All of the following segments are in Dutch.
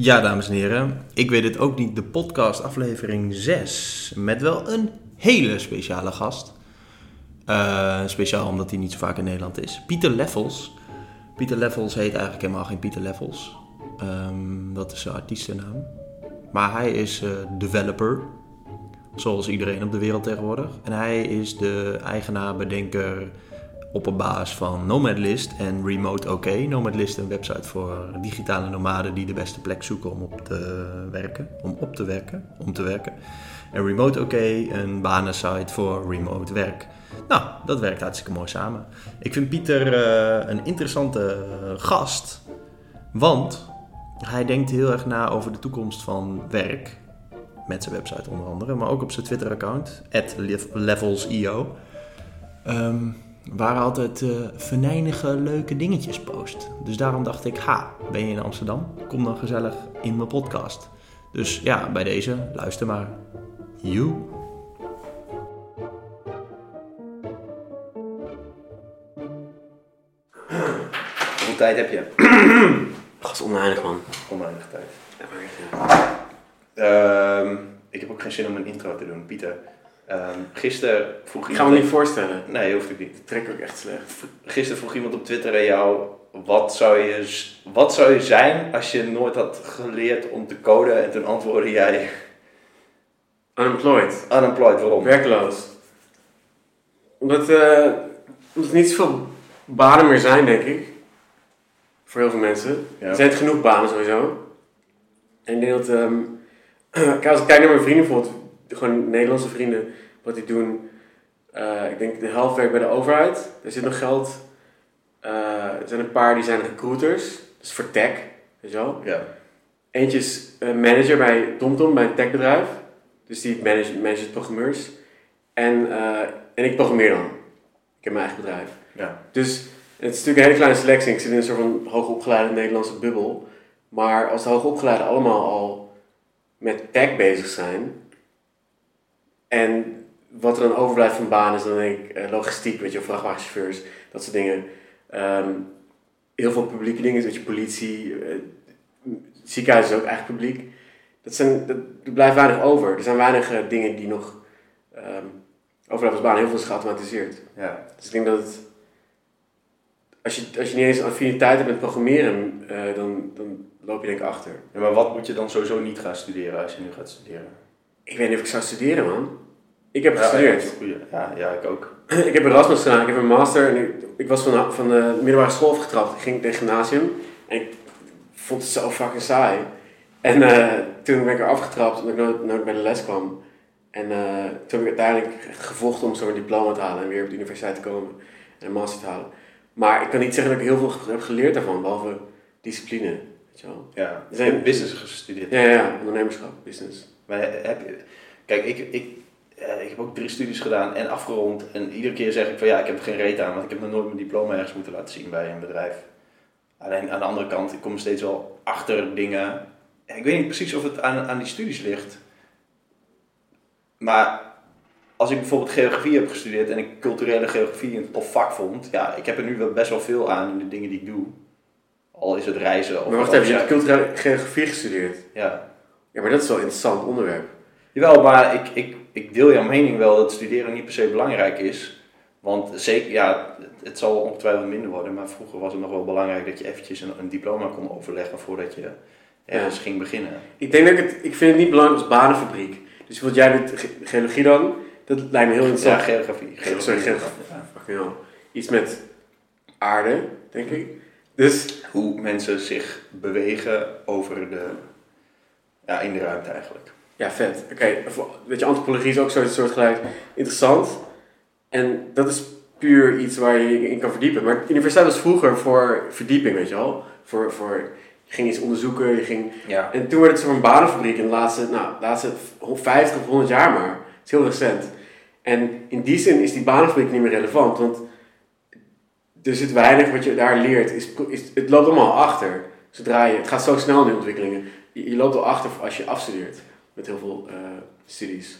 Ja, dames en heren, ik weet het ook niet, de podcast aflevering 6 met wel een hele speciale gast. Uh, speciaal omdat hij niet zo vaak in Nederland is. Pieter Leffels. Pieter Leffels heet eigenlijk helemaal geen Pieter Leffels. Um, dat is zijn artiestennaam. Maar hij is uh, developer, zoals iedereen op de wereld tegenwoordig. En hij is de eigenaar, bedenker, op een baas van Nomadlist en Remote OK. Nomadlist een website voor digitale nomaden die de beste plek zoeken om op te werken. Om op te werken, om te werken. En Remote OK, een banensite voor remote werk. Nou, dat werkt hartstikke mooi samen. Ik vind Pieter uh, een interessante gast, want hij denkt heel erg na over de toekomst van werk. Met zijn website onder andere, maar ook op zijn Twitter-account, levelsio. Um, waar altijd uh, venijnige leuke dingetjes post. Dus daarom dacht ik, ha, ben je in Amsterdam? Kom dan gezellig in mijn podcast. Dus ja, bij deze, luister maar. You. Hoeveel tijd heb je? Gast oneindig man. Oneindig tijd. Ja, maar, ja. Uh, ik heb ook geen zin om een intro te doen, Pieter. Um, gisteren vroeg Ik ga me niet voorstellen. Nee, hoeft ik niet. Dat trek ook echt slecht. Gisteren vroeg iemand op Twitter aan jou: wat zou, je, wat zou je zijn als je nooit had geleerd om te coden? En toen antwoordde jij: Unemployed. Unemployed, waarom? Werkloos. Omdat, uh, omdat er niet zoveel banen meer zijn, denk ik. Voor heel veel mensen. Ja. Er zijn genoeg banen sowieso. En ik denk dat. Um, als ik kijk naar mijn vrienden bijvoorbeeld gewoon Nederlandse vrienden, wat die doen. Uh, ik denk de helft werkt bij de overheid. Er zit nog geld. Uh, er zijn een paar die zijn recruiters. Dus voor tech. Weet je wel? Ja. Eentje is manager bij TomTom, bij een techbedrijf. Dus die manage, manage programmeurs. En, uh, en ik programmeer dan. Ik heb mijn eigen bedrijf. Ja. Dus het is natuurlijk een hele kleine selectie. Ik zit in een soort van hoogopgeleide Nederlandse bubbel. Maar als de hoogopgeleiden allemaal al met tech bezig zijn, en wat er dan overblijft van banen is dan denk ik uh, logistiek, weet je, vrachtwagenchauffeurs, dat soort dingen. Um, heel veel publieke dingen, weet je, politie, uh, ziekenhuis is ook eigenlijk publiek. Dat zijn, dat, er blijft weinig over. Er zijn weinig uh, dingen die nog um, overblijven als baan. Heel veel is geautomatiseerd. Ja. Dus ik denk dat het, als je, als je niet eens affiniteit hebt met programmeren, dan, dan loop je denk ik achter. Ja, maar wat moet je dan sowieso niet gaan studeren als je nu gaat studeren? Ik weet niet of ik zou studeren, man. Ik heb gestudeerd. Ja, ja, ik ook. ik heb Erasmus gedaan, ik heb een master en ik, ik was van, van de middelbare school afgetrapt. Ik ging naar het gymnasium en ik vond het zo fucking saai. En uh, toen ben ik er afgetrapt omdat ik nooit, nooit bij de les kwam. En uh, toen heb ik uiteindelijk gevochten om zo'n diploma te halen en weer op de universiteit te komen en een master te halen. Maar ik kan niet zeggen dat ik heel veel heb geleerd daarvan, behalve discipline. Weet je wel. Ja, hebt business gestudeerd. Ja, ja, ondernemerschap, business. Maar heb je, kijk, ik, ik, uh, ik heb ook drie studies gedaan en afgerond. En iedere keer zeg ik van ja, ik heb er geen reet aan, want ik heb nog nooit mijn diploma ergens moeten laten zien bij een bedrijf. Alleen aan de andere kant, ik kom steeds wel achter dingen. Ik weet niet precies of het aan, aan die studies ligt. Maar als ik bijvoorbeeld geografie heb gestudeerd en ik culturele geografie een tof vak vond, ja, ik heb er nu wel best wel veel aan in de dingen die ik doe. Al is het reizen of... Maar wacht even, je hebt culturele geografie gestudeerd? Ja. Ja, maar dat is wel een interessant onderwerp. Jawel, maar ik, ik, ik deel jouw mening wel dat studeren niet per se belangrijk is. Want zeker, ja, het zal ongetwijfeld minder worden, maar vroeger was het nog wel belangrijk dat je eventjes een, een diploma kon overleggen voordat je ergens ja. ging beginnen. Ik denk dat ik het, ik vind het niet belangrijk als banenfabriek. Dus wat jij doet, ge geologie dan, dat lijkt me heel interessant. Ja, geografie. geografie. Sorry, geografie. Ja. Iets met aarde, denk ik. Dus hoe mensen zich bewegen over de, ja, in de ruimte eigenlijk. Ja, vet. Oké, okay. weet je, antropologie is ook zo'n soort gelijk interessant. En dat is puur iets waar je in kan verdiepen. Maar de universiteit was vroeger voor verdieping, weet je wel. Voor, voor, je ging iets onderzoeken, je ging... Ja. En toen werd het zo'n banenfabriek in de laatste, nou, de laatste 50 of 100 jaar maar. Het is heel recent. En in die zin is die banenfabriek niet meer relevant, want er zit weinig wat je daar leert. Is, is, het loopt allemaal achter. Zodra je, het gaat zo snel in de ontwikkelingen. Je, loopt al achter als je afstudeert met heel veel uh, studies.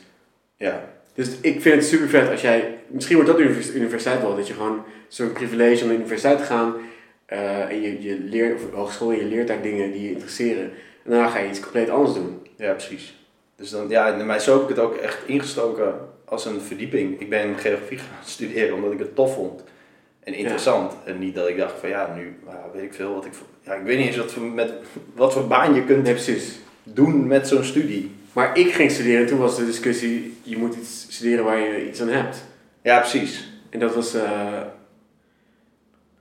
Ja. Dus ik vind het super vet als jij, misschien wordt dat universiteit wel, dat je gewoon zo'n privilege om naar de universiteit te gaan uh, en je, je leert, of hogeschool, je leert daar dingen die je interesseren. En daarna ga je iets compleet anders doen. Ja, precies. Dus dan, ja, mij zo heb ik het ook echt ingestoken als een verdieping. Ik ben geografie gaan studeren omdat ik het tof vond en interessant. En niet dat ik dacht van ja, nu weet ik veel wat ik. Ja, ik weet niet eens wat voor, met, wat voor baan je kunt Nee, precies. doen met zo'n studie. Maar ik ging studeren en toen was de discussie, je moet iets studeren waar je iets aan hebt. Ja, precies. En dat was... eh,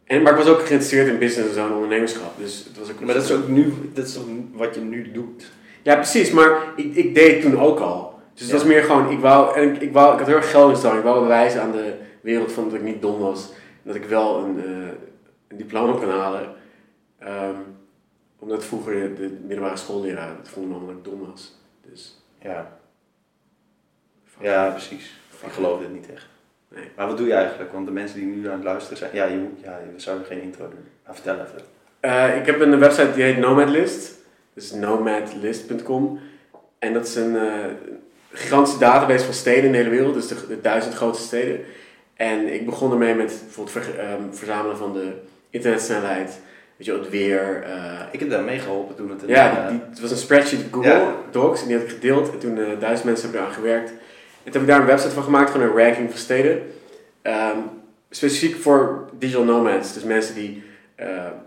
en, maar ik was ook geïnteresseerd in business en zo en ondernemerschap. Dus het was ook Maar dat is ook nu, dat is toch wat je nu doet. Ja, precies. Maar ik, ik deed het toen ook al. Dus het Ja. was meer gewoon, ik wou, en ik, ik, wou, ik had heel erg geld in Ik wou bewijzen aan de wereld van dat ik niet dom was. Dat ik wel een, eh, een diploma kon halen. Ehm, omdat vroeger de, de middelbare schoolleraar het dat ik dom was. Dus, Ja, ja precies. Ik geloof dit niet echt. Nee. Maar wat doe je eigenlijk? Want de mensen die nu aan het luisteren zijn, ja, je, moet- ja we zouden geen intro doen. Maar vertel even. Eh, ik heb een website die heet Nomadlist. Dus nomadlist.com. En dat is een eh, gigantische database van steden in de hele wereld. Dus de, de duizend grootste steden. En ik begon ermee met bijvoorbeeld ver- ehm, verzamelen van de internetsnelheid. Weet je, het weer. eh, Ik heb daar meegeholpen toen het een... ja, eh, die, het was een spreadsheet op Google Ja. Docs. En die had ik gedeeld. En toen eh, duizend mensen hebben eraan gewerkt. En toen heb ik daar een website van gemaakt. Gewoon een ranking van steden. Ehm, specifiek voor digital nomads. Dus mensen die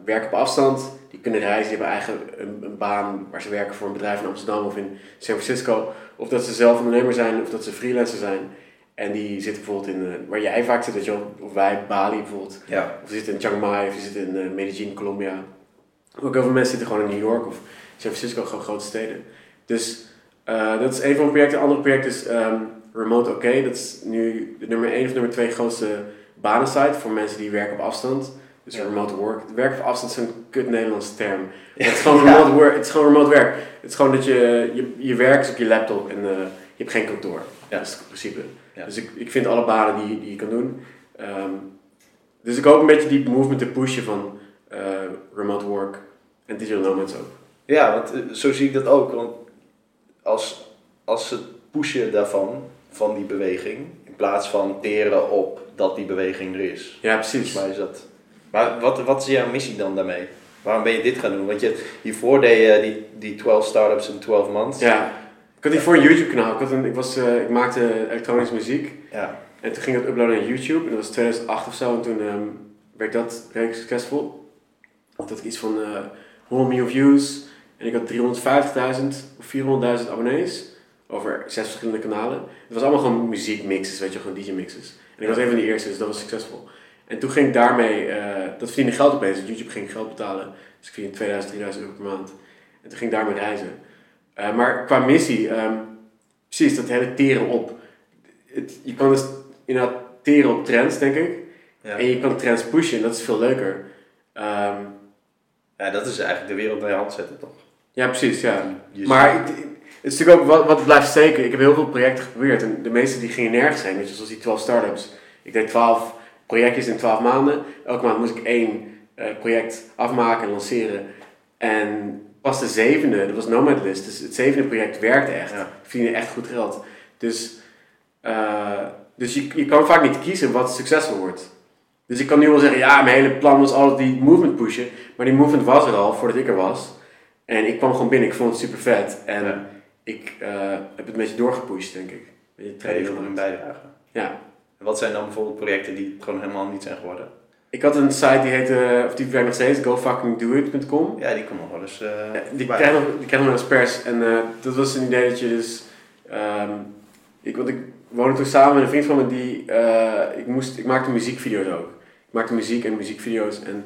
werken op afstand. Die kunnen reizen. Die hebben eigen een, een baan waar ze werken voor een bedrijf in Amsterdam of in San Francisco. Of dat ze zelf ondernemer zijn. Of dat ze freelancer zijn. En die zitten bijvoorbeeld in, eh, waar jij vaak zit, weet je of wij, Bali bijvoorbeeld. ja. Of je zit in Chiang Mai, of je zit in eh, Medellin, Colombia. Ook heel veel mensen zitten gewoon in New York of San Francisco, gewoon grote steden. Dus eh, dat is een van mijn projecten. Een ander project is ehm, Remote OK. Dat is nu de nummer 1 of nummer 2 grootste banensite voor mensen die werken op afstand. Dus Ja. remote work. Werken op afstand is een kut Nederlandse term. Het is gewoon remote work. Het is gewoon remote werk. Het is gewoon dat je, je, je werkt op je laptop en je hebt geen kantoor. Ja. Dat is het principe. Ja. Dus ik, ik vind alle banen die, die je kan doen. Ehm, dus ik hoop een beetje die movement te pushen van eh, remote work en digital nomads ook. Ja, want eh, zo zie ik dat ook. Want als, als het pushen daarvan, van die beweging, in plaats van teren op dat die beweging er is. Ja, precies. mij is dat. Maar wat, wat is jouw missie dan daarmee? Waarom ben je dit gaan doen? Want je, hiervoor deed je die, die 12 startups in 12 months. Ja. Ik had hiervoor een YouTube kanaal. Ik, had een, ik, was, eh, ik maakte elektronische muziek. Ja. En toen ging dat uploaden naar YouTube. En dat was 2008 of zo. En toen ehm, werd dat redelijk succesvol. Toen had ik iets van eh 100 miljoen views. En ik had 350.000 of 400.000 abonnees. Over zes verschillende kanalen. Het was allemaal gewoon muziekmixes, weet je, gewoon DJ-mixes. En ik was een van die eerste, dus dat was succesvol. En toen ging ik daarmee, eh, dat verdiende geld opeens. Want YouTube ging geld betalen. Dus ik verdiende 2000, 3000 euro per maand. En toen ging ik daarmee reizen. Eh, maar qua missie, ehm, precies, dat hele teren op. Het, je kan dus inderdaad teren op trends, denk ik. Ja. En je kan trends pushen, en dat is veel leuker. Ehm, ja, dat is eigenlijk de wereld bij je hand zetten, toch? ja, precies, ja. Maar ik- het is natuurlijk ook wat, wat blijft steken. Ik heb heel veel projecten geprobeerd en de meeste die gingen nergens. Weet je, zoals die 12 startups. Ik deed 12 projectjes in 12 maanden. Elke maand moest ik één eh, project afmaken en lanceren. En pas de zevende, dat was Nomadlist. Dus het zevende project werkte echt. Ja. Ik verdiende echt goed geld. Dus, eh, dus je, je kan vaak niet kiezen wat succesvol wordt. Dus ik kan nu wel zeggen, ja, mijn hele plan was altijd die movement pushen. Maar die movement was er al voordat ik er was. En ik kwam gewoon binnen, ik vond het super vet. En Ja. ik eh, heb het een beetje doorgepusht, denk ik. Een beetje Ga je bijdragen. Ja. En wat zijn dan bijvoorbeeld projecten die gewoon helemaal niet zijn geworden? Ik had een site die heette, of die werkt nog steeds, gofuckingdoit.com. Ja, die komt nog wel eens. eh, Ja, die krijg nog, die krijg nog als pers. En eh, dat was een idee dat je dus... ehm, ik, want ik woonde toen samen met een vriend van me die... eh, ik, moest, ik maakte muziekvideo's ook. Ik maakte muziek en muziekvideo's. En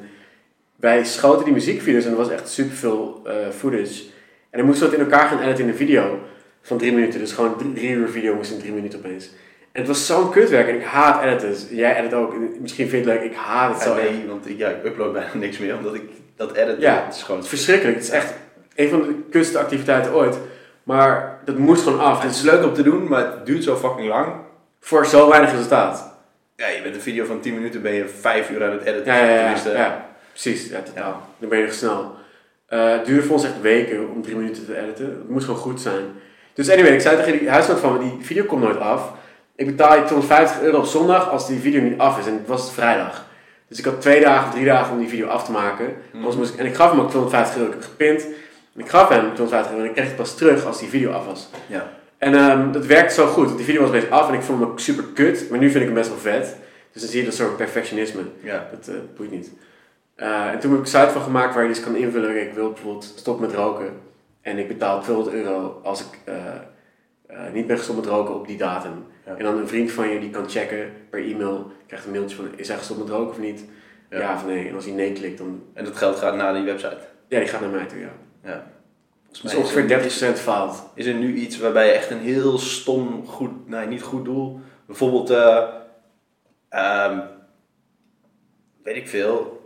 wij schoten die muziekvideo's en er was echt superveel eh footage. En dan moesten we het in elkaar gaan editen in een video van drie minuten. Dus gewoon drie, drie uur video moest in drie minuten opeens. Het was zo'n kutwerk en ik haat editors. Jij edit ook. En Misschien vind je het leuk. Ik haat het Ja, zo nee, want ik, ja, ik upload bijna niks meer, omdat ik dat edit. Ja. het is gewoon. Het verschrikkelijk. Het is echt een van de kutste activiteiten ooit. Maar dat moest gewoon af. Het Het is leuk om te doen, maar het duurt zo fucking lang. voor zo weinig resultaat. Ja, je bent een video van 10 minuten, ben je 5 uur aan het editen. Ja, ja, ja. Tenminste, ja. Precies, ja, totaal. Dan ben je nog snel. Eh, het duurde voor ons echt weken om drie minuten te editen. Het moest gewoon goed zijn. Dus anyway, ik zei tegen die huisgenoot van me, die video komt nooit af. Ik betaal je 250 euro op zondag als die video niet af is. En het was vrijdag. Dus ik had twee dagen drie dagen om die video af te maken. Moest ik, en ik gaf hem ook 250 euro. Ik heb gepint. En ik gaf hem 250 euro en ik kreeg het pas terug als die video af was. Ja. En ehm, dat werkte zo goed. Die video was best af en ik vond hem ook super kut. Maar nu vind ik hem best wel vet. Dus dan zie je dat soort perfectionisme. Ja. Dat eh, boeit niet. Eh, en toen heb ik een site van gemaakt waar je dus kan invullen. Ik wil bijvoorbeeld stop met roken. En ik betaal 200 euro als ik eh, eh, niet ben gestopt met roken op die datum. Ja. En dan een vriend van je die kan checken per e-mail. Krijgt een mailtje van is hij gestopt met roken of niet? Ja. Ja, of nee. En als hij nee klikt, dan... En dat geld gaat naar die website. Ja, die gaat naar mij toe, ja. Ja. Dus er- ongeveer 30% faalt. Is er nu iets waarbij je echt een heel stom, goed, nee, niet goed doel, bijvoorbeeld, eh, ehm, weet ik veel,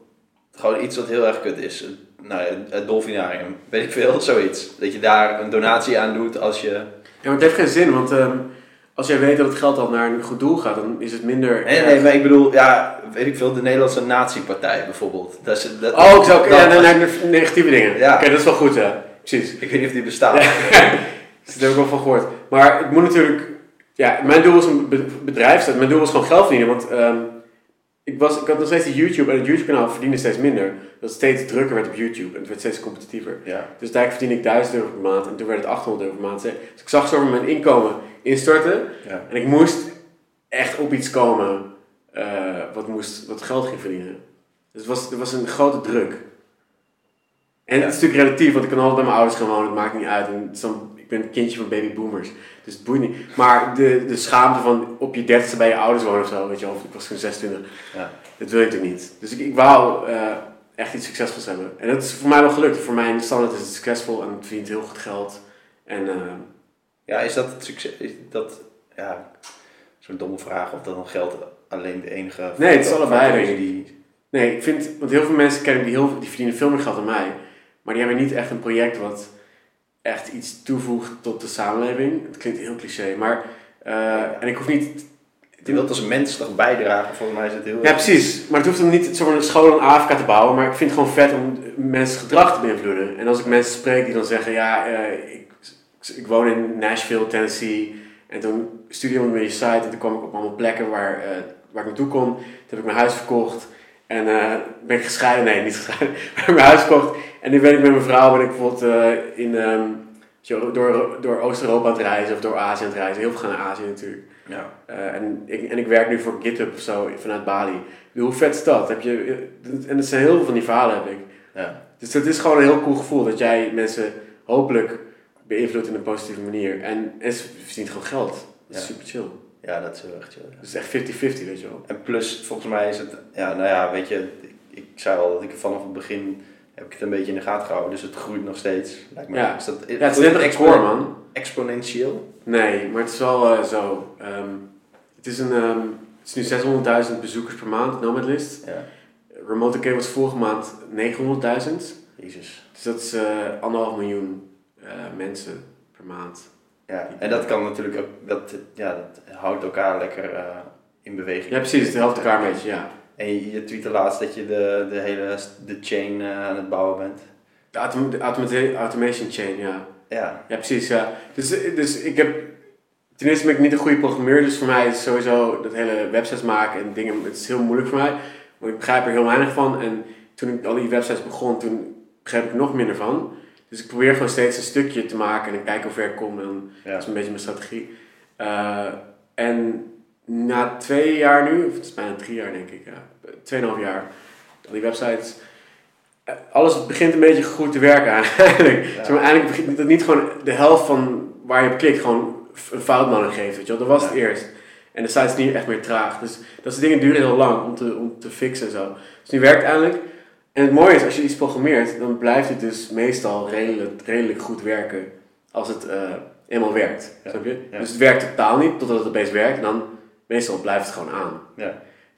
gewoon iets wat heel erg kut is. Nou ja, het dolfinarium, weet ik veel, zoiets. Dat je daar een donatie aan doet als je... Ja, maar het heeft geen zin, want ehm, als jij weet dat het geld al naar een goed doel gaat, dan is het minder... Nee, nee, maar ik bedoel, ja, weet ik veel, de Nederlandse nazi-partij bijvoorbeeld. Dat is, dat, Oh, ik zou ja, naar, negatieve dingen. Ja. Oké, dat is wel goed, hè. Precies. Ik weet niet of die bestaat. Dus daar heb ik wel van gehoord. Maar ik moet natuurlijk... Ja, mijn doel was een be- bedrijf. Mijn doel was gewoon geld verdienen. Want ehm, ik, was, ik had nog steeds die YouTube. En het YouTube-kanaal verdiende steeds minder. Dat het steeds drukker werd op YouTube. En het werd steeds competitiever. Ja, Dus daar verdiende ik 1000 euro per maand. En toen werd het 800 euro per maand. Dus ik zag zo mijn inkomen instorten. ja. En ik moest echt op iets komen eh, wat, moest, wat geld ging verdienen. Dus het was, er was een grote druk. En het is natuurlijk relatief, want ik kan altijd bij mijn ouders gaan wonen, het maakt niet uit. En dan, ik ben een kindje van babyboomers, dus het boeit niet. Maar de, de schaamte van op je dertigste bij je ouders wonen of zo, weet je wel, of ik was toen 26, Ja. dat wil ik natuurlijk niet. Dus ik, ik wou eh, echt iets succesvols hebben. En dat is voor mij wel gelukt. Voor mijn standaard is het succesvol en het verdient heel goed geld. En eh, Ja, is dat het succes? Is dat, ja, zo'n domme vraag of dat dan geld alleen de enige... Nee, het is allebei, ik. Die, Nee, ik vind, want heel veel mensen kennen die, heel, die verdienen veel meer geld dan mij. Maar die hebben niet echt een project wat echt iets toevoegt tot de samenleving. Het klinkt heel cliché, maar... eh, en ik hoef niet... je wilt als mens toch bijdragen, volgens mij is het heel... Ja, precies. Maar het hoeft dan niet zo'n school in Afrika te bouwen. Maar ik vind het gewoon vet om mensen gedrag te beïnvloeden. En als ik mensen spreek die dan zeggen... Ja, eh, ik, ik woon in Nashville, Tennessee. En toen stuurde iemand me je site. En toen kwam ik op allemaal plekken waar, eh, waar ik naartoe kon. Toen heb ik mijn huis verkocht. En ben ik gescheiden. Nee, niet gescheiden. Maar ik heb mijn huis verkocht. En nu ben ik met mijn vrouw ben ik bijvoorbeeld eh, in, ehm, door, door Oost-Europa aan het reizen. Of door Azië aan het reizen. Heel veel gaan naar Azië natuurlijk. Ja. Eh, en, ik, en ik werk nu voor GitHub of zo vanuit Bali. Ik bedoel, Hoe vet is dat? Heb je, en er zijn heel veel van die verhalen heb ik. Ja. Dus dat is gewoon een heel cool gevoel dat jij mensen hopelijk beïnvloedt in een positieve manier. En, en ze verdient gewoon geld. Dat is Ja. super chill. ja, dat is heel erg chill. ja. Dat is echt 50-50, weet je wel. En plus, volgens mij is het, ja, nou ja, weet je, ik, ik zei al dat ik vanaf het begin heb ik het een beetje in de gaten gehouden, dus het groeit nog steeds. Lijkt me. Ja. Is dat, Ja, het is net een record, man. Exponentieel? Nee, maar het is wel eh, zo. Ehm, het, is een, ehm, het is nu 600.000 bezoekers per maand, Nomadlist. Ja. Remote K was vorige maand 900.000. Jezus. Dus dat is eh, anderhalf miljoen eh, mensen per maand. Ja, en dat kan natuurlijk ook, dat, ja, dat houdt elkaar lekker in beweging. Ja, precies. Het helpt elkaar een beetje, ja. En je, je tweette laatst dat je de, de hele de chain eh, aan het bouwen bent. De, autom de automata- automation chain, ja. Ja, Ja, precies, ja. Dus, dus ik heb... Ten eerste ben ik niet een goede programmeur, dus voor mij is sowieso dat hele websites maken en dingen, het is heel moeilijk voor mij. Want ik begrijp er heel weinig van. En toen ik al die websites begon, toen begreep ik nog minder van. Dus ik probeer gewoon steeds een stukje te maken en kijken hoe ver ik kom. En ja. dat is een beetje mijn strategie. Eh, en na twee jaar nu, of het is bijna drie jaar denk ik, ja, tweeënhalf jaar, al die websites, eh, alles begint een beetje goed te werken eigenlijk. Ja. Zeg maar, eigenlijk begint dat niet gewoon de helft van waar je op klikt gewoon een foutmelding geeft, weet je wel. Dat was het eerst. En de site is nu echt meer traag. Dus dat soort dingen duren heel lang om te, om te fixen en zo. Dus nu werkt het eindelijk. En het mooie is, als je iets programmeert, dan blijft het dus meestal redelijk, redelijk goed werken als het eh, eenmaal werkt. Ja. Snap je? Dus het werkt totaal niet totdat het opeens werkt. En dan meestal blijft het gewoon aan. Ja.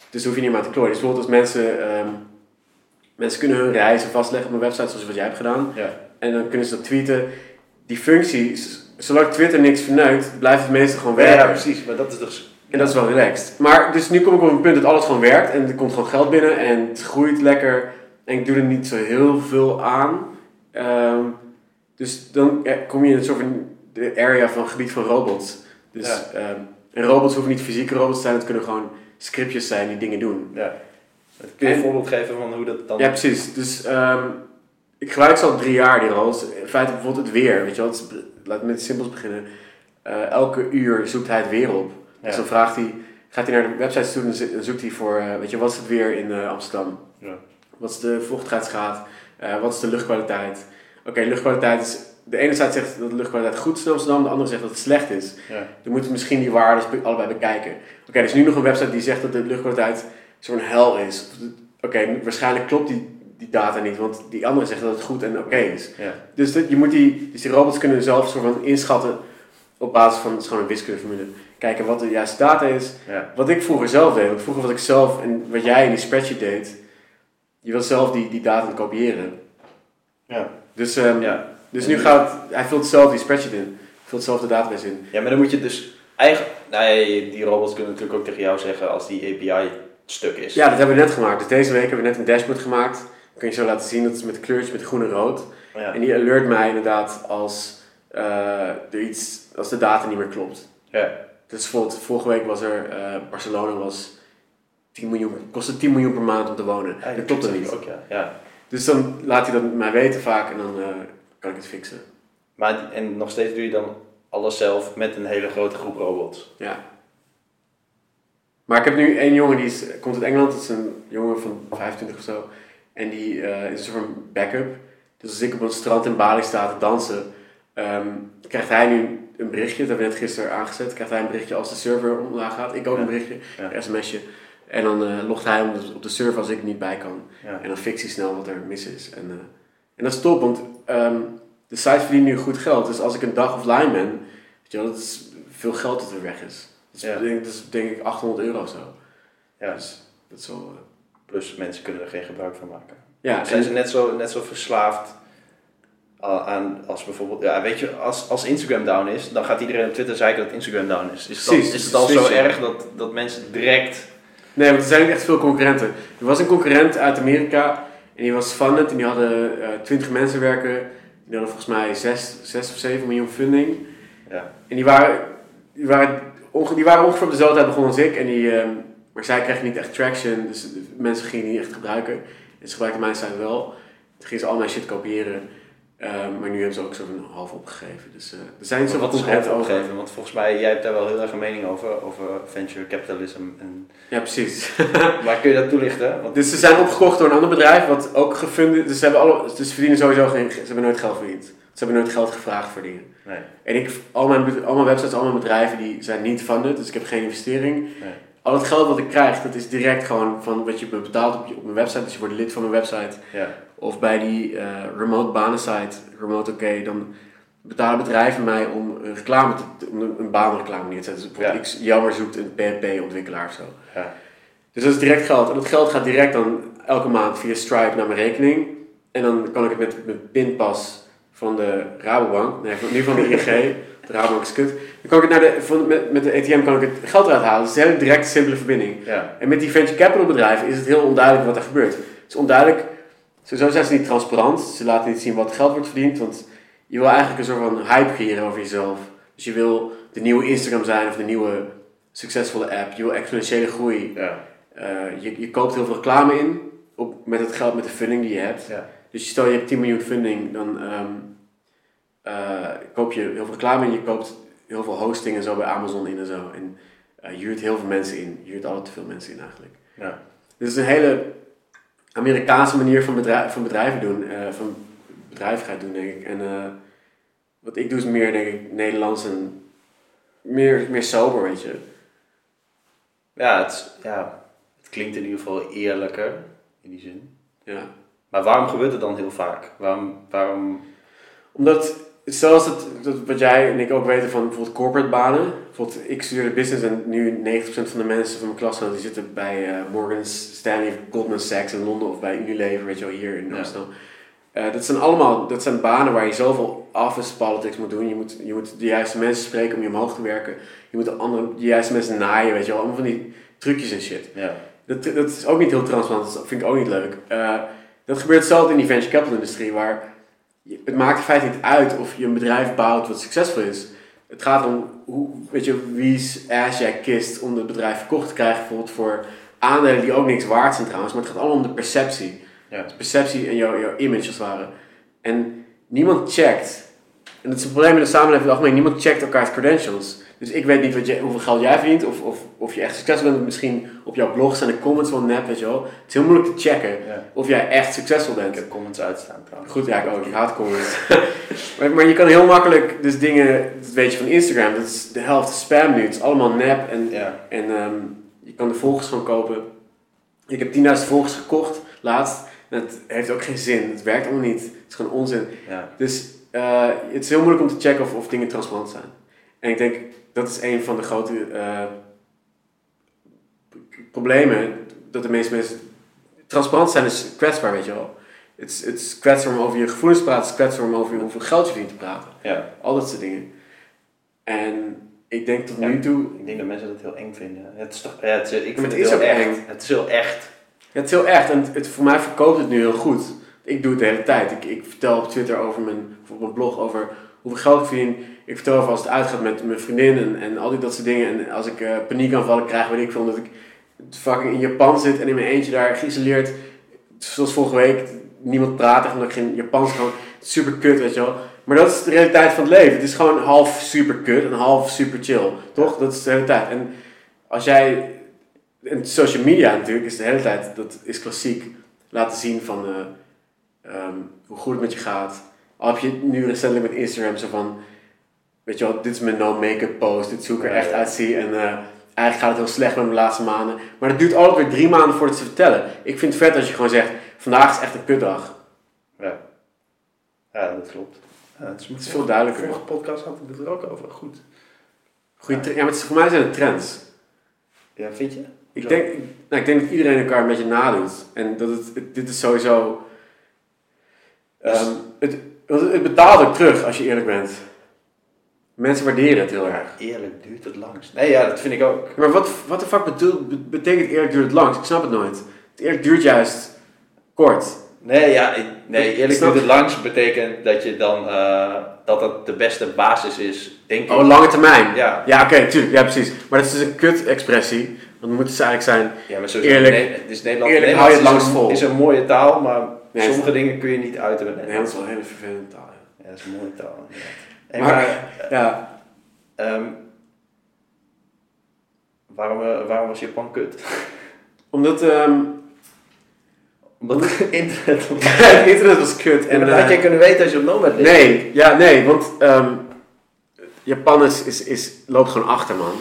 Dus hoef je niet meer aan te klooien. Dus bijvoorbeeld als mensen, ehm, mensen kunnen hun reizen vastleggen op een website zoals wat jij hebt gedaan. Ja. En dan kunnen ze dat tweeten. Die functie, zolang Twitter niks verneukt, blijft het meestal gewoon werken. ja, precies. Maar dat is dus... En dat is wel relaxed. Maar dus nu kom ik op een punt dat alles gewoon werkt en er komt gewoon geld binnen en het groeit lekker en ik doe er niet zo heel veel aan. Ehm, dus dan kom je in een soort van de area van gebied van robots. Dus, Ja. ehm, en robots hoeven niet fysieke robots te zijn, het kunnen gewoon scriptjes zijn die dingen doen. Ja. Kun je een En- voorbeeld geven van hoe dat dan... Ja, precies. Dus ehm, ik gebruik ze al drie jaar, die robots. In feite bijvoorbeeld het weer, weet je wel. Laat me met simpels beginnen. Eh, elke uur zoekt hij het weer op. Ja. Dus dan vraagt hij, gaat hij naar de website toe en zoekt hij voor, eh, weet je, wat is het weer in eh, Amsterdam? Ja. Wat is de vochtigheidsgraad? Wat is de luchtkwaliteit? Oké, luchtkwaliteit is... De ene site zegt dat de luchtkwaliteit goed is in Amsterdam, de andere zegt dat het slecht is. Ja. Dan moeten we misschien die waarden be- allebei bekijken. Oké, er is nu nog een website die zegt dat de luchtkwaliteit zo'n hel is. Oké, waarschijnlijk klopt die, die data niet, want die andere zegt dat het goed en oké is. Ja. Dus, dat, je moet die, dus die robots kunnen zelf soort van inschatten op basis van, het is gewoon een wiskundeformule, kijken wat de juiste data is. Ja. Wat ik vroeger zelf deed, want vroeger wat ik zelf en wat jij in die spreadsheet deed, je wil zelf die, die data kopiëren. Ja. Dus, ehm, Ja. Dus nu gaat, hij vult zelf die spreadsheet in, vult zelf de database in. ja, maar dan moet je dus eigenlijk... Nee, die robots kunnen natuurlijk ook tegen jou zeggen als die API stuk is. Ja, dat hebben we net gemaakt. Dus deze week hebben we net een dashboard gemaakt. Dat kun je zo laten zien, dat is met kleurtjes met groen en rood. Ja. En die alert mij inderdaad als, eh, er iets, als de data niet meer klopt. Ja. Dus bijvoorbeeld, vorige week was er, eh, Barcelona was 10 miljoen, kostte 10 miljoen per maand om te wonen. Ja, dat klopt er zeg niet. Ook, ja. Ja. Dus dan laat hij dat mij weten vaak en dan eh, kan ik het fixen. Maar, en nog steeds doe je dan alles zelf met een hele grote groep robots. Ja. Maar ik heb nu één jongen die is, komt uit Engeland, dat is een jongen van 25 of zo. En die eh, is een soort van backup. Dus als ik op een strand in Bali sta te dansen, ehm, krijgt hij nu een berichtje, dat hebben we net gisteren aangezet, krijgt hij een berichtje als de server omlaag gaat. Ik ook Ja. een berichtje, Ja. een sms'je. En dan eh, logt hij de- op de server als ik er niet bij kan. Ja. En dan fixt hij snel wat er mis is. En, eh, en dat is top, want ehm, de site verdient nu goed geld. Dus als ik een dag offline ben, weet je wel, dat is veel geld dat er weg is. Dat is, Ja. denk, dat is denk ik 800 euro of zo. Ja. Dus dat is wel... eh, Plus mensen kunnen er geen gebruik van maken. ja, Zijn en, ze net zo, net zo verslaafd aan als bijvoorbeeld, ja, weet je, als, als Instagram down is, dan gaat iedereen op Twitter zeiken dat Instagram down is. Is dan, Precies, is het al zo erg dat, dat mensen direct. nee, want er zijn echt veel concurrenten. Er was een concurrent uit Amerika en die was funded en die hadden eh 20 mensen werken. Die hadden volgens mij 6, 6 of 7 miljoen funding. Ja. En die waren, die waren, onge- die waren ongeveer op dezelfde tijd begonnen als ik. En die, ehm, maar zij kregen niet echt traction, dus de mensen gingen die niet echt gebruiken. En ze gebruikten mijn site wel. Toen gingen ze al mijn shit kopiëren. Ehm, maar nu hebben ze ook zo'n half opgegeven. Dus eh, er zijn zoveel wat over. opgeven? Want volgens mij, jij hebt daar wel heel erg een mening over, over venture capitalism. En, Ja, precies. maar kun je dat toelichten? Want, dus ze zijn opgekocht door een ander bedrijf, wat ook gefundeerd Dus ze, hebben alle, dus ze verdienen sowieso geen... Ze hebben nooit geld verdiend. Ze hebben nooit geld gevraagd voor dingen. nee. En ik, al mijn, al mijn websites, al mijn bedrijven, die zijn niet funded. Dus ik heb geen investering. Nee. Al het geld wat ik krijg, dat is direct gewoon van wat je me betaalt op, je, op mijn website. Dus je wordt lid van mijn website. Ja. Of bij die eh, remote banensite, Remote OK, dan betalen bedrijven mij om een reclame te, om een, baanreclame neer te zetten. Dus bijvoorbeeld, ik jammer zoekt een PHP-ontwikkelaar of zo. Ja. Dus dat is direct geld. En dat geld gaat direct dan elke maand via Stripe naar mijn rekening. En dan kan ik het met mijn pinpas van de Rabobank, nee, van- nu van de ING, de Rabobank is kut. Dan kan ik het naar de, van, met, met de ATM kan ik het geld eruit halen. Dus het is een hele directe, simpele verbinding. Ja. En met die venture capital bedrijven is het heel onduidelijk wat er gebeurt. Het is onduidelijk, sowieso zijn ze niet transparant. Ze laten niet zien wat geld wordt verdiend, want je wil eigenlijk een soort van hype creëren over jezelf. Dus je wil de nieuwe Instagram zijn of de nieuwe succesvolle app. Je wil exponentiële groei. Ja. Eh, je, je koopt heel veel reclame in op, met het geld, met de funding die je hebt. Ja. Dus stel je hebt 10 miljoen funding, dan eh, koop je heel veel reclame in. Je koopt heel veel hosting en zo bij Amazon in en zo. En eh, je huurt heel veel mensen in. Je huurt altijd te veel mensen in eigenlijk. Ja. Dit is een hele Amerikaanse manier van, bedrijf, van bedrijven doen, eh, van bedrijvigheid doen, denk ik. En eh, wat ik doe is meer, denk ik, Nederlands en meer, meer sober, weet je. Ja, het, ja, het klinkt in ieder geval eerlijker in die zin. Ja. Maar waarom gebeurt het dan heel vaak? Waarom, waarom Omdat, zoals het, dat wat jij en ik ook weten van bijvoorbeeld corporate banen. Bijvoorbeeld, ik studeerde business en nu 90% van de mensen van mijn klas die zitten bij eh, Morgan Stanley of Goldman Sachs in Londen of bij Unilever, weet je wel, hier in Ja. Amsterdam. Eh, dat zijn allemaal dat zijn banen waar je zoveel office politics moet doen. Je moet, je moet de juiste mensen spreken om je omhoog te werken. Je moet de, andere, de juiste mensen naaien, weet je wel. Allemaal van die trucjes en shit. ja, Dat, dat is ook niet heel transparant, dat vind ik ook niet leuk. Eh, dat gebeurt hetzelfde in die venture capital industrie, waar het maakt in feite niet uit of je een bedrijf bouwt wat succesvol is. Het gaat om hoe, weet je, wie's ass jij kist om het bedrijf verkocht te krijgen, bijvoorbeeld voor aandelen die ook niks waard zijn trouwens, maar het gaat allemaal om de perceptie. Ja. De perceptie en jouw, jouw image als het ware. En niemand checkt. En dat is een probleem in de samenleving in het algemeen. Niemand checkt elkaars credentials. Dus ik weet niet wat je, hoeveel geld jij verdient. Of, of, of je echt succesvol bent. Misschien op jouw blog zijn de comments wel nep, weet je wel. Het is heel moeilijk te checken Ja. of jij echt succesvol Ik bent. heb comments uitstaan trouwens. Goed, ja, ik ook. Ik haat comments. maar, maar je kan heel makkelijk dus dingen, dat weet je van Instagram, dat is de helft spam nu. Het is allemaal nep en, Ja. en ehm, je kan de volgers gewoon kopen. Ik heb 10.000 volgers gekocht laatst. En het heeft ook geen zin. Het werkt allemaal niet. Het is gewoon onzin. Ja. Dus eh, het is heel moeilijk om te checken of, of dingen transparant zijn. En ik denk dat is een van de grote eh, problemen. Dat de meeste mensen. Transparant zijn is kwetsbaar, weet je wel. Het is, het is kwetsbaar om over je gevoelens te praten. Het is kwetsbaar om over hoeveel geld je verdient te praten. ja. Al dat soort dingen. En ik denk tot Ja. nu toe. Ik denk dat mensen dat heel eng vinden. Het is toch, ja, het is, ik vind het is heel ook echt. eng. Het is heel echt. Ja, het is heel echt. En het, het- voor mij verkoopt het nu heel goed. Ik doe het de hele tijd. Ik, ik vertel op Twitter over mijn, of op mijn blog over hoeveel geld ik verdien. Ik vertel over als het uitgaat met mijn vriendin en, al die dat soort dingen. En als ik eh paniekaanvallen krijg, weet ik veel, omdat ik fucking in Japan zit en in mijn eentje daar geïsoleerd. Zoals vorige week, niemand praat omdat ik geen Japans kan. Super kut, weet je wel. Maar dat is de realiteit van het leven. Het is gewoon half super kut en half super chill. Toch? Dat is de hele tijd. En als jij en social media natuurlijk is de hele tijd, dat is klassiek, laten zien van eh, ehm, hoe goed het met je gaat. Al heb je nu recentelijk met Instagram zo van, weet je wel, dit is mijn no-make-up post, dit is hoe ik er Ja, echt ja. uitzie en eh, eigenlijk gaat het heel slecht met mijn laatste maanden. Maar het duurt altijd weer drie maanden voordat ze vertellen. Ik vind het vet als je gewoon zegt, vandaag is echt een kutdag. Ja. Ja, dat klopt. Ja, het, is, Het is veel duidelijker. Vorige podcast had ik het er ook over. Goed. Goeie ja, maar het is, voor mij zijn het trends. Ja, vind je? Ik Zo. denk, nou, ik denk dat iedereen elkaar een beetje nadoet. En dat het, het- dit is sowieso. Dus- ehm, het, het betaalt ook terug als je eerlijk bent. Mensen waarderen het heel erg. Eerlijk duurt het langst. Nee, ja, dat vind ik ook. Maar wat, wat de fuck betekent eerlijk duurt het langs? Ik snap het nooit. Het eerlijk duurt juist kort. Nee, ja, ik- nee eerlijk Snap- duurt het langst betekent dat je dan, eh, dat het de beste basis is, denk ik. Oh, lange termijn. Ja, Ja, oké, tuurlijk. Ja, precies. Maar dat is dus een kut-expressie. Want dan moet het eigenlijk zijn... ja maar zo Eerlijk- het is Nederland, eerlijk Nederlands hou je het langst vol. is een mooie taal, maar Nee, sommige dingen kun je niet uiten met Nee, dat Nederlands. is wel een hele vervelende taal. ja. Ja, dat is een mooie taal. Maar- maar, Ja, ehm, waarom, eh, waarom was Japan kut? omdat ehm, Omdat het internet... het internet was kut. En En, dat eh, had jij kunnen weten als je op Nomad leest. Nee, ja, nee, want ehm, Japan is, is, is, loopt gewoon achter, man.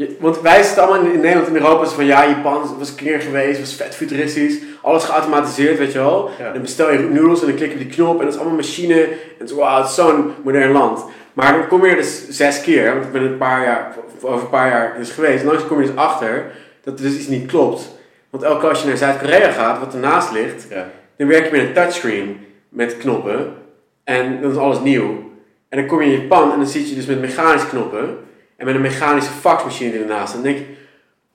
Je, want wij zitten allemaal in, in Nederland en Europa van ja, Japan was een keer geweest, was vet futuristisch, alles geautomatiseerd, weet je wel. Ja. Dan bestel je noedels en dan klik je op die knop en dat is allemaal machine. En zo, wauw, het is zo'n modern land. Maar dan kom je er dus zes keer, want ik ben een paar jaar, over een paar jaar dus geweest. En dan kom je dus achter dat er dus iets niet klopt. Want elke keer als je naar Zuid-Korea gaat, wat ernaast ligt, Ja. dan werk je met een touchscreen met knoppen. En dan is alles nieuw. En dan kom je in Japan en dan zit je dus met mechanische knoppen. En met een mechanische faxmachine ernaast. Dan denk je,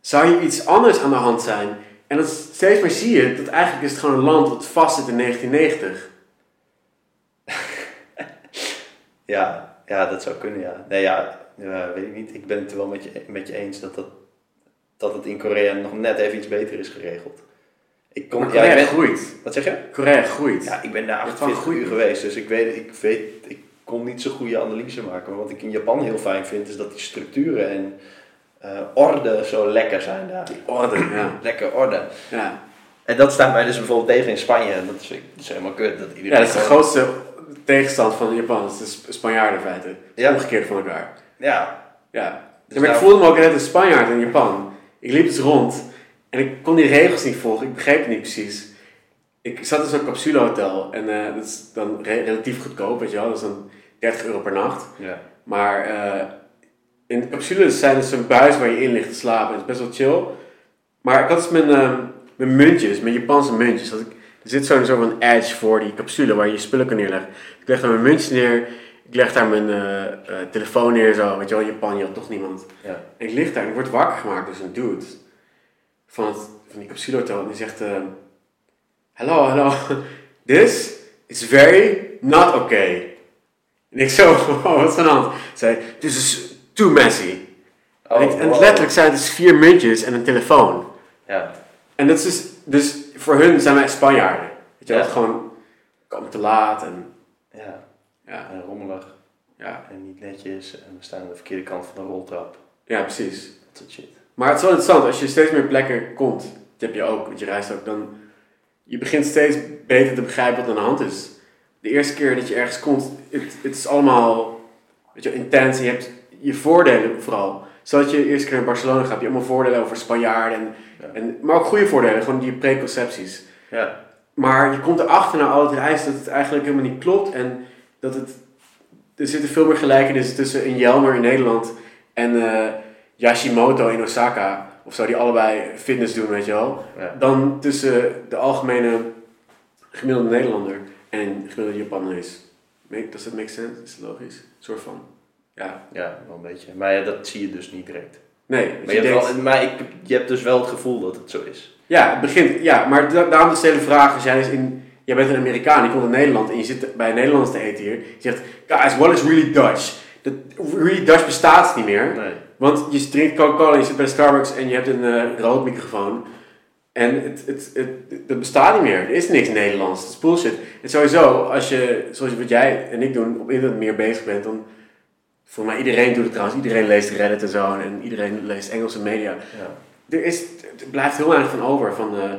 zou hier iets anders aan de hand zijn? En dan steeds meer zie je dat eigenlijk is het gewoon een land wat vast zit in 1990. Ja, ja, dat zou kunnen, ja. Nee, ja, ja, weet ik niet. Ik ben het wel met je, met je eens dat, dat, dat het in Korea nog net even iets beter is geregeld. Ik kom, Maar ja, Korea ik ben, groeit. wat zeg je? Korea groeit. Ja, ik ben daar Dat is wel 48 uur geweest, dus ik weet, ik weet, ik kon niet zo'n goede analyse maken. Maar wat ik in Japan heel fijn vind, is dat die structuren en eh, orde zo lekker zijn daar. Die orde, ja. Lekker orde. Ja, En dat staat mij dus bijvoorbeeld tegen in Spanje. En dat is, dat is helemaal kut. Dat iedereen ja dat is de gewoon- grootste tegenstand van Japan. Dat is de Sp- Spanjaarden in feite. Ja. Omgekeerd van elkaar. Ja. Ja. Dus ja, maar ik voelde me ook net een Spanjaard in Japan. Ik liep dus rond en ik kon die regels niet volgen. Ik begreep het niet precies. Ik zat in zo'n capsulehotel en eh, dat is dan re- relatief goedkoop, weet je wel. Dat is dan 30 euro per nacht. Ja. Maar eh, in de capsules zijn dus zo'n buis waar je in ligt te slapen. Het is best wel chill. Maar ik had dus mijn, eh, mijn muntjes, mijn Japanse muntjes. Dat ik, er zit zo'n soort van edge voor die capsule waar je je spullen kan neerleggen. Ik leg daar mijn muntjes neer. Ik leg daar mijn eh, telefoon neer zo. Weet je wel, in Japan, je had toch niemand. Ja. En ik lig daar en ik word wakker gemaakt door zo'n dude. Van, het, van die capsulehotel. En die zegt... Hallo, hallo. This is very not okay. En ik zo, oh, wat is aan de hand? Zei, this is too messy. Oh, en, ik- en wow. letterlijk zijn het dus vier muntjes en een telefoon. Ja. En dat is dus, dus voor hun zijn wij Spanjaarden. Weet je wel, Ja. gewoon... Kom te laat en Ja, ja, en rommelig ja, en niet netjes. En we staan aan de verkeerde kant van de roltrap. ja, precies. Dat soort shit. Maar het is wel interessant, als je steeds meer plekken komt, dat heb je ook, want je reist ook, dan je begint steeds beter te begrijpen wat aan de hand is. De eerste keer dat je ergens komt, het, het is allemaal weet je, intens en je hebt je voordelen vooral. Zoals je de eerste keer naar Barcelona gaat, heb je allemaal voordelen over Spanjaarden, en, Ja. en, maar ook goede voordelen, gewoon die preconcepties. Ja, Maar je komt erachter na al het reizen dat het eigenlijk helemaal niet klopt en dat het, er zitten veel meer gelijkenissen tussen een Jelmer in Nederland en eh, Yashimoto in Osaka, of zo, die allebei fitness doen, weet je wel ja. dan tussen de algemene gemiddelde Nederlander en gemiddelde Japanees. Does that make sense? Is het logisch? Een soort van. Ja. ja, wel een beetje. Maar ja, dat zie je dus niet direct. Nee, dus Maar, je je, denkt, hebt wel, maar ik, je hebt dus wel het gevoel dat het zo is. ja, het begint, ja, maar da- daarom is de hele vraag, als jij, is in, jij bent een Amerikaan, je komt in Nederland en je zit bij een Nederlands te eten hier, je zegt, guys, what is really Dutch? Dat, really Dutch bestaat niet meer. Nee. Want je drinkt Coca-Cola, je zit bij Starbucks en je hebt een eh rood microfoon. En het, het, het, dat bestaat niet meer. Er is niks Nederlands. Dat is bullshit. En sowieso, als je, zoals wat jij en ik doen, op internet meer bezig bent, dan... Voor mij, iedereen doet het trouwens. Iedereen leest Reddit en zo. En iedereen leest Engelse media. Ja. Er, is, er blijft heel weinig van over. Van, eh,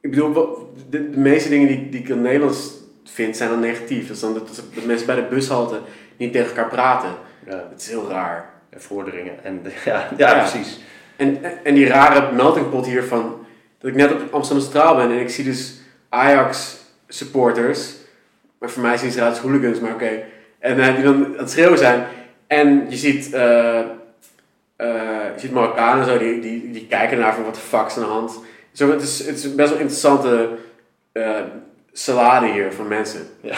ik bedoel, de, de meeste dingen die, die ik in Nederlands vind, zijn dan negatief. Dat is dan dat, dat mensen bij de bushalte niet tegen elkaar praten. Ja. Het is heel raar. En vorderingen. En, ja, ja, Ja. precies. En, en die rare melting pot hiervan, dat ik net op Amsterdam Centraal ben en ik zie dus Ajax supporters, maar voor mij zien ze eruit als hooligans, maar oké. En eh, die dan aan het schreeuwen zijn. En je ziet, eh eh, je ziet Marokkanen zo, die, die, die kijken naar van wat de fuck is aan de hand. Zo, het, is, het is best wel interessante salade hier van mensen. Ja.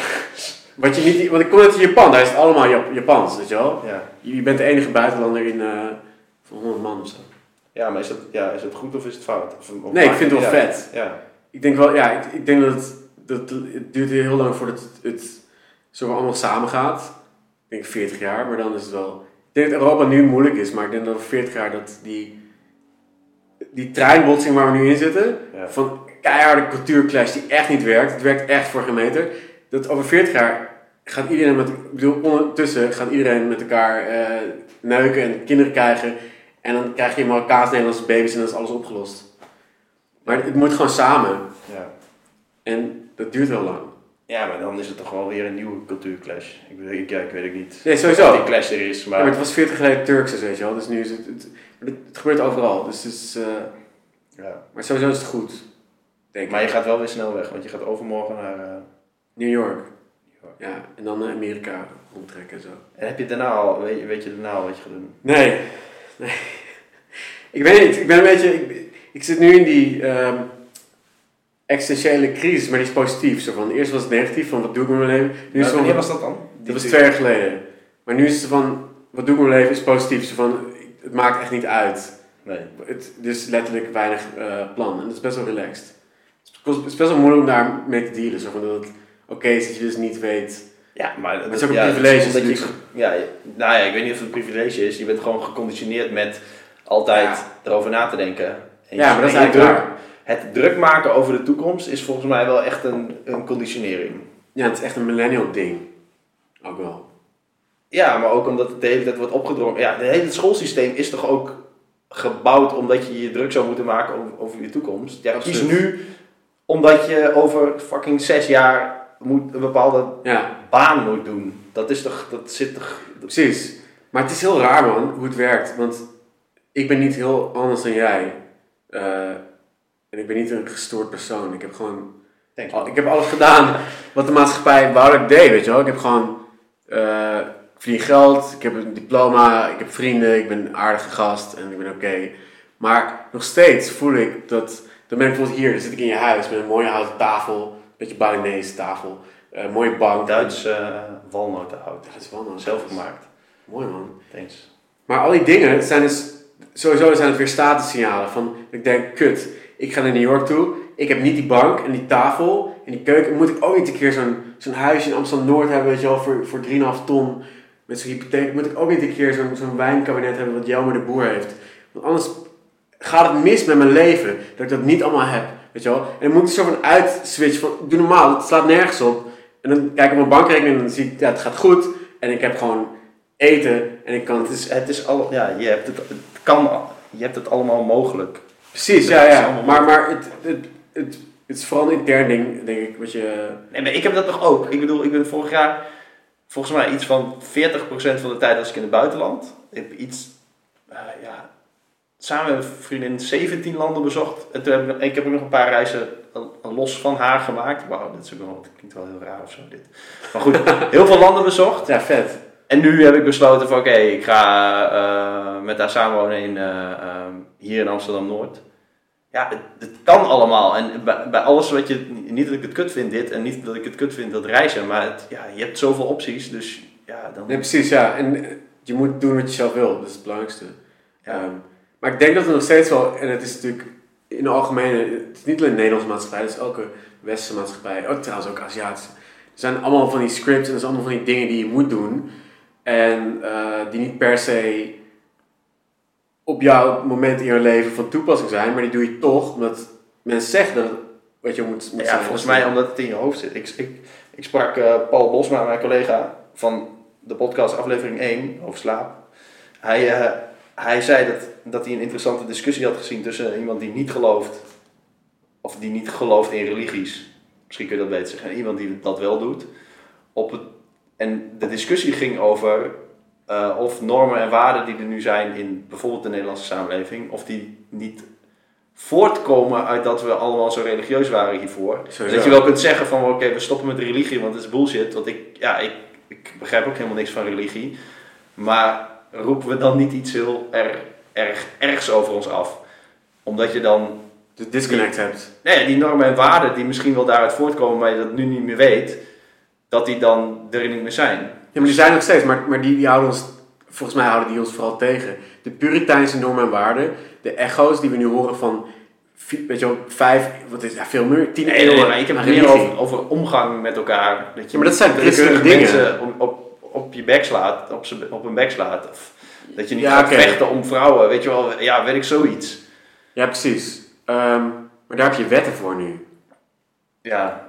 Wat je niet, want ik kom net in Japan, daar is het allemaal Jap- Japans, weet je wel. Ja. Je, bent de enige buitenlander in eh van 100 man of zo. Ja, maar is dat, ja, is het goed of is het fout? Of, of Nee, ik vind het wel ja. vet. Ja. Ik denk wel, ja, ik, ik denk dat het, dat het duurt heel lang voordat het, het zo allemaal samen gaat. Ik denk 40 jaar, maar dan is het wel. Ik denk dat Europa nu moeilijk is, maar ik denk dat over 40 jaar dat die, die treinbotsing waar we nu in zitten, Ja. van keiharde cultuurclash die echt niet werkt, het werkt echt voor geen meter, dat over 40 jaar gaat iedereen met, ik bedoel, ondertussen gaat iedereen met elkaar eh, neuken en kinderen krijgen. En dan krijg je Marokkaans-Nederlandse baby's en dan is alles opgelost. Maar het moet gewoon samen. Ja. En dat duurt wel lang. ja, maar dan is het toch wel weer een nieuwe cultuurclash. Ik, weet- ik, ja, ik weet het niet Nee, sowieso. die clash er is, Ja, maar... het was 40 geleden Turks, weet je wel. Dus nu is het... Het, maar het, het gebeurt overal. Dus het is... eh, ja. maar sowieso is het goed. Denk ik. Maar je gaat wel weer snel weg, want je gaat overmorgen naar... eh, New York. Ja, en dan naar Amerika omtrekken en zo. En heb je daarna al, weet je, weet je daarna al wat je gaat doen? Nee. Nee. ik weet niet. Ik ben een beetje... Ik, ik zit nu in die... ehm, existentiële crisis, maar die is positief. Zo van, eerst was het negatief, van wat doe ik met mijn leven? Nu is het van, wanneer was dat dan? Dat was twee jaar geleden. Maar nu is het van, wat doe ik met mijn leven is positief. Zo van, het maakt echt niet uit. Nee. Het is letterlijk weinig eh, plan. En dat is best wel relaxed. Het is- best wel moeilijk om daar mee te dealen. Zo van dat het oké is dat je dus niet weet. Ja, maar het is ook een ja, privilege, dus- je, ja, nou ja, ik weet niet of het een privilege is. Je bent gewoon geconditioneerd met altijd erover na te denken. En Ja, maar dat is eigenlijk druk, waar. Het druk maken over de toekomst is volgens mij wel echt een, een conditionering. Ja, het is echt een millennial ding. Ook wel. Ja, maar ook omdat het de hele tijd wordt opgedrongen. Ja, het hele schoolsysteem is toch ook gebouwd omdat je je druk zou moeten maken over, over je toekomst. Ja, kies nu omdat je over fucking zes jaar moet, een bepaalde Ja, baan moet doen. Dat is toch, dat zit toch... precies. Maar het is heel raar man, hoe het werkt. Want ik ben niet heel anders dan jij. Eh, en ik ben niet een gestoord persoon. Ik heb gewoon Al- Ik heb alles gedaan wat de maatschappij wou dat ik deed, weet je wel. Ik heb gewoon, eh, ik verdien geld, ik heb een diploma, ik heb vrienden, ik ben een aardige gast en ik ben oké. Maar nog steeds voel ik dat, dan ben ik bijvoorbeeld hier, dan zit ik in je huis met een mooie houten tafel, beetje Balinese tafel, eh, mooie bank. Duits uh, walnotenhout. Ja, dat is man. Zelf gemaakt. Mooi man. Thanks. Maar al die dingen zijn dus, sowieso zijn het weer statussignalen van, ik denk, kut, ik ga naar New York toe, ik heb niet die bank en die tafel en die keuken, moet ik ook niet een keer zo'n zo'n huisje in Amsterdam-Noord hebben, weet je wel, voor, voor 3,5 ton met zo'n hypotheek, moet ik ook niet een keer zo'n zo'n wijnkabinet hebben wat Jelmer de Boer heeft. Want anders gaat het mis met mijn leven, dat ik dat niet allemaal heb. Weet Weet je wel? En dan moet ik zo van uitswitchen van, doe normaal, het slaat nergens op. En dan kijk ik op mijn bankrekening en dan zie ik, ja, het gaat goed. En ik heb gewoon eten en ik kan Het is, het is al, ja, je hebt het, het kan, je hebt het allemaal mogelijk. Precies, ja, ja. Maar, maar het, het, het, het is vooral een intern ding, denk ik, wat je... Nee, maar ik heb dat toch ook. Ik bedoel, ik ben vorig jaar volgens mij iets van 40% van de tijd was ik in het buitenland. Ik heb iets, eh, ja, samen met een vriendin 17 landen bezocht. En toen heb ik, ik heb ook nog een paar reizen los van haar gemaakt. Wauw, dit is ook wel, dat klinkt wel heel raar of zo dit. Maar goed, heel veel landen bezocht. Ja, vet. En nu heb ik besloten van oké, ik ga eh, met haar samenwonen in, eh, ehm, hier in Amsterdam-Noord. Ja, het, het kan allemaal. En bij, bij alles wat je, niet dat ik het kut vind dit en niet dat ik het kut vind dat reizen, maar het, ja, je hebt zoveel opties, dus ja, dan... Nee, precies, ja. En je moet doen wat je zelf wil, dat is het belangrijkste. Ja. Ehm, maar ik denk dat er nog steeds wel, en het is natuurlijk in de algemene, het is niet alleen de Nederlandse maatschappij, het is elke westerse maatschappij, ook trouwens ook Aziatische. Er zijn allemaal van die scripts en er zijn allemaal van die dingen die je moet doen. En eh, die niet per se op jouw moment in je leven van toepassing zijn, maar die doe je toch omdat mensen zeggen dat het wat je moet, moet Ja, zijn. volgens mij omdat het in je hoofd zit. Ik, ik, ik sprak eh, Paul Bosma, mijn collega van de podcast aflevering 1 over slaap. Hij, eh, hij zei dat, dat hij een interessante discussie had gezien tussen iemand die niet gelooft, of die niet gelooft in religies. Misschien kun je dat beter zeggen. En iemand die dat wel doet. Op het, en de discussie ging over eh, of normen en waarden die er nu zijn in bijvoorbeeld de Nederlandse samenleving, of die niet voortkomen uit dat we allemaal zo religieus waren hiervoor. Sowieso. Dat je wel kunt zeggen van oké, we stoppen met religie, want het is bullshit. Want ik, ja, ik, ik begrijp ook helemaal niks van religie. Maar roepen we dan niet iets heel erg, erg ergs over ons af? Omdat je dan de disconnect hebt. nee, die normen en waarden die misschien wel daaruit voortkomen, maar je dat nu niet meer weet, dat die dan er niet meer zijn. Ja, maar die zijn nog steeds, maar, maar die, die houden ons, volgens mij houden die ons vooral tegen. De Puriteinse normen en waarden, de echo's die we nu horen van, weet je wel, vijf, wat is ja, veel meer, tien Nee, nee, eeuwen maar ik heb het meer over, over omgang met elkaar. Dat je Ja, maar dat zijn christelijke dingen. mensen op, op, op je bek slaat, op, op een bek slaat. Of dat je niet Ja, gaat vechten om vrouwen, weet je wel. Ja, weet ik zoiets. Ja, precies. Ehm, maar daar heb je wetten voor nu. Ja.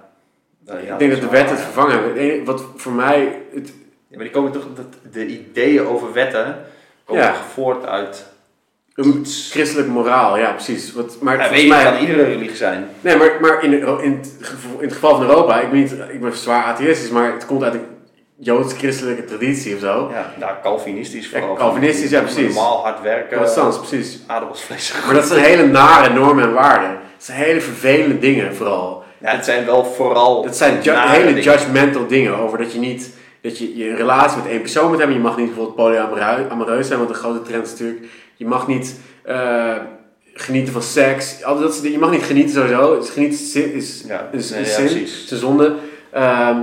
Nou, ja, ik denk dat de wetten het vervangen hebben. Wat voor mij, het, Ja, maar die komen toch, dat, de ideeën over wetten komen Ja. voort uit een christelijk moraal, ja precies. Wat, maar Ja, weet je, mij, kan iedere religie zijn. Nee, maar, maar in, in, het geval, in het geval van Europa, ik ben, niet, ik ben zwaar atheïstisch, maar het komt uit een joods-christelijke traditie of zo. Ja, nou, Calvinistisch vooral. Calvinistisch, ja, precies. Normaal hard werken. Protestants, precies. Aardappelsvlees. Maar dat zijn hele nare normen en waarden. Dat zijn hele vervelende dingen vooral. Ja, het zijn wel vooral. Dat zijn ju- hele dingen. judgmental dingen over dat je niet... Dat je, je relatie met één persoon moet hebben. Je mag niet bijvoorbeeld polyamoreus zijn, want een grote trend is natuurlijk... Je mag niet eh, genieten van seks. Al dat. Je mag niet genieten sowieso. Het Genieten is, is, Ja, is, nee, ja, zin. precies. Het is een zonde. Ehm,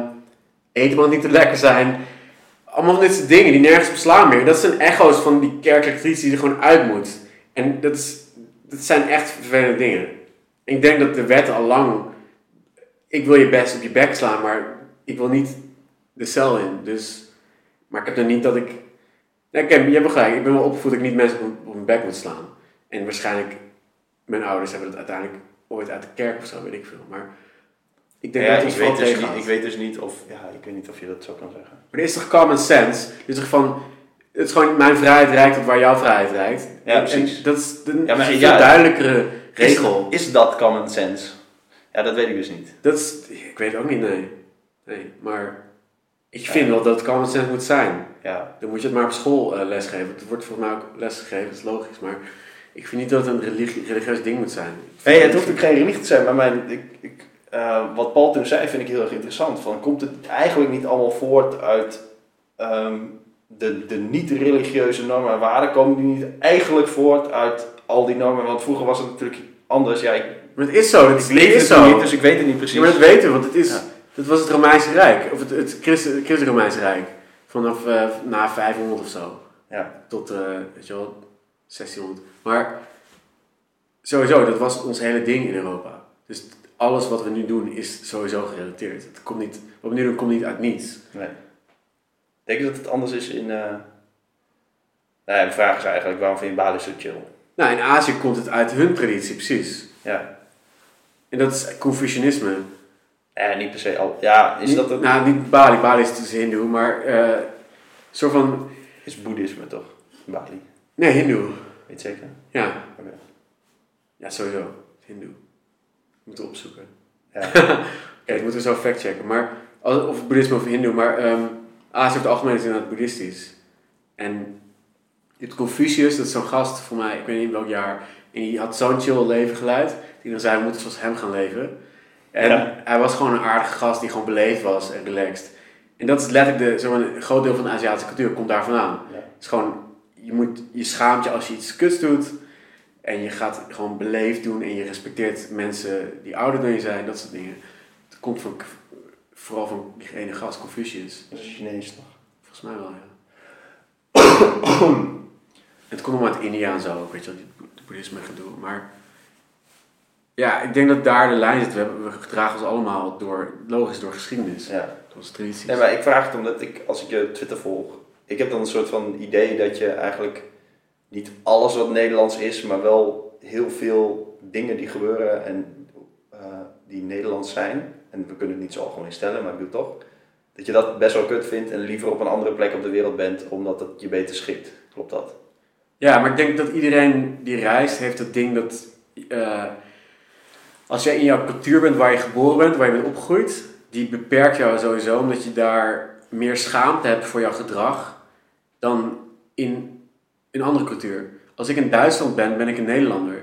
eten mag niet te lekker zijn. Allemaal dit soort dingen die nergens op slaan meer. Dat zijn echo's van die kerkelijke die er gewoon uit moet. En dat, is, dat zijn echt vervelende dingen. Ik denk dat de wet al lang... Ik wil je best op je bek slaan, maar ik wil niet de cel in. Dus, maar ik heb dan niet dat ik... Ja, kijk, je hebt gelijk. Ik ben wel opgevoed dat ik niet mensen op, hun bek moet slaan. En waarschijnlijk... Mijn ouders hebben dat uiteindelijk ooit uit de kerk of zo, weet ik veel. Maar ik denk Ja, dat het ik, weet dus niet, ik weet dus niet of. Ja, ik weet niet of je dat zo kan zeggen. Maar er is toch common sense? Dus toch van, het is gewoon mijn vrijheid reikt tot waar jouw vrijheid reikt. Ja, precies. En dat is de, Ja, maar een ja, duidelijkere regel. Is, is dat common sense? Ja, dat weet ik dus niet. Dat is, ik weet ook niet, nee. nee. Maar ik vind wel dat het common sense moet zijn. Ja, Dan moet je het maar op school eh, lesgeven. Het wordt volgens mij ook lesgegeven, dat is logisch. Maar ik vind niet dat het een religie, religieus ding moet zijn. Nee, het hoeft ook geen religie te zijn, maar mijn, ik, ik, eh, wat Paul toen zei vind ik heel erg interessant. Van, komt het eigenlijk niet allemaal voort uit ehm, de, de niet-religieuze normen en waarden? Komen die niet eigenlijk voort uit al die normen? Want vroeger was het natuurlijk anders. Ja, ik, Maar het is zo, het ik leef is het zo. niet, dus ik weet het niet precies. Ja, maar dat weten we, want het is, Ja. dat was het Romeinse Rijk. Of het, het Christen- Romeinse Rijk. Vanaf eh, na 500 of zo. Ja. tot, eh, weet je wel, 1600. Maar sowieso, dat was ons hele ding in Europa. Dus alles wat we nu doen is sowieso gerelateerd. Het komt niet, wat we nu doen komt niet uit niets. Nee. Denk je dat het anders is in... eh Nou ja, de vraag is eigenlijk, waarom vind je Bali zo chill? Nou, in Azië komt het uit hun traditie, precies. Ja. En dat is Confucianisme. Eh, niet per se al. Ja, is Niet- dat het? Nou, niet Bali. Bali is dus hindoe, maar eh, een soort van... Is boeddhisme toch? Bali. Nee, hindoe. Weet je zeker? Ja. Oké. Ja, sowieso. Hindoe. Moeten opzoeken. Ja. Oké, dat moeten we zo factchecken. Maar, of boeddhisme of hindoe, maar ehm Azië over het algemeen is inderdaad boeddhistisch. En dit Confucius, dat is zo'n gast voor mij, ik weet niet in welk jaar, en die had zo'n chill leven geleid, die dan zei, we moeten zoals hem gaan leven. En Ja. hij was gewoon een aardige gast die gewoon beleefd was en relaxed. En dat is letterlijk de, zo'n een groot deel van de Aziatische cultuur, komt daar vandaan. Ja. Het is gewoon, je, moet, je schaamt je als je iets kuts doet. En je gaat gewoon beleefd doen en je respecteert mensen die ouder dan je zijn, dat soort dingen. Het komt van, vooral van die ene gast, Confucius. Dat is Chinees toch? Volgens mij wel, ja. het komt allemaal uit India en zo, ook, weet je wel, het boeddhisme gedoe. Maar ja, ik denk dat daar de lijn zit. We, hebben, we gedragen ons allemaal door, logisch door geschiedenis. Ja. Door tradities. Nee, maar ik vraag het omdat ik, als ik je Twitter volg, ik heb dan een soort van idee dat je eigenlijk niet alles wat Nederlands is, maar wel heel veel dingen die gebeuren en eh, die Nederlands zijn, en we kunnen het niet zo algemeen stellen, maar ik doe het toch, dat je dat best wel kut vindt en liever op een andere plek op de wereld bent, omdat het je beter schikt. Klopt dat? Ja, maar ik denk dat iedereen die reist heeft het ding dat... eh, als jij in jouw cultuur bent waar je geboren bent, waar je bent opgegroeid, die beperkt jou sowieso omdat je daar meer schaamte hebt voor jouw gedrag dan in een andere cultuur. Als ik in Duitsland ben, ben ik een Nederlander.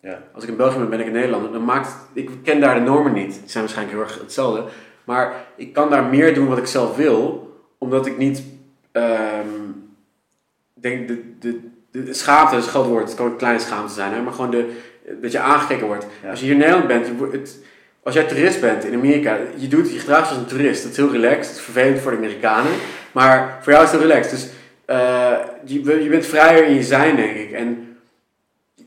Ja. Als ik in België ben, ben ik een Nederlander. Dan maakt, ik ken daar de normen niet. Die zijn waarschijnlijk heel erg hetzelfde. Maar ik kan daar meer doen wat ik zelf wil, omdat ik niet ehm, denk de, de, de schaamte is een groot woord. Het kan ook een kleine schaamte zijn, hè? maar gewoon de, dat je aangekeken wordt. Ja. Als je hier in Nederland bent, je, het, als jij toerist bent in Amerika, je, doet, je gedraagt als een toerist. Dat is heel relaxed. Het is vervelend voor de Amerikanen, maar voor jou is het heel relaxed. Dus eh, je, je bent vrijer in je zijn, denk ik. En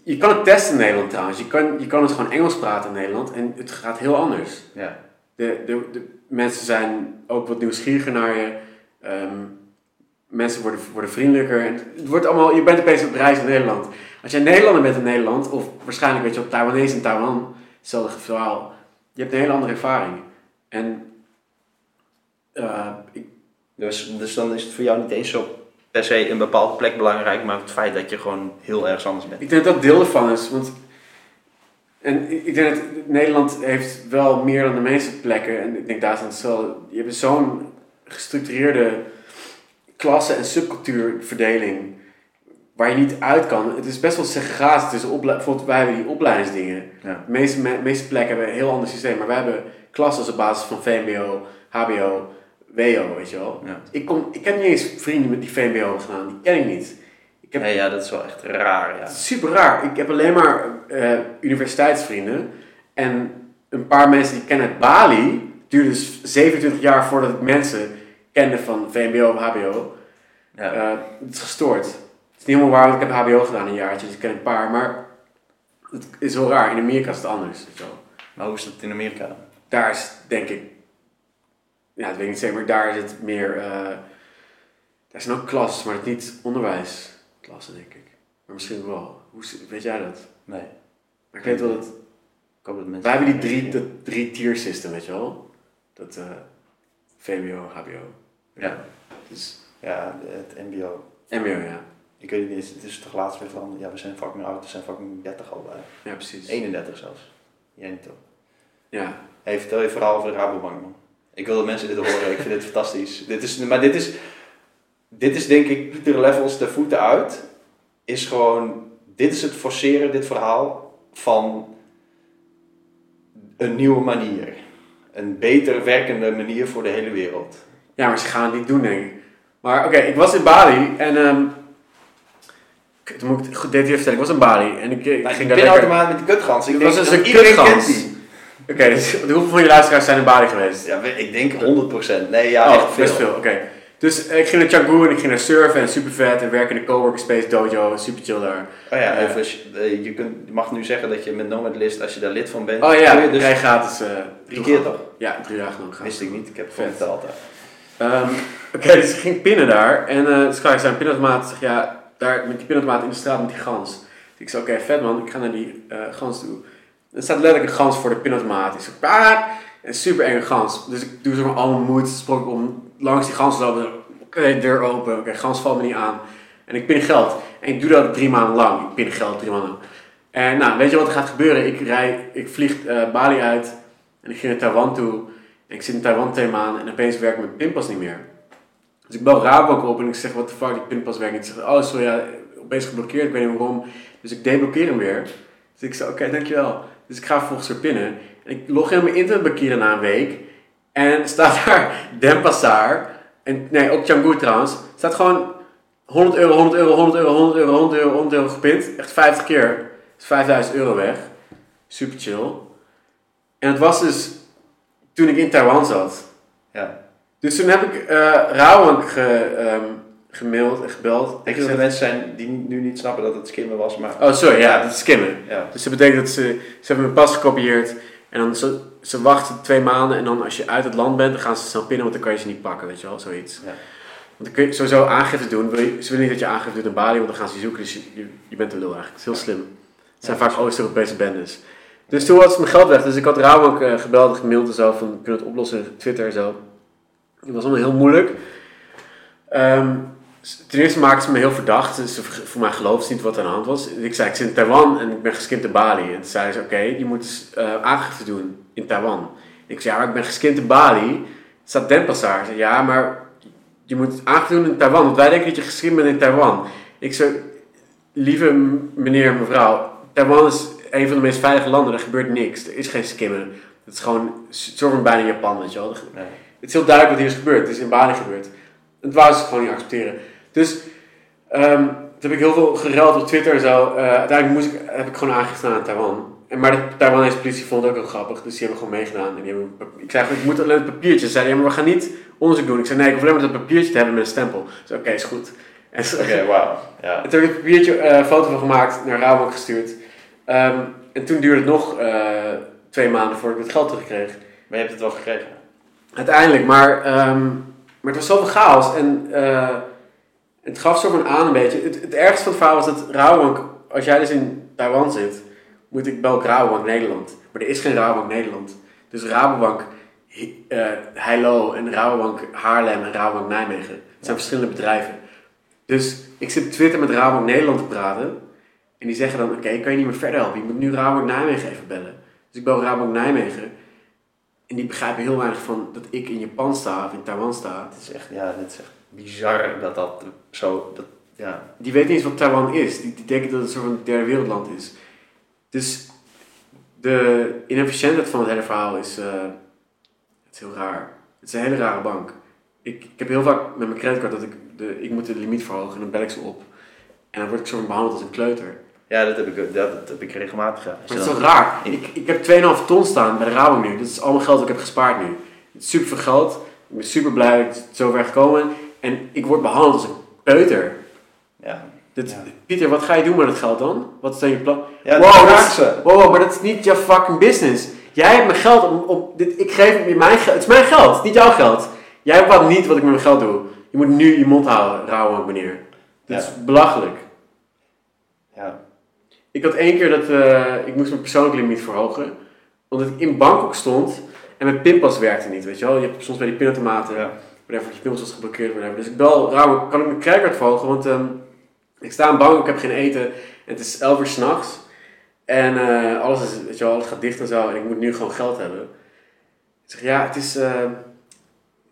je kan het testen in Nederland trouwens. Je kan, je kan het gewoon Engels praten in Nederland en het gaat heel anders. Ja. De, de, de mensen zijn ook wat nieuwsgieriger naar je. Ehm, mensen worden, worden vriendelijker. En het wordt allemaal, je bent opeens op reis in Nederland. Als jij Nederlander bent in Nederland, of waarschijnlijk weet je op Taiwanese in Taiwan, hetzelfde verhaal. Je hebt een hele andere ervaring. En eh, ik, Dus, dus dan is het voor jou niet eens zo per se een bepaalde plek belangrijk, maar het feit dat je gewoon heel erg anders bent. Ik denk dat dat deel ervan is. Want en ik denk dat Nederland heeft wel meer dan de meeste plekken. En ik denk Duitsland is wel. Je hebt zo'n gestructureerde klasse- en subcultuurverdeling. Waar je niet uit kan. Het is best wel segregatie tussen opleidingen. Bijvoorbeeld, wij hebben die opleidingsdingen. Ja. De meeste, me- meeste plekken hebben een heel ander systeem. Maar wij hebben klassen op basis van VMBO, HBO, WO, weet je wel. Ja. Ik, kom, ik heb niet eens vrienden met die VMBO gedaan. Die ken ik niet. Ik heb Ja, ja, dat is wel echt raar, ja. super raar. Ik heb alleen maar eh, universiteitsvrienden. En een paar mensen die ik ken uit Bali. Het duurde dus 27 jaar voordat ik mensen kende van VMBO of HBO. ja. Eh, het is gestoord. Het is niet helemaal waar, want ik heb HBO gedaan een jaartje. Dus ik ken een paar. Maar het is wel raar. In Amerika is het anders. wel. Maar hoe is dat in Amerika? Daar is denk ik... Ja, dat weet ik niet zeker. Maar daar is het meer... eh daar zijn ook klassen, maar het is niet onderwijsklassen, denk ik. Maar misschien wel. Hoe, weet jij dat? Nee. Maar ik weet wel dat... Ik hoop dat mensen... Wij hebben die drie, dat drie tier system, weet je wel? Dat eh VMBO, HBO. Ja. Dus Ja, het mbo. MBO, ja. Ik weet het niet, het is toch laatst weer veranderd. Ja, we zijn fucking oud, we zijn fucking 30 al bij. Ja, precies. 31 zelfs. Jij niet toch? Ja. Hey, vertel je verhaal over de Rabobank, man. Ik wil dat mensen dit horen, ik vind dit fantastisch. Dit is, maar dit is, dit is denk ik Pieter Levels de voeten uit. Is gewoon, dit is het forceren, dit verhaal, van een nieuwe manier. Een beter werkende manier voor de hele wereld. Ja, maar ze gaan het niet doen, denk ik. Maar oké, ik was in Bali en... dan moet ik het goed detail vertellen. Ik was in Bali en ik, ik Nou, ging daar lekker... met de kutgans, ik Dat denk was dat dus een iedereen kutgans. kent die. Oké, dus hoeveel van je luisteraars zijn in Bali geweest? Ja, ik denk 100%. Nee, ja, oh, echt veel. best veel, oké. Dus eh, ik ging naar Canggu en ik ging naar surfen en super vet en werken in de coworking space dojo, super chill daar. Oh ja, Eh. overigens, eh, je, kunt, je mag nu zeggen dat je met Nomad List, als je daar lid van bent, Oh ja, je dus krijg gratis. drie keer toch? Ja, drie jaar genomen. Wist ik niet, ik heb het gewoon verteld. Ehm, Oké, dus ik ging pinnen daar. En eh dus ik zei een pinautomaat. Zeg, ja, daar met die pinautomaat in de straat met die gans. Dus ik zei, oké, vet man, ik ga naar die eh, gans toe. Er staat letterlijk een gans voor de pinautomaat. Zeg, paard! Een super enge gans. Dus ik doe zo maar al mijn moeite om langs die gans te lopen. Oké, deur open. Oké, gans valt me niet aan. En ik pin geld. En ik doe dat drie maanden lang. Ik pin geld drie maanden lang. En nou, weet je wat er gaat gebeuren? Ik, rij, ik vlieg eh, Bali uit. En ik ging naar Taiwan toe. En ik zit in Taiwan twee maanden. En opeens werkt mijn pinpas niet meer. Dus ik bel Rabobank op en ik zeg, wat de fuck, die pinpas werkt niet. Ze zeggen, oh sorry, ja, opeens geblokkeerd, ik weet niet waarom. Dus ik deblokkeer hem weer. Dus ik zeg, oké, dankjewel. Dus ik ga vervolgens weer pinnen. En ik log in mijn internetbankieren na een week. En staat daar Denpasar. En nee, op Canggu trouwens. Staat gewoon 100 euro, 100 euro, 100 euro, 100 euro, 100 euro, 100 euro gepint. Echt 50 keer. Dus 5000 euro weg. Super chill. En het was dus toen ik in Taiwan zat. Ja. Dus toen heb ik eh Rawank ge, ehm, gemaild en gebeld. Denk je dat er mensen zijn die nu niet snappen dat het skimmen was, maar... Oh, sorry, ja, dat is skimmen. Ja. Dus dat betekent dat ze, ze hebben mijn pas gekopieerd. En dan ze, ze wachten twee maanden. En dan als je uit het land bent, dan gaan ze snel pinnen, want dan kan je ze niet pakken, weet je wel, zoiets. Ja. Want dan kun je sowieso aangifte doen. Ze willen niet dat je aangifte doet in Bali, want dan gaan ze je zoeken. Dus je, bent een lul eigenlijk. Het is heel slim. Het zijn vaak Oost-Europese bendes. Dus toen was mijn geld weg. Dus ik had Rawank eh, gebeld en gemaild en zo. Van, kunnen het oplossen? Twitter en zo. Het was allemaal heel moeilijk. Ehm, ten eerste maakten ze me heel verdacht. Ze- voor mij geloofden ze niet wat er aan de hand was. Ik zei, ik zit in Taiwan en ik ben geskind in Bali. En toen zeiden ze, oké, je moet eh, aangifte doen in Taiwan. Ik zei, ja, maar ik ben geskind in Bali. Er staat. Ze zei, ja, maar je moet aangifte doen in Taiwan. Want wij denken dat je geskind bent in Taiwan. Ik zei, lieve meneer en mevrouw, Taiwan is een van de meest veilige landen. Er gebeurt niks. Er is geen skimmen. Het is gewoon, soort van bijna Japan, weet je wel. Het is heel duidelijk wat hier is gebeurd. Het is in Bali gebeurd. Het wou ze gewoon niet accepteren. Dus ehm, toen heb ik heel veel gereld op Twitter en zo. Eh, uiteindelijk moest ik, heb ik gewoon aangifte gedaan aan Taiwan. En, maar de Taiwanese politie vond het ook heel grappig. Dus die hebben gewoon meegedaan. En die hebben, een ik zei, ik moet alleen het papiertje. Ze zeiden, ja, maar we gaan niet onderzoek doen. Ik zei, nee, ik hoef alleen maar dat papiertje te hebben met een stempel. Dus oké, is goed. Oké, wauw. Ja. en toen heb ik het papiertje, eh, foto van gemaakt, naar Rabobank gestuurd. Ehm, en toen duurde het nog eh, twee maanden voordat ik het geld terugkreeg. Maar je hebt het wel gekregen. Uiteindelijk, maar, ehm, maar het was zoveel chaos en eh, het gaf zo van aan een beetje. Het, het ergste van het verhaal was dat Rabobank, als jij dus in Taiwan zit, moet ik bel Rabobank Nederland. Maar er is geen Rabobank Nederland. Dus Rabobank Hi- eh, Heilo en Rabobank Haarlem en Rabobank Nijmegen. Het zijn verschillende bedrijven. Dus ik zit op Twitter met Rabobank Nederland te praten. En die zeggen dan, oké, ik kan je niet meer verder helpen. Je moet nu Rabobank Nijmegen even bellen. Dus ik bel Rabobank Nijmegen. En die begrijpen heel weinig van dat ik in Japan sta of in Taiwan sta. Het is echt, ja, het is echt bizar dat dat zo, dat, ja. Die weten niet eens wat Taiwan is. Die, die denken dat het een soort van derde wereldland is. Dus de inefficiëntheid van het hele verhaal is, eh, het is heel raar. Het is een hele rare bank. Ik, ik heb heel vaak met mijn creditcard dat ik, de, ik moet de limiet verhogen en dan bel ik ze op. En dan word ik van behandeld als een kleuter. Ja, dat heb ik, dat, dat heb ik regelmatig. Maar het is toch raar? Ik, ik heb 2,5 ton staan bij de Rabobank nu. Dat is al mijn geld dat ik heb gespaard nu. Het is super veel geld. Ik ben super blij dat ik zover gekomen. En ik word behandeld als een peuter. Ja. Dit, Ja. Pieter, wat ga je doen met het geld dan? Wat is dan je plan? Ja, wow, dat dat is, wow, maar dat is niet jouw fucking business. Jij hebt mijn geld op, op dit, ik geef je mijn geld. Het is mijn geld, het niet jouw geld. Jij bepaalt niet wat ik met mijn geld doe. Je moet nu je mond houden, rauwe meneer. Ja. is belachelijk. Ja. Ik had één keer dat eh, ik moest mijn persoonlijke limiet verhogen. Omdat ik in Bangkok stond en mijn pinpas werkte niet, weet je wel. Je hebt soms bij die pinautomaten, Ja. whatever, je pinpas was geblokkeerd, whatever. Dus ik bel, Rauw, kan ik mijn creditcard verhogen? Want ehm, ik sta in Bangkok, ik heb geen eten. En het is 11 uur s'nachts. En eh, alles, is, weet je wel, alles gaat dicht en zo. En ik moet nu gewoon geld hebben. Ik zeg, ja, het is... eh,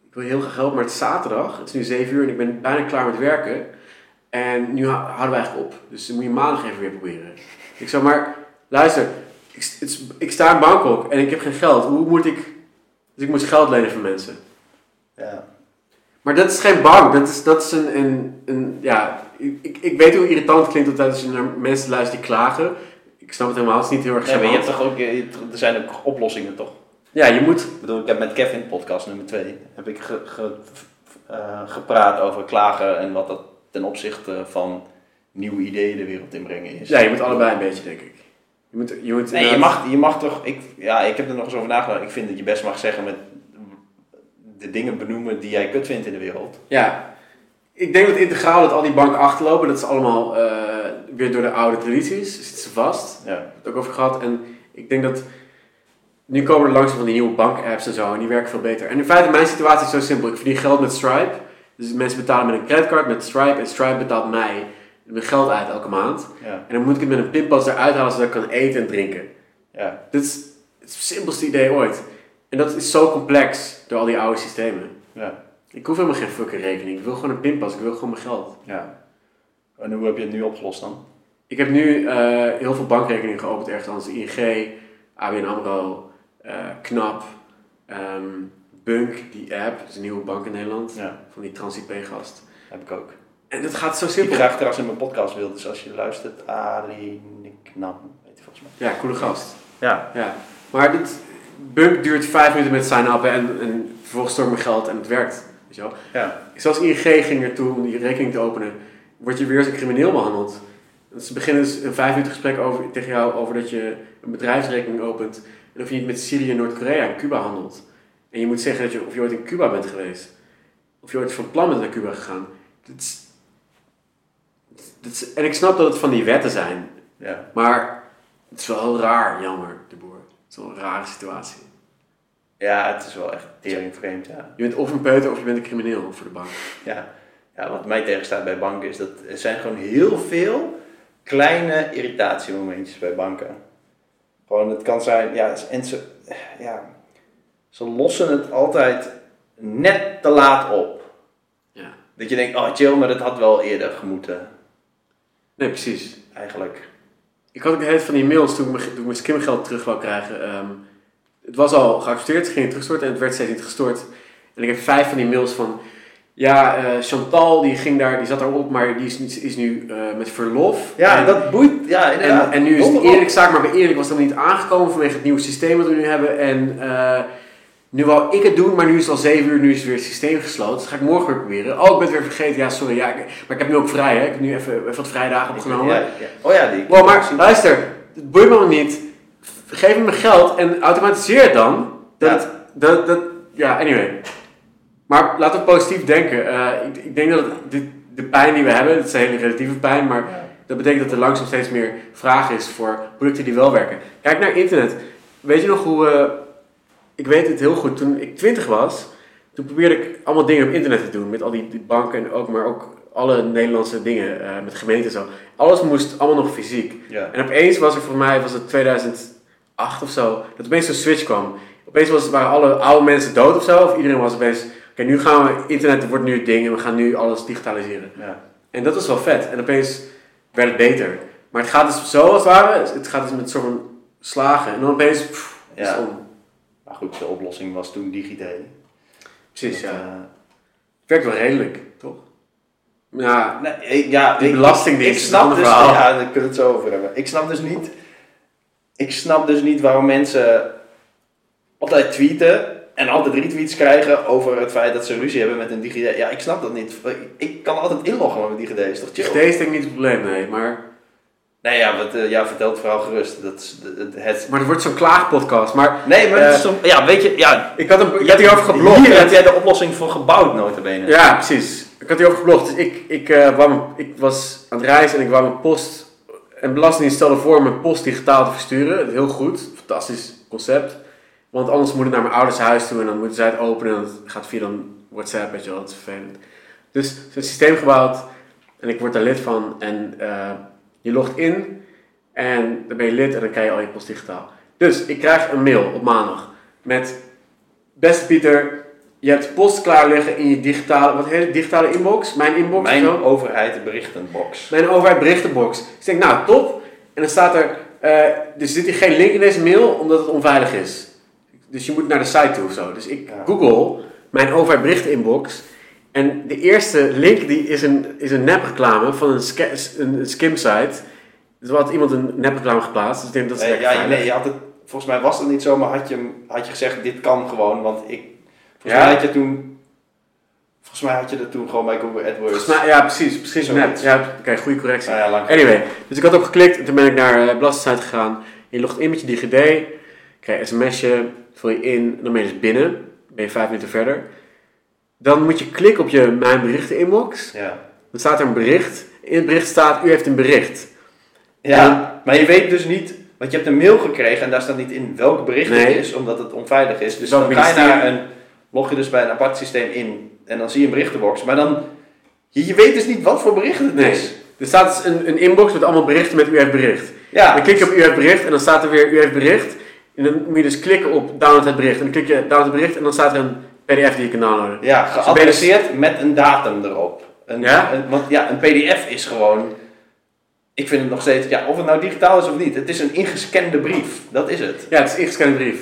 ik wil heel graag geld, maar het is zaterdag. Het is nu 7 uur en ik ben bijna klaar met werken. En nu hou- houden we eigenlijk op. Dus dan moet je maandag even weer proberen. Ik zeg, maar luister, ik, het is- ik sta in Bangkok en ik heb geen geld. Hoe moet ik... Dus ik moet geld lenen van mensen. Ja. Maar dat is geen bank, dat is, dat is een, een, een ja, ik, ik- weet hoe irritant het klinkt altijd als je naar mensen luistert die klagen. Ik snap het helemaal, het is niet heel erg Ja, maar je hebt toch ook, je- er zijn ook oplossingen toch? Ja, je moet, Ik bedoel, ik heb met Kevin, podcast nummer 2, heb ik ge- ge- eh, gepraat over klagen en wat dat ten opzichte van nieuwe ideeën de wereld inbrengen is. ja, je moet allebei een beetje, denk ik. Je moet, je moet Nee, je mag, je mag toch, ik, ja, ik heb er nog eens over nagedacht. Ik vind dat je best mag zeggen met de dingen benoemen die jij kut vindt in de wereld. Ja, ik denk dat integraal dat al die banken achterlopen. Dat is allemaal eh, weer door de oude tradities, zitten ze vast. Ja. het ook over gehad. En Ik denk dat nu komen er langzaam van die nieuwe bank-apps en zo en die werken veel beter. En in feite, mijn situatie is zo simpel. Ik verdien geld met Stripe. Dus mensen betalen met een creditcard met Stripe en Stripe betaalt mij mijn geld uit elke maand. Ja. En dan moet ik het met een pinpas eruit halen zodat ik kan eten en drinken. Ja. Dit is het simpelste idee ooit. En dat is zo complex door al die oude systemen. Ja. Ik hoef helemaal geen fucking rekening. Ik wil gewoon een pinpas. Ik wil gewoon mijn geld. Ja. En hoe heb je het nu opgelost dan? Ik heb nu eh, heel veel bankrekeningen geopend ergens anders. ING, ABN AMRO, eh, KNAP, ehm, Bunk, die app. Dat is een nieuwe bank in Nederland. Ja, Van die TransIP-gast. heb ik ook. En dat gaat zo Die ik simpel. graag trouwens in mijn podcast wil, dus als je luistert, Ali Niknam, weet je volgens mij. Ja, coole gast. Ja. Ja. Maar dit, Bunk duurt vijf minuten met sign-uppen en, en vervolgens mijn geld en het werkt. Weet je wel? Ja. Zelfs ING ging ertoe om die rekening te openen. Word je weer als een crimineel behandeld. Dus ze beginnen dus een vijf minuten gesprek over, tegen jou over dat je een bedrijfsrekening opent. En of je niet met Syrië, Noord-Korea en Cuba handelt. En je moet zeggen dat je, of je ooit in Cuba bent geweest. Of je ooit van plan bent naar Cuba gegaan. Dit is, is- en ik snap dat het van die wetten zijn. Ja. Maar het is wel heel raar, jammer, de boer. Het is wel een rare situatie. Ja, het is wel echt tering vreemd, ja. Je bent of een peuter of je bent een crimineel voor de bank. Ja. ja, wat mij tegenstaat bij banken is dat er zijn gewoon heel veel kleine irritatiemomentjes bij banken. Gewoon, het kan zijn, ja, en ze, ja, ze lossen het altijd net te laat op. Ja. Dat je denkt, oh chill, maar dat had wel eerder gemoeten, Nee, precies. eigenlijk. Ik had ook de hele van die mails toen ik mijn, toen ik mijn skimgeld terug wou krijgen. ehm, het was al geaccepteerd, ze gingen terugstorten en het werd steeds niet gestort. En ik heb vijf van die mails van... Ja, eh, Chantal die ging daar, die zat daarop, maar die is, niet- is nu eh, met verlof. Ja, en, dat boeit, ja, inderdaad. en, en nu is het eerlijk zaak, maar bij eerlijk was het nog niet aangekomen vanwege het nieuwe systeem wat we nu hebben. En eh, nu wou ik het doen, maar nu is het al zeven uur, nu is weer het systeem gesloten. Dus ga ik morgen weer proberen. Oh, ik ben het weer vergeten. Ja, sorry. Ja, ik- maar ik heb nu ook vrij, hè. Ik heb nu even, even wat vrijdagen opgenomen. Ja, ja. Oh ja, die. Wow, maar luister, het boeit me nog niet. Geef me mijn geld en automatiseer het dan. Dat, Ja. het- dat, dat, ja, anyway. Maar laten we positief denken. Eh, ik, ik denk dat het, dit, de pijn die we hebben, het is een hele relatieve pijn, maar dat betekent dat er langzaam steeds meer vraag is voor producten die wel werken. Kijk naar internet. Weet je nog hoe, eh, ik weet het heel goed, toen ik 20 was, toen probeerde ik allemaal dingen op internet te doen. Met al die, die banken en ook, maar ook alle Nederlandse dingen, eh, met gemeenten en zo. Alles moest allemaal nog fysiek. Ja. En opeens was er voor mij, was het 2008 of zo, dat opeens zo'n switch kwam. Opeens was, waren alle oude mensen dood of zo, of iedereen was opeens, oké nu gaan we, internet wordt nu het ding en we gaan nu alles digitaliseren. Ja. En dat was wel vet. En opeens werd het beter. Maar het gaat dus zo als het ware, het gaat dus met soort van slagen. En dan opeens, pff, Ja. Maar goed, de oplossing was toen DigiD. Precies, Dat, ja. eh, Het werkt wel redelijk, toch? Ja, Nee, ik- ja, Die belastingdienst Ik snap dus, ja, daar kunnen we het zo over hebben. Ik snap dus niet, ik snap dus niet waarom mensen altijd tweeten en altijd retweets krijgen over het feit dat ze ruzie hebben met een DigiD. Ja, ik snap dat niet. Ik, kan altijd inloggen met DigiD, is toch chill? deze is denk ik niet het probleem, nee. Maar, Nee, ja, wat, eh, ja, vertel het verhaal gerust. Dat is het, het- maar het wordt zo'n klaagpodcast. Maar Nee, maar Eh, het is zo- ja, weet je, ja, ik had, een, ik had hierover geblogd. Hier heb het- jij de oplossing voor gebouwd, notabene. Ja, precies. Ik had hierover geblogd. Dus ik, ik, eh, wou mijn- ik was aan het reizen en ik wou mijn post... En Belastingdienst stelde voor mijn post digitaal te versturen. Heel goed. Fantastisch concept. Want anders moet het naar mijn ouders huis toe en dan moeten zij het openen en dat gaat via dan WhatsApp, weet je wel. Dat is vervelend. Dus een systeem gebouwd en ik word daar lid van. En eh, je logt in en dan ben je lid en dan krijg je al je post digitaal. Dus ik krijg een mail op maandag met... Beste Pieter, je hebt post klaar liggen in je digitale, wat heet het, digitale inbox? Mijn inbox Mijn zo? overheid berichtenbox. Mijn overheid berichtenbox. Dus ik denk, nou top. En dan staat er, eh, er zit hier geen link in deze mail omdat het onveilig is. Dus je moet naar de site toe of zo. Dus ik Ja. google mijn overheid berichteninbox. En de eerste link die is een, is een nepreclame van een, een skim site. Dus had iemand een nepreclame geplaatst. Dus ik denk dat is Eh, lekker ja, veilig. nee, je had het, volgens mij was dat niet zo, maar had je, had je gezegd, dit kan gewoon, want ik, volgens Ja. mij had je toen, volgens mij had je dat toen gewoon bij Google AdWords. Mij- ja, precies. Precies net. Ja, oké, goede correctie. Nou ja, Anyway, dus ik had ook geklikt en toen ben ik naar uh, Belastingdienst gegaan. Je logt in met je DigiD, krijg je sms'je, vul je in, dan ben je dus binnen. Ben je vijf minuten verder. Dan moet je klikken op je Mijn Berichten inbox. Ja. Dan staat er een bericht. In het bericht staat, u heeft een bericht. ja, maar je weet dus niet Want je hebt een mail gekregen en daar staat niet in welk bericht Nee. het is, omdat het onveilig is. Dus dan ga je naar een, log je dus bij een apart systeem in en dan zie je een berichtenbox. Maar dan, je, je weet dus niet wat voor bericht het Nee. is. Er staat dus een, een inbox met allemaal berichten met u heeft bericht. Ja, Dan klik je op u heeft bericht en dan staat er weer u heeft bericht. En dan moet je dus klikken op download het bericht. En dan klik je download het bericht en dan staat er een pdf die je kan downloaden. ja Dus geadresseerd met een datum erop. Een, Ja? een- want ja, een pdf is gewoon, ik vind het nog steeds, ja, of het nou digitaal is of niet, het is een ingescande brief. Dat is het. Ja, het is ingescande brief.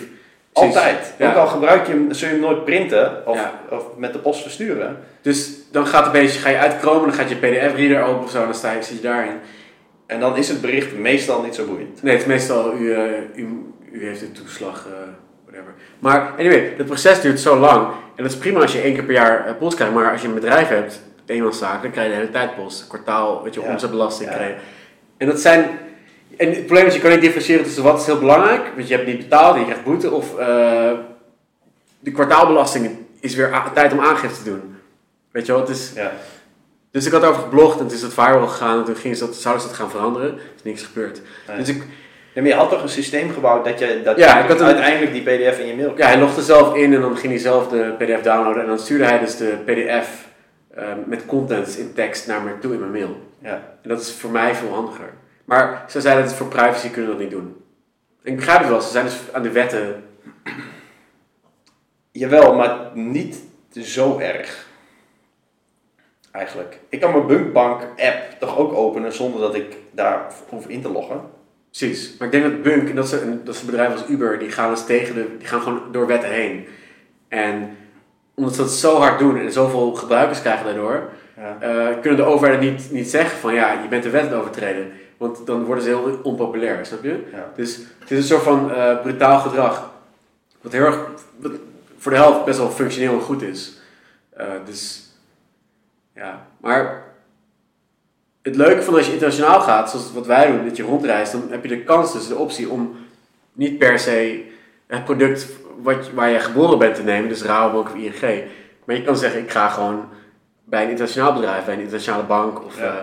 Precies. Altijd. Ja. Ook al gebruik je hem, zul je hem nooit printen of, Ja. of met de post versturen. Dus dan gaat een beetje, ga je uit Chrome, dan gaat je pdf-reader open of zo, en dan sta je, zit je daarin. En dan is het bericht meestal niet zo boeiend. Nee, het is meestal, u, eh, u, u heeft een toeslag, eh, whatever. Maar anyway, het proces duurt zo lang. En dat is prima als je één keer per jaar eh, post krijgt. Maar als je een bedrijf hebt, eenmanszaak, dan krijg je de hele tijd post. Kwartaal, weet je, Ja. omzetbelasting Ja. krijgen. En dat zijn... En het probleem is, je kan niet differentiëren tussen wat is heel belangrijk. Want je hebt niet betaald en je krijgt boete. Of eh, de kwartaalbelasting is weer tijd om aangifte te doen. Weet je wel, het is... Ja. Dus ik had over geblogd en toen is dat viral gegaan. En toen gingen ze dat, zouden ze dat gaan veranderen. Er is niks gebeurd. Nee. Dus ik, maar je had toch een systeem gebouwd dat je, dat Ja, je ik had een- uiteindelijk die pdf in je mail Ja, hij logde zelf in en dan ging hij zelf de PDF downloaden. En dan stuurde hij dus de PDF eh, met contents in tekst naar me toe in mijn mail. Ja. En dat is voor mij veel handiger. Maar ze zeiden dat voor privacy kunnen we dat niet doen. En ik begrijp het wel, ze zijn dus aan de wetten. Jawel, maar niet zo erg. Eigenlijk. Ik kan mijn Bunkbank app toch ook openen zonder dat ik daar hoef in te loggen. Precies. Maar ik denk dat Bunk, en dat is een, dat is een bedrijf als Uber, die gaan dus tegen de, die gaan gewoon door wetten heen. En omdat ze dat zo hard doen en zoveel gebruikers krijgen daardoor, Ja. eh, kunnen de overheden niet, niet zeggen van ja, je bent de wet overtreden. Want dan worden ze heel onpopulair, snap je? Ja. Dus het is een soort van eh, brutaal gedrag. Wat heel erg, wat voor de helft best wel functioneel en goed is. Eh, dus, ja. Maar het leuke van als je internationaal gaat, zoals wat wij doen, dat je rondreist, dan heb je de kans, dus de optie om niet per se het product wat, waar je geboren bent te nemen, dus Rabobank of ING. Maar je kan zeggen, ik ga gewoon bij een internationaal bedrijf, bij een internationale bank. Of Ja. eh,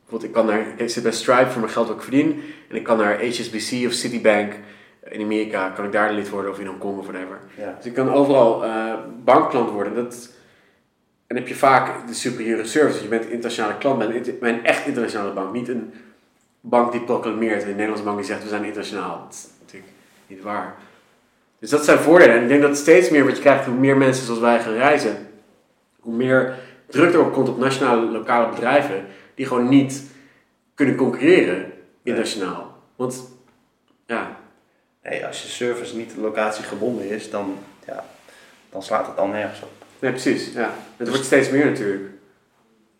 bijvoorbeeld, ik kan naar, ik zit bij Stripe voor mijn geld wat ik verdien. En ik kan naar HSBC of Citibank in Amerika, kan ik daar lid worden of in Hongkong of whatever. Ja. Dus ik kan overal eh, bankklant worden. Dat, en heb je vaak de superieure service. Je bent een internationale klant bij een, inter- bij een echt internationale bank. Niet een bank die proclameert, een Nederlandse bank die zegt we zijn internationaal. Dat is natuurlijk niet waar. Dus dat zijn voordelen. En ik denk dat steeds meer wat je krijgt, hoe meer mensen zoals wij gaan reizen, hoe meer druk er ook komt op nationale, lokale bedrijven, die gewoon niet kunnen concurreren internationaal. Want, ja, Nee, als je service niet locatie gebonden is, dan, ja, dan slaat het dan nergens op. nee, precies. Ja. Het wordt steeds meer natuurlijk.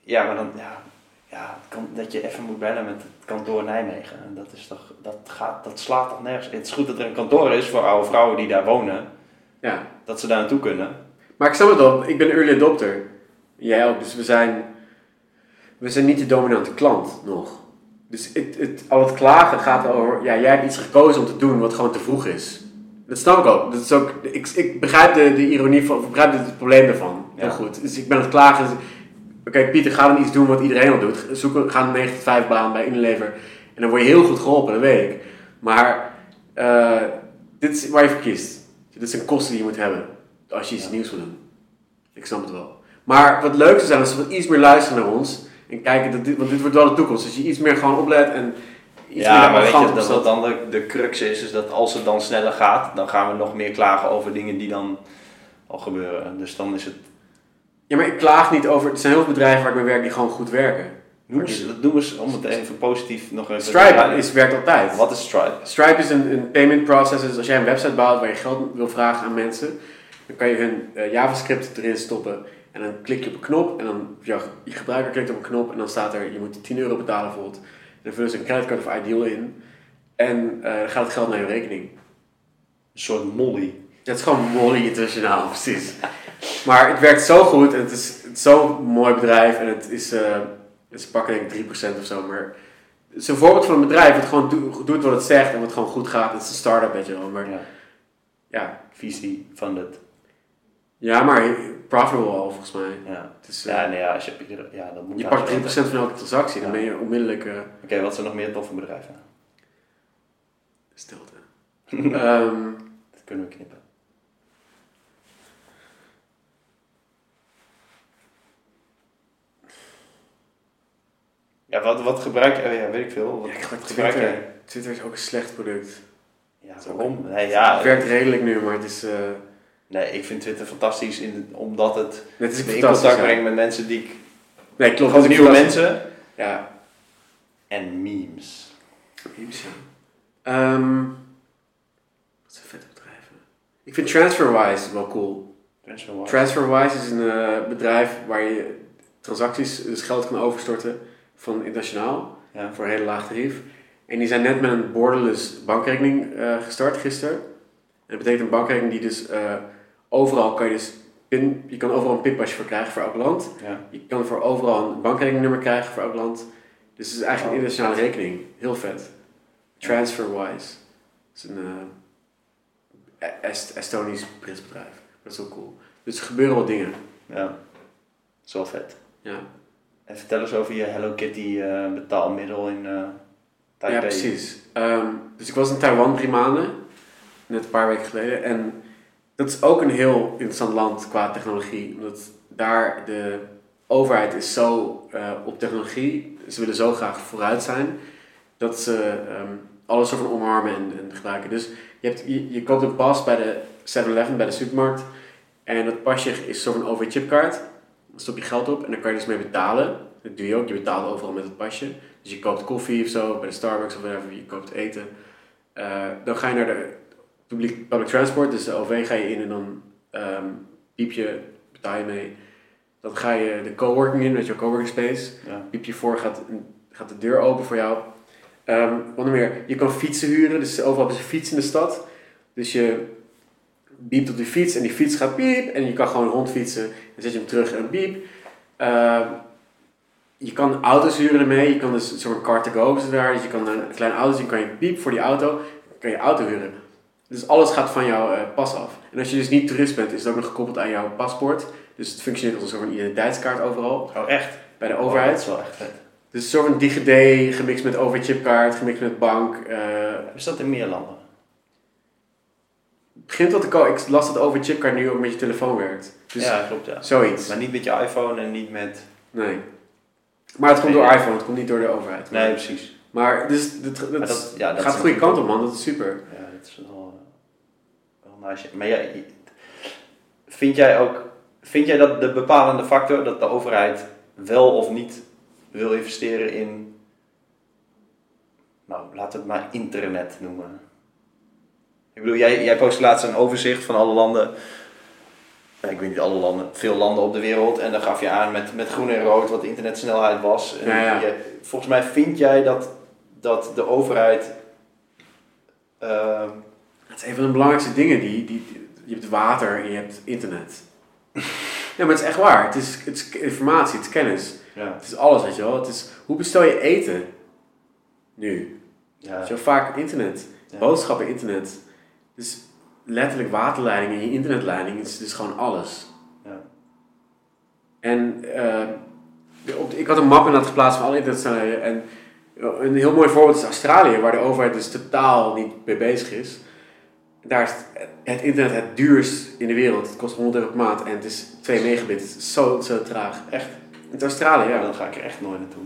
Ja, maar dan, ja, ja kan, dat je even moet bellen met het kantoor Nijmegen. En dat is toch, dat gaat, dat slaat toch nergens. Het is goed dat er een kantoor is voor oude vrouwen die daar wonen, Ja. dat ze daar naartoe kunnen. Maar ik snap het wel, ik ben early adopter. Jij ook, dus we zijn, we zijn niet de dominante klant nog. Dus het, het, al het klagen gaat over, ja, jij hebt iets gekozen om te doen wat gewoon te vroeg is. Dat snap ik ook. Dat is ook ik, ik begrijp de, de ironie van, ik begrijp het probleem daarvan heel Ja. goed. Dus ik ben het klagen. dus- Oké, Pieter, ga dan iets doen wat iedereen al doet. Zoek een, ga een 9 tot 5 baan bij Unilever. En dan word je heel goed geholpen, dat weet ik. Maar eh, dit is waar je voor kiest. Dit is een kosten die je moet hebben als je iets nieuws wil doen. Ik snap het wel. Maar wat leuk zou zijn als we wat iets meer luisteren naar ons. En kijken, dat dit, want dit wordt wel de toekomst. Dus je iets meer gewoon oplet en iets ja, maar weet je, dat opstelt. dan de, de crux is, is dat als het dan sneller gaat, dan gaan we nog meer klagen over dingen die dan al gebeuren. Dus dan is het, Ja, maar ik klaag niet over... Er zijn heel veel bedrijven waar ik mee werk die gewoon goed werken. noem eens, noem eens om het even positief nog even te Stripe is, werkt altijd. Wat is Stripe? Stripe is een, een payment processor. Dus als jij een website bouwt waar je geld wil vragen aan mensen, dan kan je hun eh, JavaScript erin stoppen. En dan klik je op een knop en dan ja, je gebruiker klikt op een knop en dan staat er je moet 10 euro betalen bijvoorbeeld. Dan vullen ze een creditcard of Ideal in. En dan gaat het geld naar je rekening. Een soort molly. Het is gewoon mooi internationaal, precies. Maar het werkt zo goed en het is, het is zo'n mooi bedrijf en het is, ze pakken denk ik 3% of zo, maar het is een voorbeeld van een bedrijf dat gewoon doet, doet wat het zegt en wat gewoon goed gaat. Het is een start-up, weet je wel, maar Ja. ja, VC funded. ja maar profitable al volgens mij. Ja. Is, eh, Ja, nee, ja, als je, ja, dat moet je pakt wel 3% van elke transactie, dan Ja. ben je onmiddellijk... eh, Oké, wat zijn nog meer toffe bedrijven? Stilte. Ehm, Dat kunnen we knippen. Ja, wat, wat gebruik je? Oh ja, weet ik veel. Wat ja, ik gebruik gebruik Twitter. jij? Twitter is ook een slecht product. Ja, ook- waarom? Nee, ja, Het werkt redelijk nu, maar het is... eh nee, ik vind Twitter fantastisch in, omdat het het is me in contact brengt met mensen die ik... Nee, klopt. Gewoon is nieuwe mensen Ja. en memes. Memes, ja. Ehm, wat zijn vette bedrijven? Ik vind TransferWise wel cool. TransferWise. TransferWise is een eh, bedrijf waar je transacties, dus geld kan overstorten van internationaal Ja. voor een hele laag tarief. En die zijn net met een borderless bankrekening eh, gestart gisteren. En dat betekent een bankrekening die dus eh, overal kan je dus pin, je kan overal een pinpasje voor krijgen voor elk land. Ja. Je kan voor overal een bankrekeningnummer krijgen voor elk land. Dus het is eigenlijk een Oh. internationale rekening. Heel vet. TransferWise. Het is een Est- Estonisch Brits bedrijf. Dat is wel cool. Dus er gebeuren wel dingen. ja. Dat is wel vet. Ja, En vertel eens over je Hello Kitty eh, betaalmiddel in eh Taipei. ja precies. Ehm, dus ik was in Taiwan drie maanden. Net een paar weken geleden. En dat is ook een heel interessant land qua technologie. Omdat daar de overheid is zo eh, op technologie. Ze willen zo graag vooruit zijn. Dat ze ehm, alles van omarmen en, en gebruiken. Dus je, hebt, je, koopt een pas bij de 7-Eleven, bij de supermarkt. En dat pasje is zo'n OV-chipkaart. Dan stop je geld op en dan kan je dus mee betalen. Dat doe je ook. Je betaalt overal met het pasje. Dus je koopt koffie of zo bij de Starbucks of whatever. Je koopt eten. Eh, dan ga je naar de public, public transport. Dus de OV ga je in en dan ehm piep je, betaal je mee. Dan ga je de coworking in, met je coworking space Ja. piep je voor, gaat, gaat de deur open voor jou. Ehm wat nog meer? Je kan fietsen huren, dus overal is een fiets in de stad. Dus je biept op die fiets en die fiets gaat piep en je kan gewoon rondfietsen. Dan zet je hem terug en piep. Ehm, je kan auto's huren ermee, je kan dus een soort car to go is daar. Dus je kan een klein autootje, kan je piep voor die auto, kan je auto huren. Dus alles gaat van jouw eh, pas af. En als je dus niet toerist bent, is het ook nog gekoppeld aan jouw paspoort. Dus het functioneert als een soort van identiteitskaart overal Oh, echt? bij de Oh, overheid. dat is wel echt vet. Dus een soort van DigiD gemixt met overchipkaart, gemixt met bank. eh, Is dat in meer landen? het begint wat te komen. Ik las dat overchipkaart nu ook met je telefoon werkt. Dus ja, klopt ja. zoiets. Maar niet met je iPhone en niet met... Nee. Maar het komt door iPhone, het komt niet door de overheid. Nee, precies. Maar dus, dat, dat, Maar dat, ja, dat gaat de goede kant op, man. Dat is super. Ja, dat is wel, Maar jij, vind jij ook, vind jij dat de bepalende factor dat de overheid wel of niet wil investeren in, nou laten we het maar internet noemen? Ik bedoel, jij, jij post laatst een overzicht van alle landen, ik weet niet alle landen, veel landen op de wereld en dan gaf je aan met, met groen en rood wat de internetsnelheid was. En Ja, ja. je- volgens mij vind jij dat, dat de overheid ehm, Het is een van de belangrijkste dingen. Die, die, je hebt water en je hebt internet. ja, maar het is echt waar. Het is, het is informatie, het is kennis. ja, Het is alles, weet je wel. Het is, hoe bestel je eten? Nu. ja, Zo vaak internet. Ja. Boodschappen, internet. Dus letterlijk waterleiding en je internetleiding is dus gewoon alles. Ja. En eh, de- op, ik had een map inderdaad geplaatst van alle internetsnelheden. En een heel mooi voorbeeld is Australië, waar de overheid dus totaal niet mee bezig is. Daar is het, internet het duurst in de wereld. Het kost 100 euro per maand en het is 2 megabit. Het is zo, zo traag. Echt? Is Australië, Ja, ja. dan ga ik er echt nooit naartoe.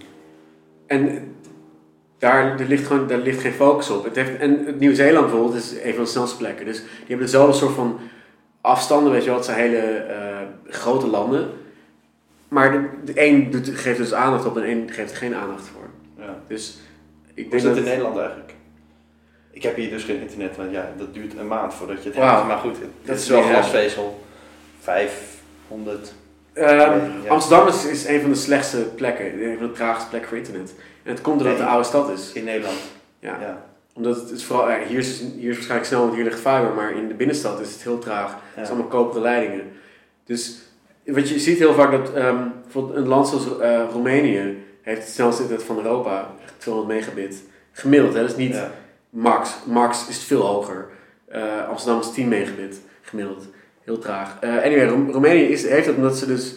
En daar, er ligt gewoon, daar ligt geen focus op. Het heeft, en het Nieuw-Zeeland bijvoorbeeld is een van de snelste plekken. Dus die hebben dezelfde soort van afstanden, weet je wel. Het zijn hele eh, grote landen. Maar de, de een geeft dus aandacht op en de een geeft er geen aandacht voor. Ja. Dus ik Hoe denk is dat... dat in Nederland eigenlijk? Ik heb hier dus geen internet, want ja, dat duurt een maand voordat je het hebt. Maar goed, het Dat is wel glasvezel. 500. Ehm, Ja. Amsterdam is, is een van de slechtste plekken, een van de traagste plekken voor internet. En het komt doordat het Nee. een oude stad is. In Nederland. Ja. ja. Omdat het is vooral, ja, hier, is, hier is waarschijnlijk snel, want hier ligt fiber, maar in de binnenstad is het heel traag. Het is allemaal koperen leidingen. Dus wat je ziet heel vaak dat ehm, bijvoorbeeld een land zoals eh, Roemenië heeft het snelste internet van Europa, echt 200 megabit. Gemiddeld, hè? dat is niet Ja. Max. Max is veel hoger. Eh, Amsterdam is 10 megabit gemiddeld. Heel traag. Eh, anyway, Ro- Roemenië is, heeft het omdat ze dus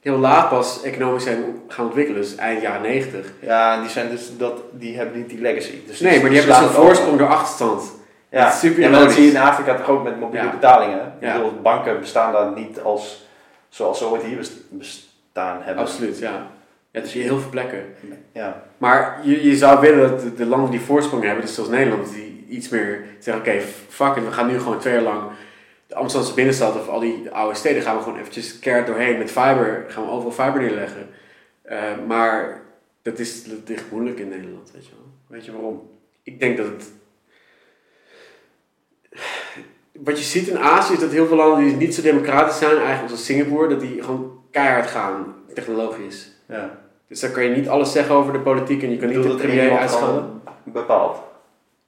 heel laat pas economisch zijn gaan ontwikkelen, dus eind jaren 90. Ja, en die, zijn dus dat, die hebben niet die legacy. Dus Nee, maar die hebben dus een voorsprong door achterstand. Ja, super maar dat zie je in Afrika toch ook met mobiele Ja. betalingen. Ik Ja. bedoel, banken bestaan daar niet als zoals ze ooit hier best- bestaan hebben. Absoluut, ja. Ja, dus je heel veel plekken. Ja, Maar je, je zou willen dat de, de landen die voorsprong hebben, dus zoals Nederland, die iets meer zeggen, oké, fuck it, we gaan nu gewoon twee jaar lang de Amsterdamse binnenstad of al die oude steden gaan we gewoon eventjes keihard doorheen met fiber, gaan we overal fiber neerleggen. Eh, maar dat is dat moeilijk in Nederland, weet je wel. weet je waarom? Ik denk dat het... Wat je ziet in Azië is dat heel veel landen die niet zo democratisch zijn, eigenlijk zoals Singapore, dat die gewoon keihard gaan, technologisch. Ja. Dus dan kan je niet alles zeggen over de politiek en je kan Ik niet de premier uitschelden. bepaalt.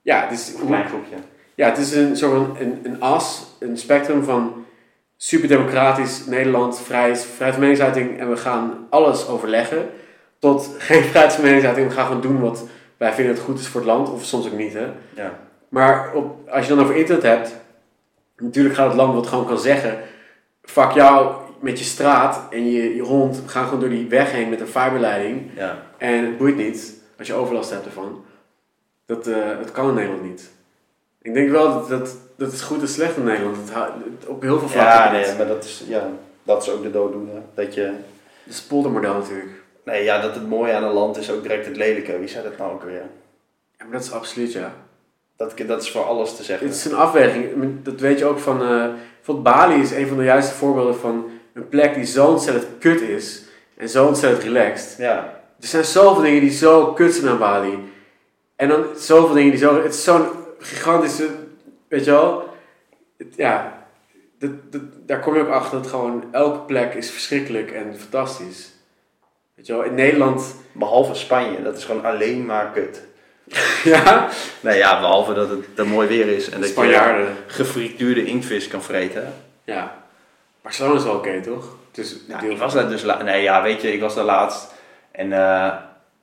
Ja, het is, Een klein groepje. ja, het is een soort van een, een as, een spectrum van superdemocratisch Nederland, vrij, vrijheid van meningsuiting en we gaan alles overleggen. Tot geen vrijheid van meningsuiting, we gaan gewoon doen wat wij vinden het goed is voor het land, of soms ook niet. Hè. Ja. Maar op, als je dan over internet hebt, natuurlijk gaat het land wat gewoon kan zeggen: fuck jou met je straat en je, je hond, gaan gewoon door die weg heen met een fiberleiding. Ja. En het boeit niet als je overlast hebt ervan. Dat, eh, dat kan in Nederland niet. Ik denk wel dat dat, dat is goed en slecht in Nederland. Het, op heel veel vlakken. Ja, nee, maar dat is, ja, dat is ook de dooddoener. Dat je, Het is poldermodel natuurlijk. nee, ja, dat het mooie aan een land is ook direct het lelijke. Wie zei dat nou ook weer? Ja, maar dat is absoluut ja. Dat, dat is voor alles te zeggen. Het is een afweging. Dat weet je ook van. bijvoorbeeld Bali is een van de juiste voorbeelden van een plek die zo ontzettend kut is. En zo ontzettend relaxed. Ja, Er zijn zoveel dingen die zo kut zijn aan Bali. En dan zoveel dingen die zo... Het is zo'n gigantische... Weet je wel? Het- ja. Dat, dat, daar kom je ook achter dat gewoon elke plek is verschrikkelijk en fantastisch. Weet je wel? In Nederland... behalve Spanje, dat is gewoon alleen maar kut. ja? Nee, ja, behalve dat het er mooi weer is en dat je gefrituurde inktvis kan vreten. Ja. Barcelona is wel oké, toch? Het een Ja, ik was daar dus nee, ja, weet je, ik was daar laatst en eh,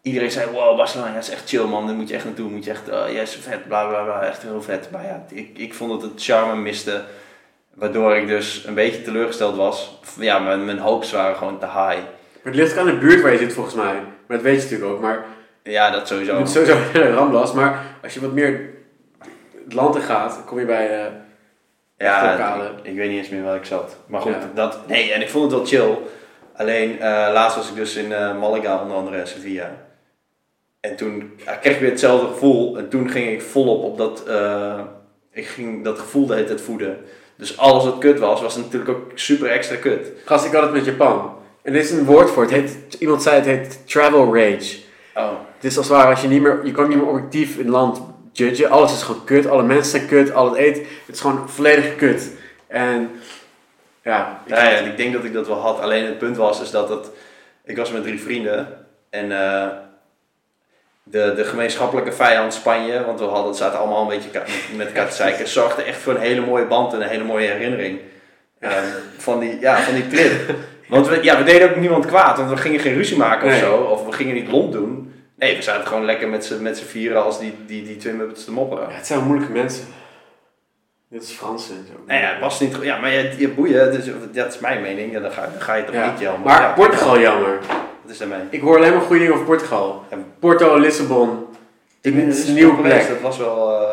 iedereen zei, wow, Barcelona, dat is echt chill man, daar moet je echt naartoe, moet je echt, uh, ja, is vet, bla bla bla, echt heel vet. Maar ja, ik, ik vond dat het charme miste, waardoor ik dus een beetje teleurgesteld was. Ja, mijn, mijn hopes waren gewoon te high. Maar het ligt ook aan de buurt waar je zit volgens mij. Maar dat weet je natuurlijk ook. Maar Ja, dat sowieso. moet sowieso naar Ramblas. Maar als je wat meer het land in gaat, kom je bij... eh, Ja, ik, ik weet niet eens meer waar ik zat. Maar goed, Ja. dat, nee, en ik vond het wel chill. Alleen, eh, laatst was ik dus in eh, Malaga, onder andere en Sevilla. En toen ja, kreeg ik weer hetzelfde gevoel. En toen ging ik volop op dat, eh, ik ging dat gevoel de hele tijd voeden. Dus alles wat kut was, was natuurlijk ook super extra kut. Gast, ik had het met Japan. En er is een woord voor. Het heet, iemand zei het heet travel rage. Oh. Het is als het ware als je niet meer, je kan niet meer objectief een land judgen. Alles is gewoon kut. Alle mensen zijn kut. Al het eten. Het is gewoon volledig kut. En ja, ik Ja, ja, ik denk dat ik dat wel had. Alleen het punt was is dat het, ik was met drie vrienden en eh, de, de gemeenschappelijke vijand Spanje, want we hadden, zaten allemaal een beetje met, elkaar te zeiken, zorgde echt voor een hele mooie band en een hele mooie herinnering ehm, van, die, ja, van die trip. Want we, ja, we deden ook niemand kwaad, want we gingen geen ruzie maken Nee. of zo, of we gingen niet lomp doen. Nee, we zaten gewoon lekker met z'n vieren als die, die, die twee muppets te mopperen. ja, het zijn moeilijke mensen. Dit is Fransen en zo. Nou ja, het was niet. Ja, maar je, je boeien, dus, dat is mijn mening. Ja, dan, ga, dan ga je toch Ja. niet jammer. Maar ja, Portugal jammer. Wat is daarmee? Ik hoor alleen maar goede dingen over Portugal. Porto, Lissabon. Ben is dus een nieuwe plek. Dat was wel eh,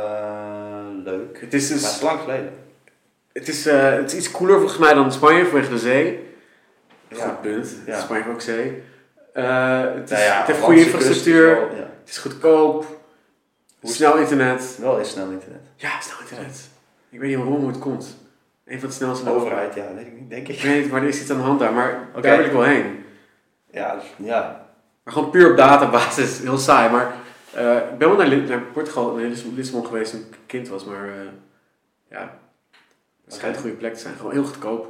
leuk. Het is Maar het dus is lang geleden. Het is, eh, het is iets cooler volgens mij dan Spanje vanwege de zee. Ja. Goed punt. Ja. Spanje ook zee. Eh, het, is, Nou ja, het heeft goede infrastructuur. is wel- ja. Het is goedkoop. Hoe snel internet. Wel is snel internet. Ja, snel internet. Ik weet niet waarom hoe het komt. Een van de snelste overheid, ja, weet ik niet, denk Ik ik. weet niet, maar er is iets aan de hand daar. Maar Oké. daar wil ik wel heen. Ja, dus- ja. Maar gewoon puur op databasis. Heel saai. Maar eh, ik ben wel naar, naar Portugal, naar Lis- Lissabon geweest toen ik kind was. Maar eh, ja, het schijnt een goede plek te zijn. Gewoon heel goedkoop.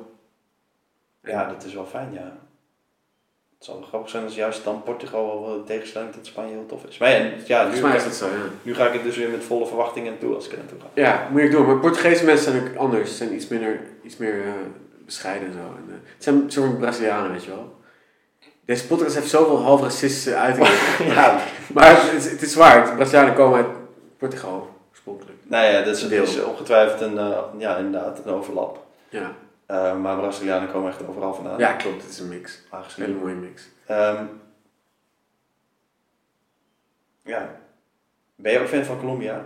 ja, dat is wel fijn, ja. Het zal wel grappig zijn als juist dan Portugal wel tegenstelling tot Spanje heel tof is. Maar ja, ja nu, is dat zo, ja. nu ga ik het dus weer met volle verwachtingen naartoe als ik er naartoe ga. Ja, moet ik doen. Maar Portugese mensen zijn ook anders. Ze zijn iets minder, iets meer eh, bescheiden en zo. En, eh, het zijn soort Brazilianen, weet je wel. Deze podcast heeft zoveel half racistische uitingen. Ja, maar het is, het is waar. Brazilianen komen uit Portugal, oorspronkelijk. nou ja, dat is, dat is ongetwijfeld een, eh, ja, inderdaad, een overlap. Ja, Eh, maar Brazilianen komen echt overal vandaan. ja klopt. Het is een mix. Een Aangezien. hele mooie mix. Ehm, ja. Ben je ook fan van Colombia?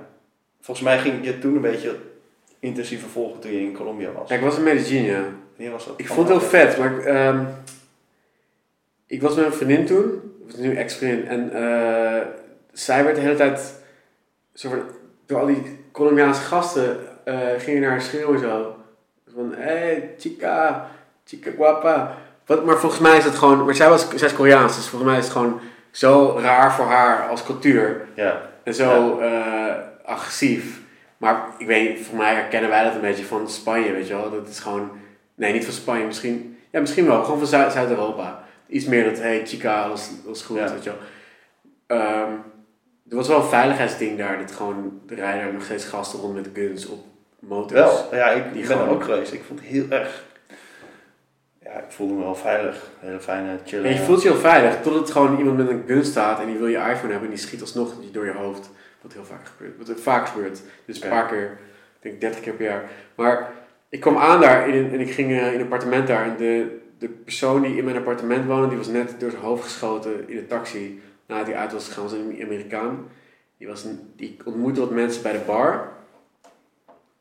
volgens mij ging je toen een beetje intensiever volgen toen je in Colombia was. Ja, ik was in Medellin, ja. Wanneer was dat? Ik vond het heel vet, maar ik, ehm, ik was met een vriendin toen, of nu ex-vriendin, en eh, zij werd de hele tijd, zo van, door al die Colombiaanse gasten, eh, gingen naar haar schreeuwen zo. Van, hey, chica, chica guapa. Wat, maar volgens mij is het gewoon, maar zij, was, zij is Koreaans, dus volgens mij is het gewoon zo raar voor haar als cultuur. Ja, En zo eh, agressief. Maar ik weet voor mij herkennen wij dat een beetje van Spanje, weet je wel. Dat is gewoon, nee, niet van Spanje, misschien, ja, misschien wel, gewoon van Zuid- Zuid-Europa. Iets meer dat, hey, chica, alles, alles goed, Ja. weet je wel. Ehm, er was wel een veiligheidsding daar, dat gewoon, er rijden nog steeds gasten rond met guns op motors. wel. Ja, ik Die ben er ook geweest. Ik vond het heel erg... Ja, ik voelde me wel veilig. Hele fijne, chille... En je voelt je heel veilig, totdat gewoon iemand met een gun staat en die wil je iPhone hebben en die schiet alsnog door je hoofd. Wat heel vaak gebeurt. Wat vaak gebeurt. Dus een Ja. paar keer, ik denk 30 keer per jaar. Maar ik kwam aan daar in en ik ging eh, in een appartement daar. En de, de persoon die in mijn appartement woonde, die was net door zijn hoofd geschoten in de taxi. Nadat hij uit was gegaan, was een Amerikaan. Die, was een, die ontmoette wat mensen bij de bar.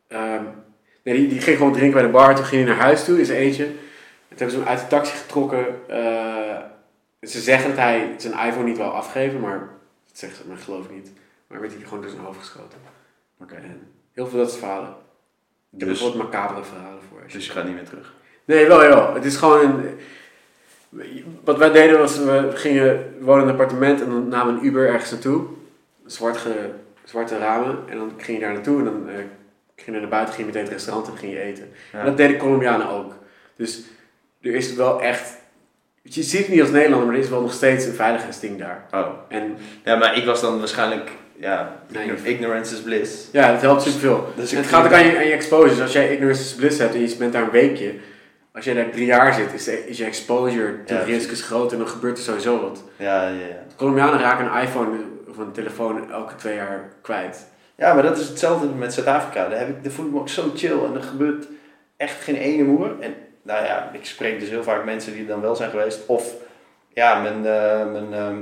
Ehm, nee, die, die ging gewoon drinken bij de bar. Toen ging hij naar huis toe in zijn eentje. En toen hebben ze hem uit de taxi getrokken. eh, ze zeggen dat hij zijn iPhone niet wil afgeven, maar dat zeggen ze, maar geloof ik niet. Maar werd hij gewoon door zijn hoofd geschoten. Oké. Heel veel dat soort verhalen. Ik heb Dus, bijvoorbeeld macabere verhalen voor. je- dus je gaat niet meer terug. Nee, wel, wel. Het is gewoon een... Wat wij deden was, we gingen we woonden in een appartement en dan namen een Uber ergens naartoe. Zwart ge, zwarte ramen. En dan ging je daar naartoe en dan eh, ging naar buiten, ging je meteen het restaurant en ging je eten. Ja. En dat deden Colombianen ook. Dus er is wel echt... Je ziet het niet als Nederlander, maar er is wel nog steeds een veiligheidsding daar. Oh. En Ja, maar ik was dan waarschijnlijk... Ja, Naïef. ignorance is bliss. ja, dat helpt superveel. Dus ik het gaat ook aan je, aan je exposure. Als jij ignorance is bliss hebt en je bent daar een weekje, als jij daar drie jaar zit, is, je exposure to Ja, risk is groot en dan gebeurt er sowieso wat. Ja, ja, ja. Colombianen raken een iPhone of een telefoon elke twee jaar kwijt. Ja, maar dat is hetzelfde met Zuid-Afrika. Daar, heb ik, daar voel ik me ook zo chill en er gebeurt echt geen ene moer. En nou ja, ik spreek dus heel vaak mensen die er dan wel zijn geweest. Of ja, mijn, eh, mijn ehm,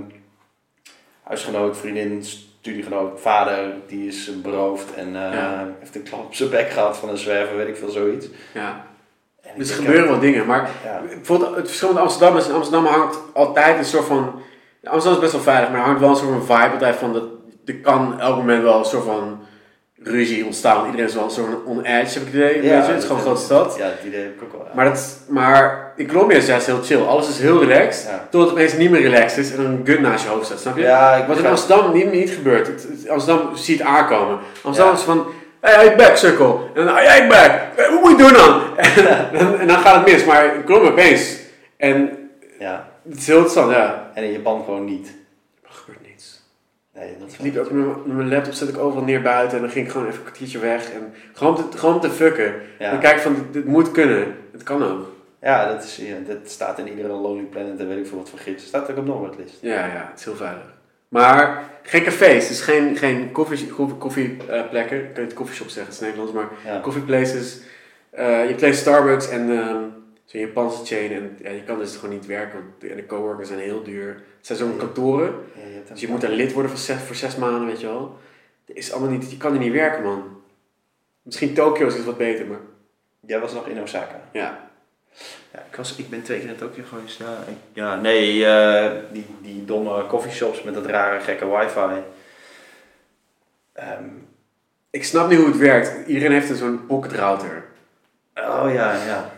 huisgenoot, vriendin, studiegenoot, vader, die is beroofd en eh, Ja. heeft een klap op zijn bek gehad van een zwerver, weet ik veel, zoiets. Ja. Dus er gebeuren wel dingen. Maar Ja, bijvoorbeeld het verschil met Amsterdam is, in Amsterdam hangt altijd een soort van... Amsterdam is best wel veilig, maar er hangt wel een soort van vibe altijd van... Dat, er kan elk moment wel een soort van ruzie ontstaan. Iedereen is wel een soort van on edge, heb ik het idee. Ja, weet je? Het is gewoon een grote stad. Ja, dat idee heb ik ook wel. ja. Maar, dat, maar in Colombia is het juist heel chill. Alles is heel relaxed. ja. Totdat het opeens niet meer relaxed is en een gun naast je hoofd staat. Snap je? Ja, ik Wat in Amsterdam niet, niet gebeurt. Het, het- Amsterdam ziet aankomen. Amsterdam is van... Hey, hey, back, circle. En dan, hey, back. Hey, What moet je doen dan? en, dan? en dan gaat het mis. Maar in Colombia opeens. En ja. het is heel interessant, ja. En in Japan gewoon niet. Gebeurt. Nee, dat Ik liep ook met mijn- laptop, zet ik overal neer buiten. En dan ging ik gewoon even een kwartiertje weg. En gewoon te, gewoon te fucken. Ja. kijk ik van, dit, moet kunnen. Het kan ook. Ja, dat, is, ja, dat staat in iedere Lonely Planet en weet ik veel wat voor gids. Staat ook op Noordlist. Ja, ja, het is heel veilig. Maar geen cafés, dus geen, geen koffieplekken. Koffie, koffieplekken. ik kan het coffeeshop zeggen, het is Nederlands, maar Ja. coffeeplaces. Eh je hebt Starbucks en ehm zo'n Japanse chain. En ja, je kan dus gewoon niet werken, want de, en de coworkers zijn heel duur. Het zijn zo'n Ja. kantoren, je dus je moet daar lid worden voor zes, voor zes maanden, weet je wel. Dat is allemaal niet, je kan er niet werken, man. Misschien Tokio is het wat beter, maar Jij was nog in Osaka. ja. Ja, ik, was, ik ben twee keer in Tokio geweest. Ja, ik- ja nee, eh, die, die domme coffeeshops met dat rare gekke wifi. Ehm, Ik snap niet hoe het werkt. Iedereen heeft een zo'n pocket router. oh ja, ja.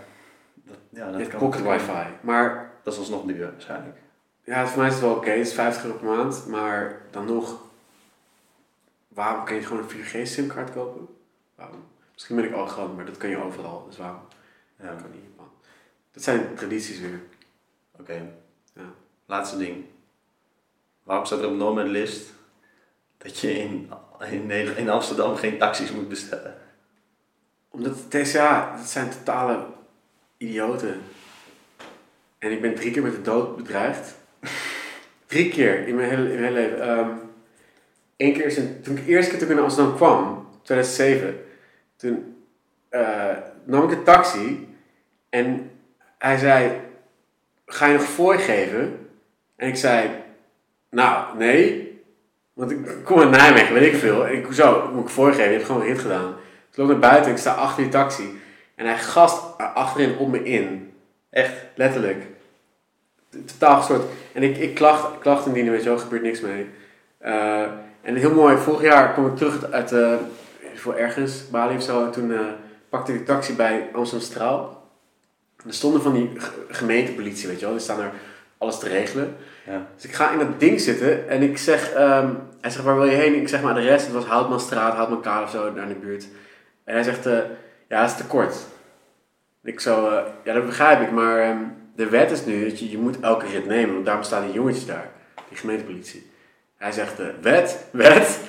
Ja, dat Met kan pocket wifi. Maar Dat is alsnog duur waarschijnlijk. Ja, voor mij is het wel oké. Het is 50 euro per maand. Maar dan nog... Waarom kan je gewoon een 4G-simkaart kopen? Waarom? Misschien ben ik al gewoon, maar dat kan je overal. Dus waarom? Ja, Dat kan niet. Man. Dat zijn tradities weer. oké. Ja. Laatste ding. Waarom staat er op Nomad List dat je in, in, Nederland- in Amsterdam geen taxis moet bestellen? Omdat het TCA, dat zijn totale idioten. En ik ben drie keer met de dood bedreigd. drie keer in mijn hele, in mijn hele leven. Ehm Eén keer is toen ik eerste keer toen ik in Amsterdam kwam, 2007, toen eh, nam ik een taxi en hij zei, ga je nog fooi geven? En ik zei, nou, nee. Want ik kom uit Nijmegen, weet ik veel. En ik, zo, moet ik voorgeven, je hebt gewoon een rit gedaan. Ik loop naar buiten, ik sta achter die taxi. En hij gast achterin op me in. Echt? Letterlijk. Totaal gestoord. En ik, ik klacht, klachten dienen, weet je wel, gebeurt niks mee. Eh, en heel mooi, vorig jaar kwam ik terug uit, eh voor ergens, Bali of zo. En toen eh, pakte ik de taxi bij Amsterdam Straal. En er stonden van die ge- gemeentepolitie, weet je wel. Die staan er alles te regelen. Ja. Dus ik ga in dat ding zitten en ik zeg, ehm, hij zegt, waar wil je heen? Ik zeg maar adres, het was Houtmanstraat, Houtmankade of zo, daar in de buurt. En hij zegt, ja, dat is te kort. Ik zo, eh, ja, dat begrijp ik, maar ehm, de wet is nu dat je, je moet elke rit nemen, want daarom staan die jongetjes daar, die gemeentepolitie. Hij zegt, eh, wet, wet,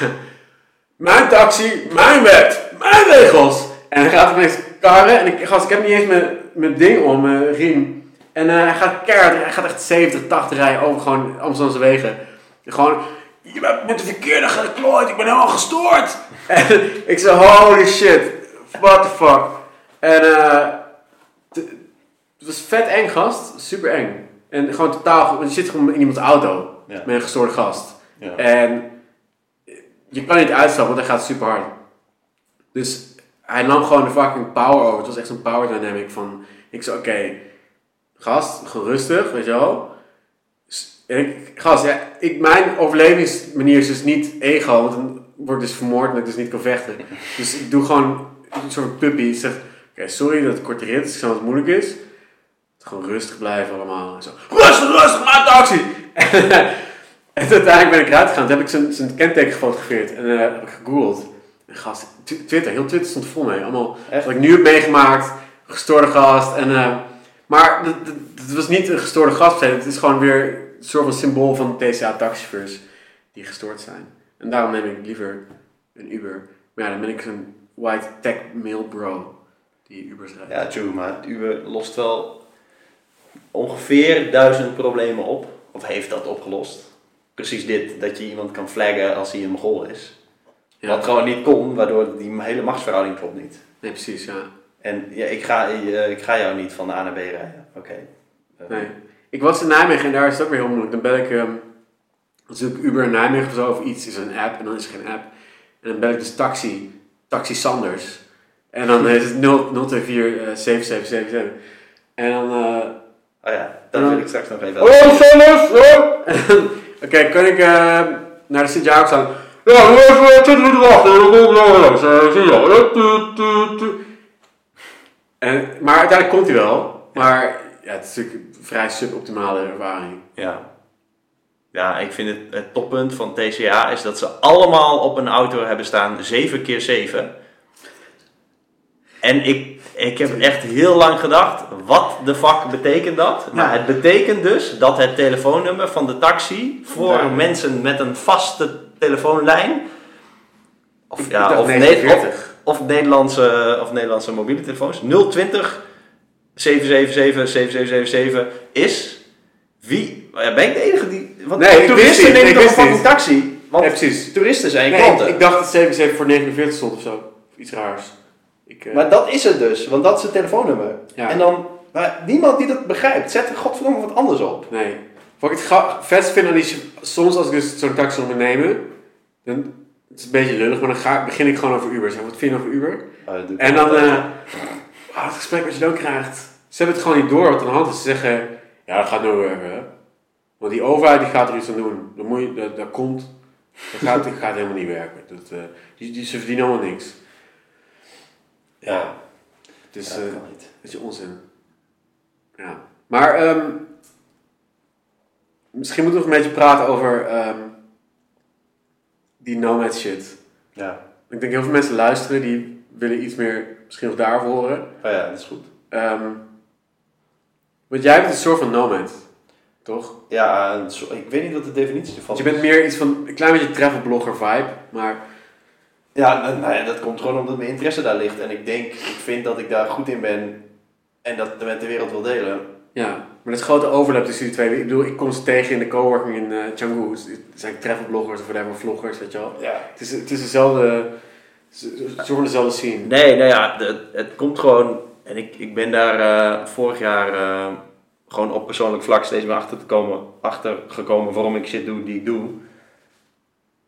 mijn taxi, mijn wet, mijn regels. En hij gaat ineens karren en ik, gast, ik heb niet eens mijn, mijn ding om, mijn riem. En eh, hij gaat keihard, hij gaat echt 70, 80 rijden over gewoon Amsterdamse wegen. Gewoon, je bent met de verkeerde geklooid, ik ben helemaal gestoord. En ik zei, holy shit, what the fuck. En eh, het was vet eng gast, super eng. En gewoon totaal, je zit gewoon in iemands auto Ja. met een gestoorde gast. Ja. En je kan niet uitstappen, want hij gaat super hard. Dus hij nam gewoon de fucking power over. Het was echt zo'n power dynamic van... Ik zei, oké, gast, gewoon rustig, weet je wel. S- En ik, gast, ja, ik, mijn overlevingsmanier is dus niet ego, want dan word ik dus vermoord en ik dus niet kan vechten. Dus ik doe gewoon een soort puppy. Ik zeg, oké, sorry dat het korte rit is, ik snap dat het moeilijk is. Gewoon rustig blijven allemaal. En zo, rustig, rustig, maak de actie! En uiteindelijk ben ik eruit gegaan. Toen heb ik zijn, kenteken gefotografeerd. En eh, heb ik gegoogeld. En gast, Tw- Twitter, heel Twitter stond vol mee. Allemaal Echt? wat ik nu heb meegemaakt. Gestoorde gast. En, eh, maar het- was niet een gestoorde gast. Het is gewoon weer een soort van symbool van TCA-taxichauffeurs die gestoord zijn. En daarom neem ik liever een Uber. Maar ja, dan ben ik zo'n white tech male bro die Ubers rijdt. Ja, true, maar Uber lost wel ongeveer duizend problemen op. Of heeft dat opgelost. Precies dit, dat je iemand kan flaggen als hij een mogol is. Ja. Wat gewoon niet kon, waardoor die hele machtsverhouding klopt niet. Nee, precies, ja. En ja, ik, ga, eh, ik ga jou niet van A naar B rijden. Oké. Eh, Nee. Ik was in Nijmegen en daar is het ook weer heel moeilijk. Dan bel ik, ehm dan zoek ik Uber in Nijmegen of zo, of iets, is een app en dan is er geen app. En dan bel ik dus taxi, taxi Sanders. En dan is het 0, 024 eh, 7777. En dan, eh, Oh ja, dat wil ik straks nog even. Hallo Sanders! Oh! Oké, kan ik eh, naar de Sint-Jacobs gaan? Ja, we hebben 20 minuten wachten. Dan kom ik wel langs. Zie je. En, maar uiteindelijk komt hij wel. Maar ja, het is natuurlijk een vrij suboptimale ervaring. Ja. Ja, ik vind het, het toppunt van TCA is dat ze allemaal op een auto hebben staan 7 keer 7 En ik, ik heb echt heel lang gedacht, wat de fuck betekent dat? Maar Ja. het betekent dus dat het telefoonnummer van de taxi voor Ja. mensen met een vaste telefoonlijn, of, ja, of, Ne- 49. of, of Nederlandse, of Nederlandse mobiele telefoons, 020 777 7777 is. Wie? Ben ik de enige die. Want Nee, toeristen nemen ik toch een fucking taxi? Want Ja, precies. toeristen zijn Nee, klanten. ik, ik dacht dat 77 voor 49 stond of zo. Iets raars. Ik, eh, Maar dat is het dus, want dat is het telefoonnummer. ja. En dan, maar niemand die dat begrijpt, zet er godverdomme wat anders op. Nee. Wat ik het vet vind die... Soms als ik dus zo'n taxi wil nemen... Dan, het is een beetje lullig, maar dan ga, begin ik gewoon over Uber. Zeg, wat vind je over Uber? En dan... eh ah, het gesprek wat je dan krijgt... Ze hebben het gewoon niet door wat aan de hand is. Ze zeggen... Ja, dat gaat nou weer. Want die overheid die gaat er iets aan doen. Dan moet je... Dat, dat komt... Dat gaat, dat gaat helemaal niet werken. Dat, eh, die, die, ze verdienen allemaal niks. ja, Dus... ja, eh, dat kan niet. Dat is onzin. Ja. Maar ehm, misschien moeten we nog een beetje praten over ehm, die nomad shit. Ja. Ik denk heel veel mensen luisteren die willen iets meer misschien nog daarover horen. Oh ja, dat is goed. Ehm, want jij bent een soort van nomad, toch? Ja, soort- ik weet niet wat de definitie ervan Want je bent meer iets van een klein beetje travelblogger vibe, maar Ja, nou, nou ja, dat komt gewoon omdat mijn interesse daar ligt. En ik denk, ik vind dat ik daar goed in ben en dat met de wereld wil delen. ja. Maar er is grote overlap tussen die twee. Ik bedoel, ik kom ze tegen in de coworking in eh Canggu. Het zijn travelbloggers of whatever, vloggers, weet je wel. Ja. Het is, het is dezelfde, ze ze worden dezelfde scene. Nee, nou ja, de- het komt gewoon. En ik, ik ben daar eh, vorig jaar eh, gewoon op persoonlijk vlak steeds meer achter, te komen, achter gekomen waarom ik shit doe die ik doe.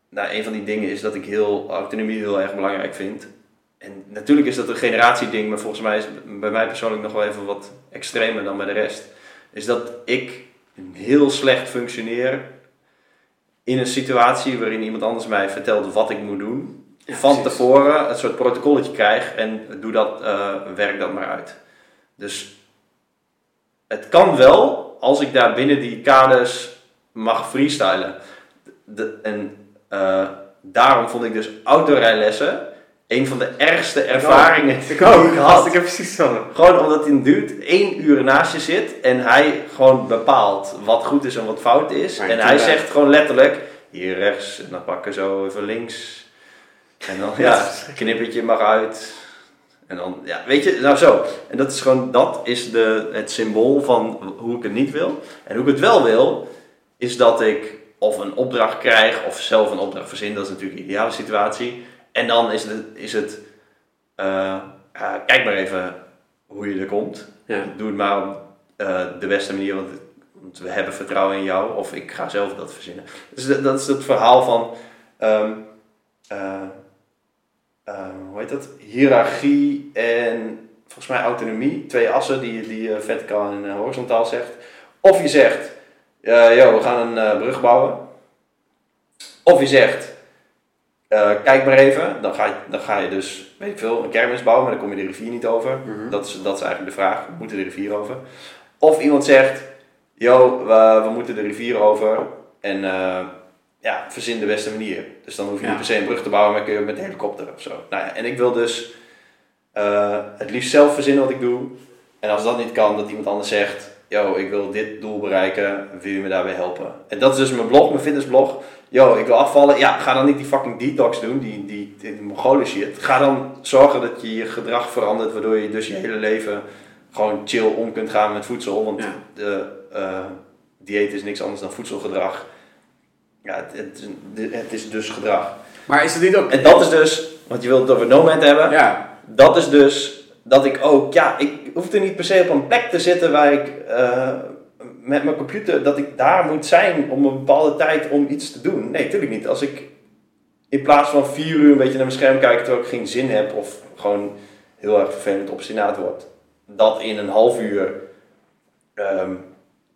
nou, een van die dingen is dat ik heel, autonomie heel erg belangrijk vind. En natuurlijk is dat een generatieding, maar volgens mij is het bij mij persoonlijk nog wel even wat extremer dan bij de rest. Is dat ik heel slecht functioneer in een situatie waarin iemand anders mij vertelt wat ik moet doen. Ja, van precies. tevoren een soort protocolletje krijg en doe dat, eh, werk dat maar uit. Dus het kan wel als ik daar binnen die kaders mag freestylen. De, en eh, daarom vond ik dus autorijlessen een van de ergste ervaringen Ik die ook. ik had. Ik heb precies zo. Gewoon omdat een dude één uur naast je zit en hij gewoon bepaalt wat goed is en wat fout is. En hij zegt gewoon letterlijk, hier rechts en dan pakken zo even links. En dan, ja, knippertje mag uit. En dan, ja, weet je, nou zo. En dat is gewoon, dat is de, het symbool van hoe ik het niet wil. En hoe ik het wel wil, is dat ik of een opdracht krijg of zelf een opdracht verzin. Dat is natuurlijk de ideale situatie. En dan is het, is het eh, kijk maar even hoe je er komt. Ja. Doe het maar op eh, de beste manier, want, want we hebben vertrouwen in jou. Of ik ga zelf dat verzinnen. Dus dat, dat is het verhaal van... ehm, eh, eh, hoe heet dat? Hiërarchie en volgens mij autonomie. Twee assen die, die je verticaal en eh, horizontaal zegt. Of je zegt, eh, yo, we gaan een eh, brug bouwen. Of je zegt, eh, kijk maar even. Dan ga, je, dan ga je dus, weet ik veel, een kermis bouwen, maar dan kom je de rivier niet over. Mhm. Dat, is, dat is eigenlijk de vraag. We moeten de rivier over. Of iemand zegt, yo, we, we moeten de rivier over. En eh, ja, verzin de beste manier. Dus dan hoef je Ja. niet per se een brug te bouwen, maar kun je met een helikopter of zo. Nou ja, en ik wil dus eh, het liefst zelf verzinnen wat ik doe. En als dat niet kan, dat iemand anders zegt, yo, ik wil dit doel bereiken, wil je me daarbij helpen? En dat is dus mijn blog, mijn fitnessblog. Yo, ik wil afvallen. Ja, ga dan niet die fucking detox doen, die, die, die Mongolen shit. Ga dan zorgen dat je je gedrag verandert, waardoor je dus je hele leven gewoon chill om kunt gaan met voedsel. Want Ja. de eh, dieet is niks anders dan voedselgedrag. Ja, het, het, is- het is dus gedrag. Maar is het niet ook... En dat is dus, want je wilt het over Nomad hebben. Ja. Dat is dus dat ik ook, ja, ik hoef er niet per se op een plek te zitten waar ik eh, met mijn computer, dat ik daar moet zijn om een bepaalde tijd om iets te doen. Nee, natuurlijk niet. Als ik in plaats van vier uur een beetje naar mijn scherm kijk terwijl ik geen zin heb of gewoon heel erg vervelend obstinaat word, dat in een half uur ehm,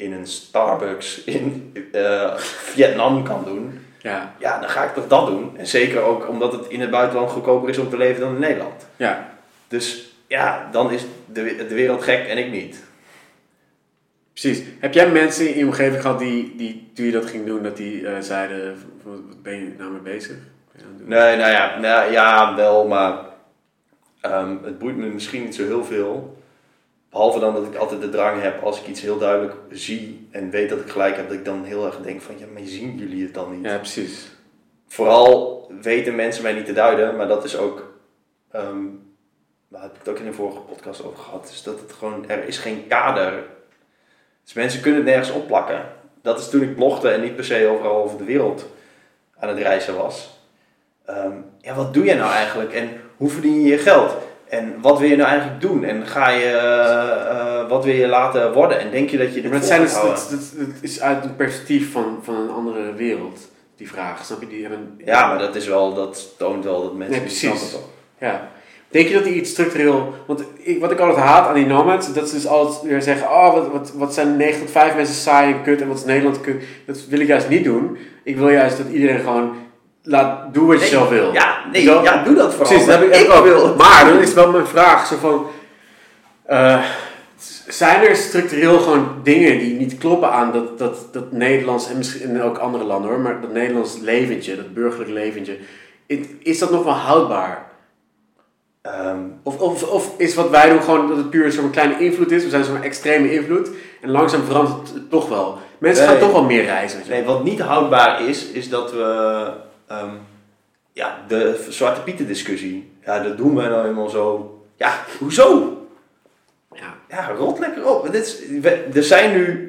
in een Starbucks in eh, Vietnam kan doen. Ja. Ja, dan ga ik toch dat doen. En zeker ook omdat het in het buitenland goedkoper is om te leven dan in Nederland. Ja. Dus ja, dan is de, de wereld gek en ik niet. Precies. Heb jij mensen in je omgeving gehad die, die toen je dat ging doen, dat die eh, zeiden, wat wat ben je nou mee bezig? Nee, nou ja, nou, ja wel, maar ehm, het boeit me misschien niet zo heel veel. Behalve dan dat ik altijd de drang heb, als ik iets heel duidelijk zie en weet dat ik gelijk heb, dat ik dan heel erg denk van, ja, maar zien jullie het dan niet? Ja, precies. Vooral weten mensen mij niet te duiden, maar dat is ook, ehm daar heb ik het ook in de vorige podcast over gehad, is dat het gewoon, er is geen kader. Dus mensen kunnen het nergens opplakken. Dat is toen ik blogde en niet per se overal over de wereld aan het reizen was. Ehm, ja, wat doe jij nou eigenlijk en hoe verdien je je geld? En wat wil je nou eigenlijk doen? En ga je, eh, eh, wat wil je laten worden? En denk je dat je dit Maar het, vol zijn, gaat het, is uit een perspectief van, van een andere wereld, die vraag. Snap je? Die hebben, Ja, maar dat is wel, dat toont wel dat mensen Nee, precies. toch? Ja. Denk je dat die iets structureel... Want ik, wat ik altijd haat aan die nomads, dat ze dus altijd weer zeggen... Oh, wat, wat, wat zijn 9 tot 5 mensen saai en kut en wat is Nederland kut. Dat wil ik juist niet doen. Ik wil juist dat iedereen gewoon... Laat, doe wat je Nee, zelf wil. Ja, nee, ja, doe dat vooral. Precies, dat heb ik, ik ook. wil. Maar dan is wel mijn vraag zo van... eh, zijn er structureel gewoon dingen die niet kloppen aan dat, dat, dat Nederlands... En misschien in ook andere landen hoor, maar dat Nederlands leventje, dat burgerlijk leventje... Is- dat nog wel houdbaar? Ehm, Of, of, of is wat wij doen gewoon dat het puur zo'n kleine invloed is? We zijn zo'n extreme invloed. En langzaam verandert het toch wel. Mensen Nee. gaan toch wel meer reizen. nee, wat niet houdbaar is, is dat we ehm, ja, de Zwarte Pieten discussie, ja, dat doen wij nou helemaal zo. Ja, hoezo? Ja. Ja, rot lekker op. Dit is, we- er zijn nu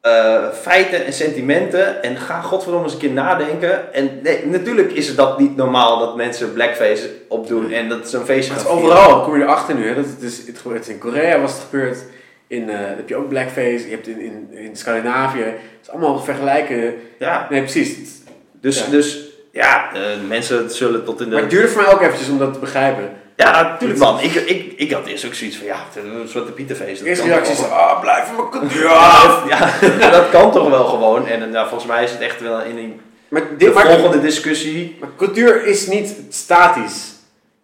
eh, feiten en sentimenten en ga godverdomme eens een keer nadenken. En nee, natuurlijk is het dat niet normaal dat mensen blackface opdoen en dat zo'n feestje is overal, kom je erachter nu. Hè? Dat het, is, het gebeurt in Korea was het gebeurd. In, eh, heb je ook blackface. Je hebt in, in, in Scandinavië. Het is allemaal vergelijken. Ja, Nee, precies. Dus, Ja. dus ja, eh, mensen zullen tot in de... Maar het duurde voor mij ook eventjes om dat te begrijpen. Ja, natuurlijk man. Ik, ik, ik had eerst ook zoiets van, ja, een soort Pieterfeest. De dat eerste reactie is, ah, blijf mijn cultuur Ja, af. ja, dat kan toch wel gewoon. En eh, nou, volgens mij is het echt wel in een, Maar, de dit, maar, volgende discussie. maar cultuur is niet statisch.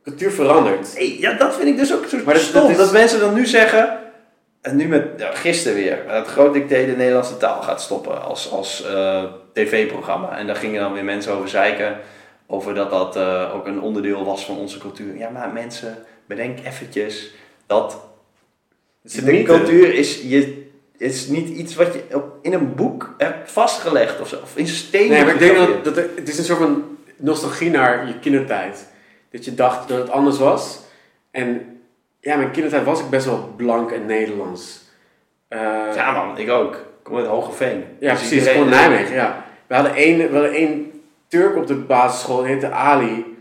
Cultuur verandert. Ja, dat vind ik dus ook zo Maar dat- stom. dat is- Dat mensen dan nu zeggen... En nu met, ja, gisteren weer, het groot dicté de Nederlandse taal gaat stoppen als, als eh, tv-programma. En daar gingen dan weer mensen over zeiken. Over dat dat eh, ook een onderdeel was van onze cultuur. Ja, maar mensen, bedenk eventjes dat de niet, cultuur is, je, is niet iets wat je op, in een boek hebt vastgelegd of, zo, of in stenen Nee, maar ik denk dat, dat er- het is een soort van nostalgie naar je kindertijd. Dat je dacht dat het anders was. En ja, mijn kindertijd was ik best wel blank en Nederlands. Eh, Ja man, ik ook. Ik kom uit Hogeveen. Ja, Dus precies. Gewoon Nijmegen, ja. We hadden één, we hadden één Turk op de basisschool, die heette Ali.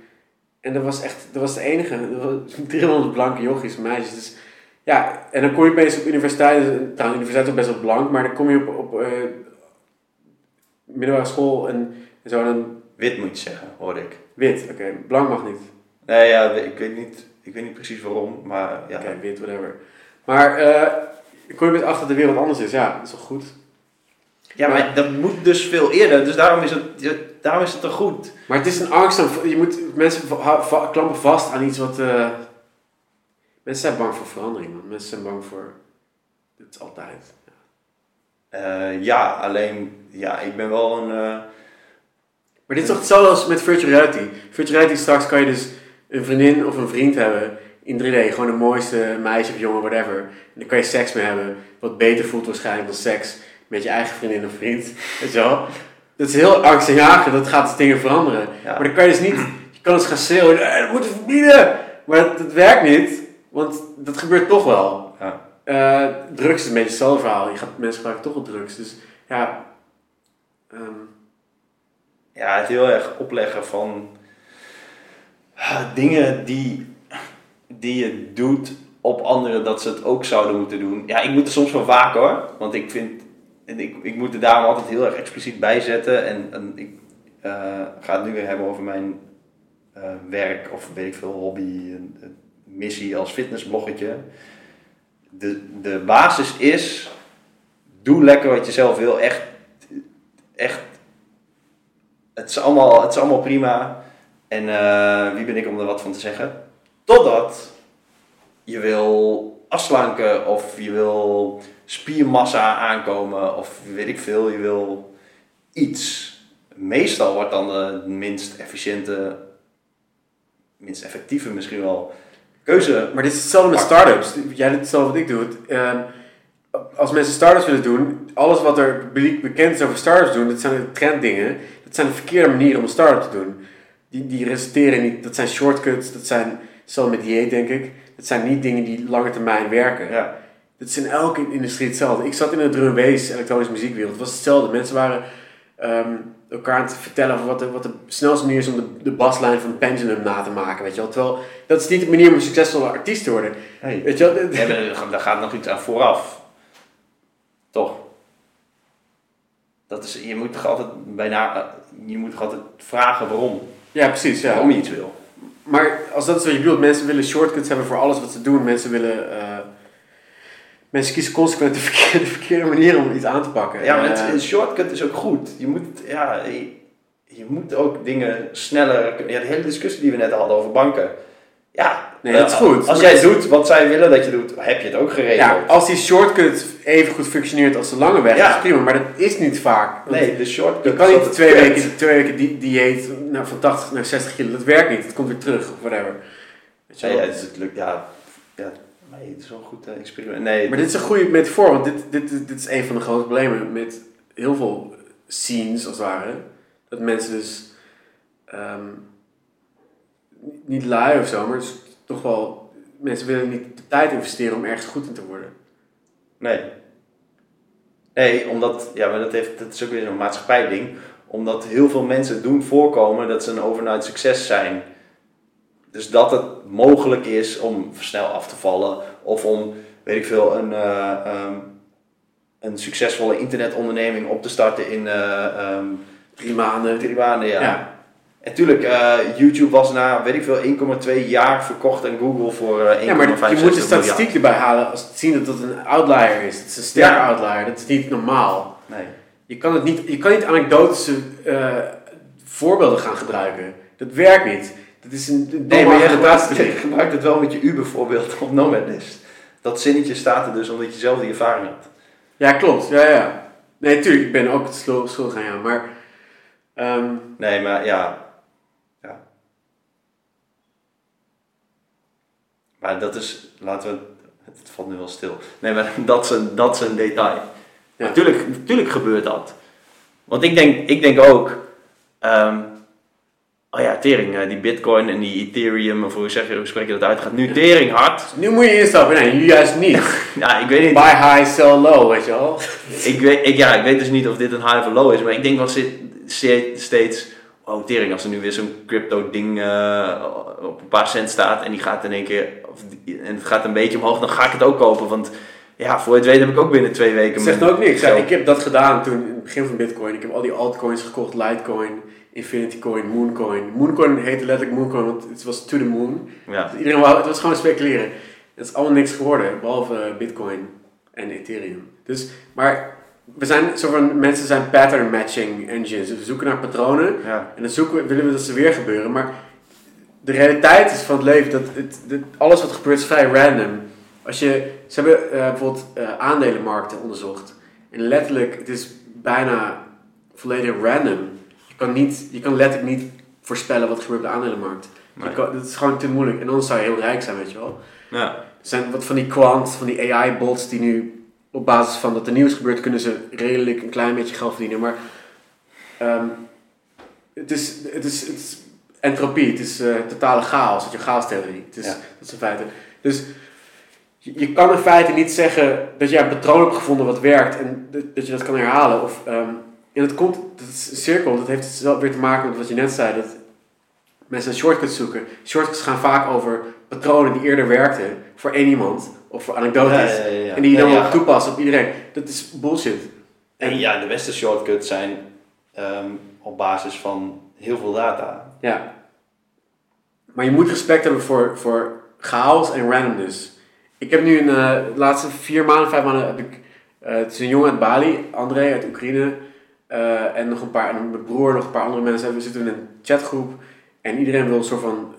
En dat was echt, dat was de enige. Dat was 300 blanke jochies, meisjes. Dus, ja, en dan kom je opeens op universiteit. Trouwens, de universiteit is ook best wel blank, maar dan kom je op, op eh, middelbare school en, en zo. En dan Wit moet je zeggen, hoorde ik. wit, oké. Blank mag niet. Nee, ja, ik weet niet, ik weet niet precies waarom, maar ja. Oké, wit, whatever. Maar eh dan kom je opeens achter dat de wereld anders is. Ja, dat is wel goed. Ja, maar dat moet dus veel eerder, dus daarom is het, daarom is het toch goed. Maar het is een angst. Je moet, mensen klampen vast aan iets wat. eh, mensen zijn bang voor verandering, man. Mensen zijn bang voor. Dit is altijd. Eh, ja, alleen, ja, ik ben wel een... eh, Maar dit is toch hetzelfde als met virtual reality? Virtual reality straks kan je dus een vriendin of een vriend hebben in 3D. Gewoon de mooiste meisje of jongen, whatever. En dan kan je seks mee hebben. Wat beter voelt waarschijnlijk dan seks met je eigen vriendin of vriend. Weet je wel? Dat is heel angstaanjagend. Dat gaat dus dingen veranderen. ja. Maar dan kan je dus niet, je kan dus gaan schreeuwen, eh, dat moeten we verbieden. Maar dat, dat werkt niet, want dat gebeurt toch wel. Ja. Eh, drugs is een beetje hetzelfde verhaal. Je gaat, mensen gebruiken toch wel drugs. Dus ja, ehm, ja, het heel erg opleggen van dingen die, die je doet op anderen dat ze het ook zouden moeten doen. Ja, ik moet er soms van waken hoor, want ik vind, en ik, ik moet er daarom altijd heel erg expliciet bij zetten. En, en ik eh, ga het nu weer hebben over mijn eh, werk of weet ik veel, hobby, een missie als fitnessbloggetje. De, de basis is, doe lekker wat je zelf wil. Echt, echt het is allemaal, het is allemaal prima. En eh, wie ben ik om er wat van te zeggen? Totdat je wil afslanken of je wil spiermassa aankomen of weet ik veel, je wil iets. Meestal wordt dan de minst efficiënte, minst effectieve misschien wel keuze. maar dit is hetzelfde met start-ups. Jij doet hetzelfde wat ik doe. Ehm, als mensen start-ups willen doen, alles wat er publiek bekend is over start-ups doen, dat zijn de trenddingen. Dat zijn de verkeerde manieren om een start-up te doen. Die, die resulteren niet, dat zijn shortcuts, dat zijn, hetzelfde met dieet denk ik. Dat zijn niet dingen die lange termijn werken. Ja, Het is in elke industrie hetzelfde. Ik zat in de drum bass elektronische muziekwereld. Het was hetzelfde. Mensen waren ehm, elkaar aan het vertellen over wat de, wat de snelste manier is om de, de baslijn van Pendulum na te maken. Weet je wel? Terwijl dat is niet de manier om een succesvolle artiest te worden. hey. Weet je wel? Ja, daar gaat nog iets aan vooraf. Toch? Dat is, je moet toch altijd bijna, je moet toch altijd vragen waarom. Ja, precies. Ja. Waarom je iets wil. Maar als dat is wat je bedoelt, mensen willen shortcuts hebben voor alles wat ze doen. Mensen willen... eh, mensen kiezen consequent de verkeerde, de verkeerde manier om iets aan te pakken. Ja, maar Eh, het, een shortcut is ook goed. Je moet, ja, je, je moet ook dingen sneller... kunnen- Ja, de hele discussie die we net hadden over banken. Ja, Nee, dat is goed. Als jij doet wat zij willen dat je doet, heb je het ook geregeld. ja, als die shortcut even goed functioneert als de lange weg, Ja. is prima. Maar dat is niet vaak. Nee, de shortcut Je kan niet twee weken, twee weken die, dieet nou, van 80 naar 60 kilo. Dat werkt niet. Het komt weer terug of whatever. Ja, het, is, het lukt, ja, ja, nee, het is wel een goed eh, experiment. Nee, Maar dit is een goede metafoor, want dit, dit, dit is een van de grote problemen met heel veel scenes, als het ware. Dat mensen dus ehm, niet lui of zo, maar dus toch wel... Mensen willen niet de tijd investeren om ergens goed in te worden. Nee. Nee, omdat, ja, maar dat, heeft, dat is ook weer zo'n maatschappij-ding. Omdat heel veel mensen doen voorkomen dat ze een overnight succes zijn. Dus dat het mogelijk is om snel af te vallen. Of om, weet ik veel, een, eh, ehm, een succesvolle internetonderneming op te starten in eh, ehm, Drie maanden. drie maanden. Ja. Ja. En tuurlijk, eh, YouTube was na, weet ik veel, 1,2 jaar verkocht aan Google voor eh 1,65 Ja, maar je moet de miljard. statistiek erbij halen als het zien dat dat een outlier is. Het is een sterke Ja. outlier, dat is niet normaal. Nee. Je kan, het niet, je kan niet anekdotische eh, voorbeelden gaan gebruiken. Dat werkt niet. Dat is een, Nee, maar jij gebruikt, argumentatie. je gebruikt het wel met je Uber voorbeeld op Nomadlist. Dat zinnetje staat er dus omdat je zelf die ervaring had. Ja, klopt. Ja, ja. Nee, tuurlijk, ik ben ook het schul- schuldig aan jou. Maar ehm, Nee, maar ja. Maar dat is, laten we, het valt nu wel stil. Nee, maar dat is een, dat is een detail. Ja. Natuurlijk, natuurlijk gebeurt dat. Want ik denk, ik denk ook, ehm, oh ja, tering, eh, die bitcoin en die ethereum, of hoe, zeg je, hoe spreek je dat uit, gaat nu tering hard. nu moet je instappen. Nee, nu juist niet. Ja, ik weet niet. Buy high, sell low, weet je wel. Ik weet, ik, ja, ik weet dus niet of dit een high of low is, maar ik denk wel steeds, oh tering, als er nu weer zo'n crypto ding eh, op een paar cent staat en die gaat in één keer, en het gaat een beetje omhoog, dan ga ik het ook kopen, want ja, voor je het weet heb ik ook binnen twee weken Ik zeg mijn ook niks. Ja, ik heb dat gedaan toen in het begin van Bitcoin. Ik heb al die altcoins gekocht: Litecoin, Infinity Coin, Mooncoin. Mooncoin heette letterlijk Mooncoin, want het was to the moon. Ja, Dus iedereen wou, het was gewoon speculeren. Het is allemaal niks geworden, behalve eh, Bitcoin en Ethereum. Dus, maar we zijn, zo van, mensen zijn pattern matching engines. Dus we zoeken naar patronen ja, en dan zoeken willen we dat ze weer gebeuren. Maar de realiteit is van het leven dat het, dat alles wat gebeurt is vrij random. Als je, ze hebben eh, bijvoorbeeld eh, aandelenmarkten onderzocht. En letterlijk, het is bijna volledig random. Je kan, niet, je kan letterlijk niet voorspellen wat er gebeurt op de aandelenmarkt. Je Nee. kan, dat is gewoon te moeilijk. En anders zou je heel rijk zijn, weet je wel. ja, Er zijn wat van die quant, van die AI-bots die nu op basis van dat er nieuws gebeurt, kunnen ze redelijk een klein beetje geld verdienen. Maar ehm, het, is, het, is, het is entropie, het is eh, totale chaos, het is chaostheorie. Het is, Ja. Dat is een feit. Dus je, je kan in feite niet zeggen dat jij een patroon hebt gevonden wat werkt en dat, dat je dat kan herhalen. Of, ehm, en het komt, dat is een cirkel, dat heeft wel weer te maken met wat je net zei, dat mensen een shortcut zoeken. Shortcuts gaan vaak over patronen die eerder werkten voor één iemand of voor anekdotes. Ja, ja. En die je dan ja. toepassen op iedereen. Dat is bullshit. En ja, de beste shortcuts zijn ehm, op basis van heel veel data. Ja. Maar je moet respect hebben voor, voor chaos en randomness. Ik heb nu een, eh, de laatste vier maanden, vijf maanden, heb ik, eh, het is een jongen uit Bali, André uit Oekraïne, eh, en nog een paar, en mijn broer, nog een paar andere mensen. We zitten in een chatgroep en iedereen wil een soort van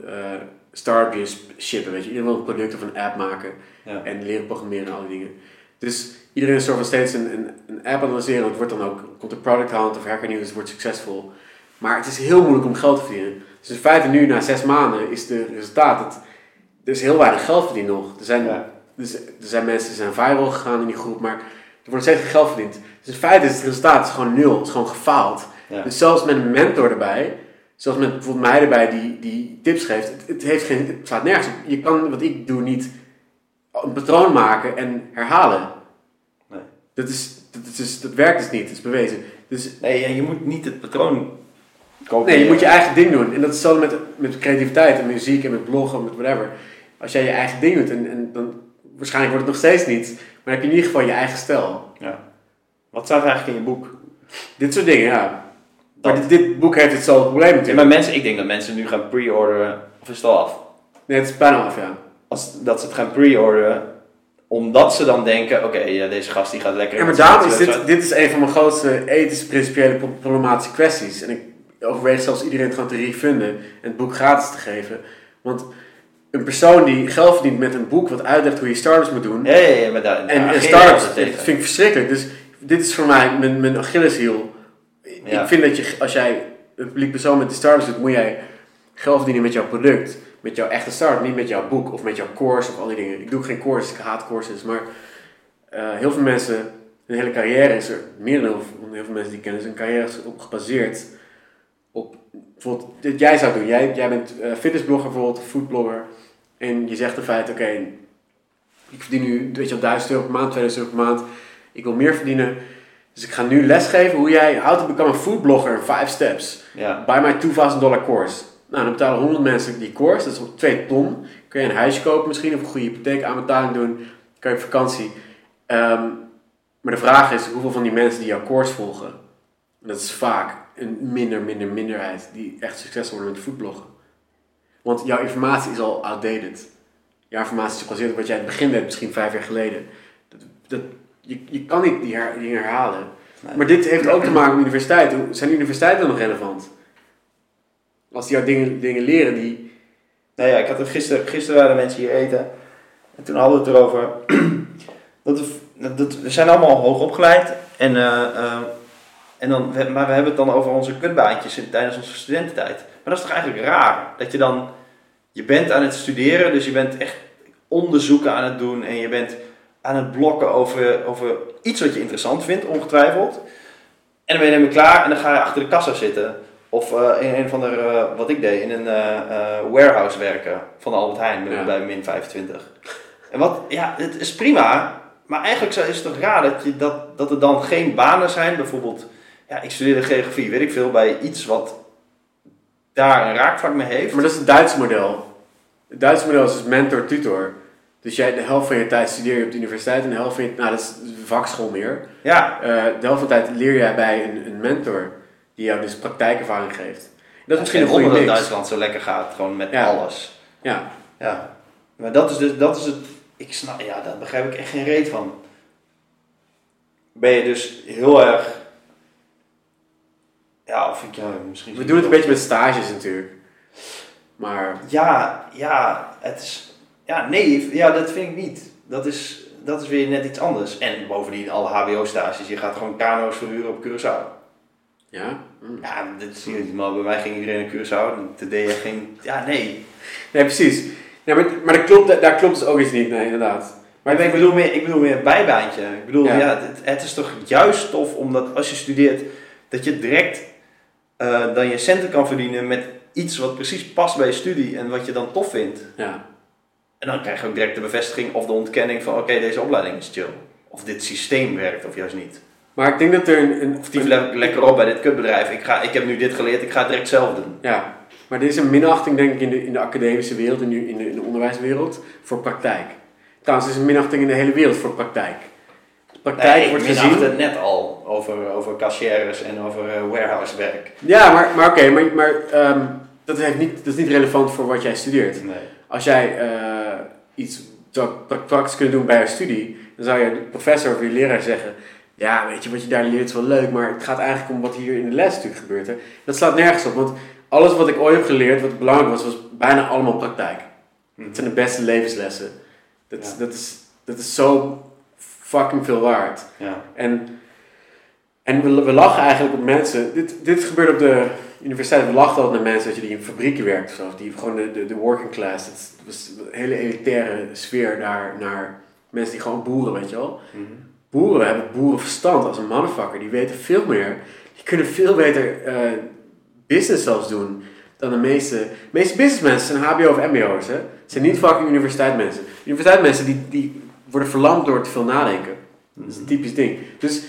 startupjes shippen, weet je. Iedereen wil een product of een app maken Ja. en leren programmeren en al die dingen. Dus iedereen is soort van steeds een, een, een app analyseren. Het wordt dan ook, komt de product hunt of hacker news, het wordt succesvol. Maar het is heel moeilijk om geld te verdienen. Dus in feite nu, na zes maanden, is de resultaat dat er is heel weinig geld verdiend nog. Er zijn, Ja. dus, er zijn mensen die zijn viral gegaan in die groep, maar er wordt steeds geen geld verdiend. Dus in feite is het resultaat is gewoon nul, het is gewoon gefaald. Ja. Dus zelfs met een mentor erbij, zelfs met bijvoorbeeld mij erbij die, die tips geeft, het, het, heeft geen, het slaat nergens op. Je kan, wat ik doe, niet een patroon maken en herhalen. Nee. Dat, is, dat, is, dat werkt dus niet, dat is bewezen. Dus Nee, je moet niet het patroon Nee, je moet je eigen ding doen. En dat is hetzelfde met, met creativiteit en muziek en met bloggen en met whatever. Als jij je eigen ding doet, en, en dan waarschijnlijk wordt het nog steeds niet, maar heb je in ieder geval je eigen stijl. Ja. Wat staat er eigenlijk in je boek? Dit soort dingen, ja. Dat- Maar dit, dit boek heeft hetzelfde probleem Ja, natuurlijk. maar mensen, ik denk dat mensen nu gaan pre-orderen, of is het al af? Nee, het is bijna af, ja. Als, dat ze het gaan pre-orderen, omdat ze dan denken, oké, ja, deze gast die gaat lekker... En maar daarom is dit, dit is een van mijn grootste ethische, principiële, pro- problematische kwesties. En ik overweeg zelfs iedereen het gewoon te refunden en het boek gratis te geven. Want een persoon die geld verdient met een boek wat uitlegt hoe je startups moet doen, Ja, ja, ja, maar daar, En, en startups, dat vind ik verschrikkelijk. Dus dit is voor mij mijn, mijn Achilleshiel. Ja. Ik vind dat je, als jij een publiek persoon met de startups doet, moet jij geld verdienen met jouw product. Met jouw echte start, niet met jouw boek of met jouw course of al die dingen. Ik doe geen courses, ik haat courses. Maar eh, heel veel mensen, hun hele carrière is er, merendeel van heel veel mensen die ik ken, is een carrière is op gebaseerd bijvoorbeeld dit jij zou doen. Jij, jij bent eh, fitnessblogger bijvoorbeeld, foodblogger. En je zegt in feite, oké, ik verdien nu weet je, wel, 1000 euro per maand, 2000 euro per maand. Ik wil meer verdienen. Dus ik ga nu lesgeven hoe jij, how to become a food blogger in 5 steps. Ja, Buy my 2000 dollar course. Nou, dan betalen 100 mensen die course, dat is op 2 ton. Kun je een huisje kopen misschien, of een goede hypotheek aanbetaling doen. Kan je op vakantie. Ehm, maar de vraag is, hoeveel van die mensen die jouw course volgen? En dat is vaak een minder, minder, minderheid die echt succesvol wordt met foodbloggen. Want jouw informatie is al outdated. Jouw informatie is gebaseerd op wat jij in het begin deed, misschien vijf jaar geleden. Dat, dat, je, je kan niet die, her, die herhalen. Nee. Maar dit heeft ook te maken met universiteiten. Hoe- Zijn universiteiten nog relevant? Als die jou dingen, dingen leren die... Nou ja, ik had het gisteren, gisteren waren mensen hier eten. En toen hadden we het erover. dat we, dat, we zijn allemaal hoog opgeleid. En, eh, eh, en dan, maar we hebben het dan over onze kutbaantjes in, tijdens onze studententijd. Maar dat is toch eigenlijk raar? Dat je dan, je bent aan het studeren, dus je bent echt onderzoeken aan het doen. En je bent aan het blokken over, over iets wat je interessant vindt, ongetwijfeld. En dan ben je ermee klaar en dan ga je achter de kassa zitten. Of eh, in een van de, eh, wat ik deed, in een eh, eh, warehouse werken van de Albert Heijn Ja. bij min 25. En wat, ja, het is prima, maar eigenlijk is het toch raar dat, je, dat, dat er dan geen banen zijn. Bijvoorbeeld, ja, ik studeerde geografie, weet ik veel, bij iets wat daar een raakvlak mee heeft. Maar dat is het Duitse model. Het Duitse model is dus mentor-tutor. Dus jij de helft van je tijd studeer je op de universiteit en de helft van je... Nou, dat is vakschool meer. Ja, Eh, de helft van de tijd leer jij bij een, een mentor die jou dus praktijkervaring geeft. Dat is misschien een goede dat. Duitsland zo lekker gaat, gewoon met Ja. alles. Ja. Ja, maar dat is dus, dat is het, ik snap, ja, daar begrijp ik echt geen reet van. Ben je dus heel erg, ja, of ik, ja, misschien... We doen het een beetje met stages natuurlijk. Maar Ja, ja, het is, ja, nee, ja, dat vind ik niet. Dat is, dat is weer net iets anders. En bovendien, alle hbo-stages, je gaat gewoon kano's verhuren op Curaçao. ja. Hm. Ja, dit zie je niet, maar bij mij ging iedereen naar Curaçao, en je geen, ja, nee. Nee, precies. Ja, maar maar dat klopt, daar klopt dus ook iets niet, nee, inderdaad. Maar ik bedoel meer, ik bedoel meer bijbaantje. Ik bedoel, Ja. ja, het, het is toch juist tof omdat als je studeert, dat je direct eh, dan je centen kan verdienen met iets wat precies past bij je studie en wat je dan tof vindt. Ja. En dan krijg je ook direct de bevestiging of de ontkenning van oké, deze opleiding is chill. Of dit systeem werkt of juist niet. Maar ik denk dat er een... een Of die le- lekker op bij dit kutbedrijf. Ik, ga, ik heb nu dit geleerd, ik ga het direct zelf doen. Ja, maar er is een minachting denk ik in de, in de academische wereld, in de, in, de, in de onderwijswereld, voor praktijk. Trouwens, er is een minachting in de hele wereld voor praktijk. Praktijk Nee, wordt ik gezien... minachte het net al over, over cashiers en over eh, warehousewerk. Ja, maar, maar oké, maar, maar ehm, dat, heeft niet, dat is niet relevant voor wat jij studeert. Nee. Als jij eh, iets praktisch kunnen doen bij je studie, dan zou je de professor of je leraar zeggen: Ja, weet je wat je daar leert is wel leuk, maar het gaat eigenlijk om wat hier in de les natuurlijk gebeurt. Hè? Dat slaat nergens op, want alles wat ik ooit heb geleerd, wat belangrijk was, was bijna allemaal praktijk. Het zijn de beste levenslessen. Dat, Ja. dat, is, dat is zo fucking veel waard. Ja. En, en we, we lachen eigenlijk op mensen. Dit, dit gebeurt op de universiteit. We lachen altijd naar mensen dat je die in fabrieken werkt of zo. of Die gewoon de, de, de working class. Dat was een hele elitaire sfeer daar naar mensen die gewoon boeren, weet je wel. Mhm. Boeren hebben boerenverstand als een motherfucker. Die weten veel meer. Die kunnen veel beter eh, business zelfs doen dan de meeste... De meeste businessmensen zijn hbo of mbo'ers, hè. Het zijn niet fucking universiteitsmensen. Universiteitsmensen die, die worden verlamd door te veel nadenken. Dat is een typisch ding. Dus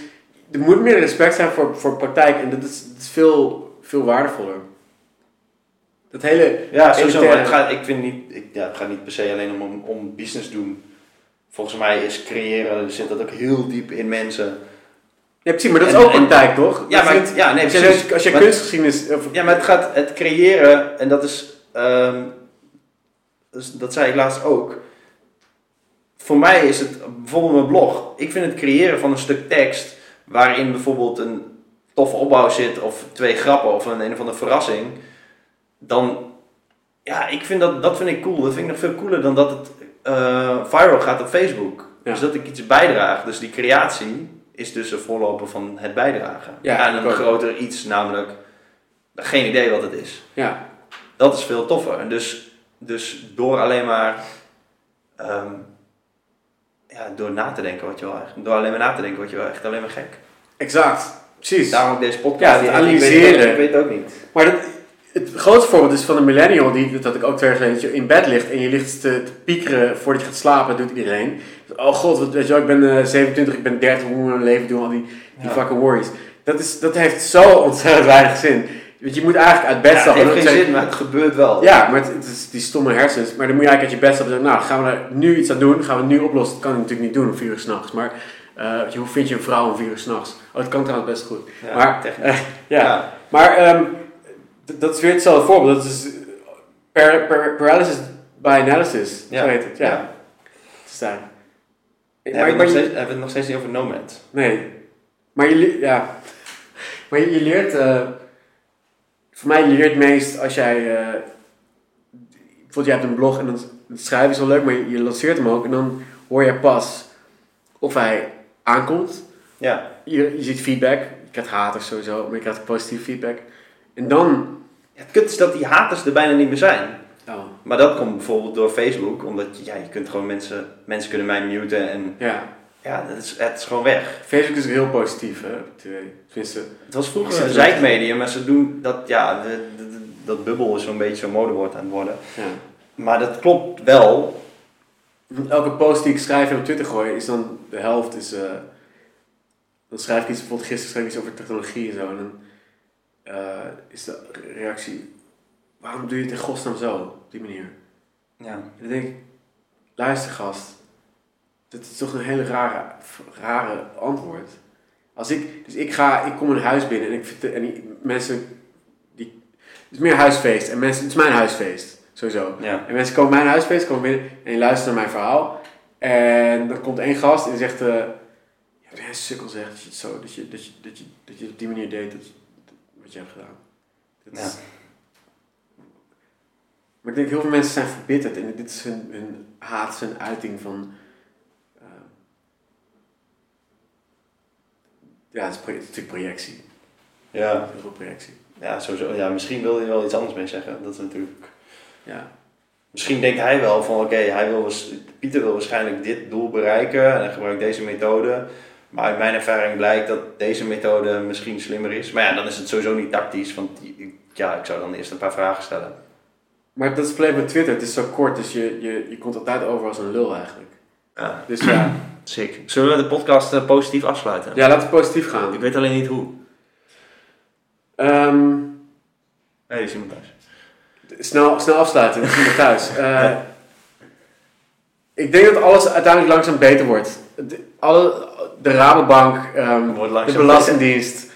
er moet meer respect zijn voor, voor praktijk en dat is, dat is veel, veel waardevoller. Dat hele... Ja, sowieso. Maar het gaat, ik vind niet, ik, ja, het gaat niet per se alleen om, om, business doen. Volgens mij is creëren, zit dat ook heel diep in mensen. Ja, precies, maar dat is En- ook en- praktijk, toch? Ja, Dat maar ja, nee, als je, als je Maar- kunstgeschiedenis... Of, Ja, maar het gaat, het creëren, en dat is, ehm, dat zei ik laatst ook. Voor mij is het bijvoorbeeld mijn blog. Ik vind het creëren van een stuk tekst waarin bijvoorbeeld een toffe opbouw zit of twee grappen of een een of andere verrassing. Dan, ja, ik vind dat, dat vind ik cool. Dat vind ik nog veel cooler dan dat het eh, viral gaat op Facebook. Ja. Dus dat ik iets bijdraag. Dus die creatie is dus een voorloper van het bijdragen. Ja, en een groter iets, namelijk geen idee wat het is. ja. Dat is veel toffer. En dus, dus door alleen maar ehm, ja, door na te denken wat je wel echt, door alleen maar na te denken wat je wel echt alleen maar gek. Exact. Precies. Daarom ook deze podcast. Ja, het Ik analyseren. Ik weet, het ook niet. Maar dat, het grootste voorbeeld is van een millennial die, dat ik ook twee jaar geleden, dat je in bed ligt en je ligt te, te piekeren voordat je gaat slapen, doet iedereen. Oh god, wat, weet je wel, ik ben eh, 27, ik ben 30, hoe moet mijn leven doen, al die, die Ja. fucking worries. Dat, is, dat heeft zo ontzettend weinig zin. Want je moet eigenlijk uit bed Ja, het stappen. heeft en geen zin, maar het gebeurt wel. Ja, maar het, het is die stomme hersens. Maar dan moet je eigenlijk uit je bed stappen en zeggen, nou, gaan we er nu iets aan doen? Gaan we het nu oplossen? Dat kan je natuurlijk niet doen om vier uur s'nachts. Maar eh, hoe vind je een vrouw om vier uur s'nachts? Oh, dat kan trouwens best goed. Ja, maar, technisch. eh, ja. Ja. Maar ehm, dat is weer hetzelfde voorbeeld. Dat is per, per, paralysis by analysis. Ja. Zo heet het. Ja. Ja. Is daar. Hebben Maar, we, het maar nog steeds, hebben we het nog steeds niet over Nomad? Nee. Maar je, ja. maar je, je leert, eh, voor mij leert het meest als jij, eh, bijvoorbeeld jij hebt een blog en dan het schrijven is wel leuk, maar je, je lanceert hem ook en dan hoor je pas of hij aankomt. Ja. Je, je ziet feedback, je krijgt haters sowieso, maar je krijgt positief feedback. En dan, Ja, Het kut is dat die haters er bijna niet meer zijn. oh, Maar dat komt bijvoorbeeld door Facebook, omdat je- ja, je kunt gewoon mensen, mensen kunnen mij muten en ja. Ja, het is, het is gewoon weg. Facebook is heel positief, hè. Tenminste, Het was vroeger een zijkmedium, maar ze doen dat, ja, de, de- de- dat bubbel is zo'n beetje zo'n modewoord aan het worden. ja. Maar dat klopt wel. Elke post die ik schrijf en op Twitter gooi, is dan de helft is. eh, dan schrijf ik iets, bijvoorbeeld gisteren schreef ik iets over technologie en zo. En dan eh, is de reactie: waarom doe je het in godsnaam zo? Op die manier. Ja. En dan denk ik: luister, gast. Dat is toch een hele rare, rare antwoord. Als ik, dus ik ga, ik kom een huis binnen en ik en die mensen, die, het is meer huisfeest en mensen, het is mijn huisfeest, sowieso. Ja. En mensen komen mijn huisfeest, komen binnen en die luisteren naar mijn verhaal. En dan komt één gast en die zegt, eh ja, jij sukkel zegt dat je het zo, dat je, dat je, dat je, dat je op die manier deed, dat, dat- wat je hebt gedaan. Dat is- Maar ik denk heel veel mensen zijn verbitterd en dit is hun, hun haat, zijn uiting van... ja, het is, pro- het is natuurlijk projectie. Ja. Heel veel projectie. Ja, sowieso. Ja, misschien wil hij wel iets anders mee zeggen. Dat is natuurlijk... Ja. Misschien denkt hij wel van, oké, hij wil Pieter wil waarschijnlijk dit doel bereiken en hij gebruikt deze methode. Maar uit mijn ervaring blijkt dat deze methode misschien slimmer is. Maar ja, dan is het sowieso niet tactisch, want ja, ik zou dan eerst een paar vragen stellen. Maar dat is het probleem met Twitter. Het is zo kort, dus je, je, je komt altijd over als een lul eigenlijk. Ja, Dus ja, sick. Zullen we de podcast eh, positief afsluiten? ja laten we positief gaan. Ik weet alleen niet hoe. Ehm, Nee, is iemand thuis. snel, snel afsluiten, we zijn thuis. Eh, ik denk dat alles uiteindelijk langzaam beter wordt. De, alle, de Rabobank, ehm, Wordt de Belastingdienst,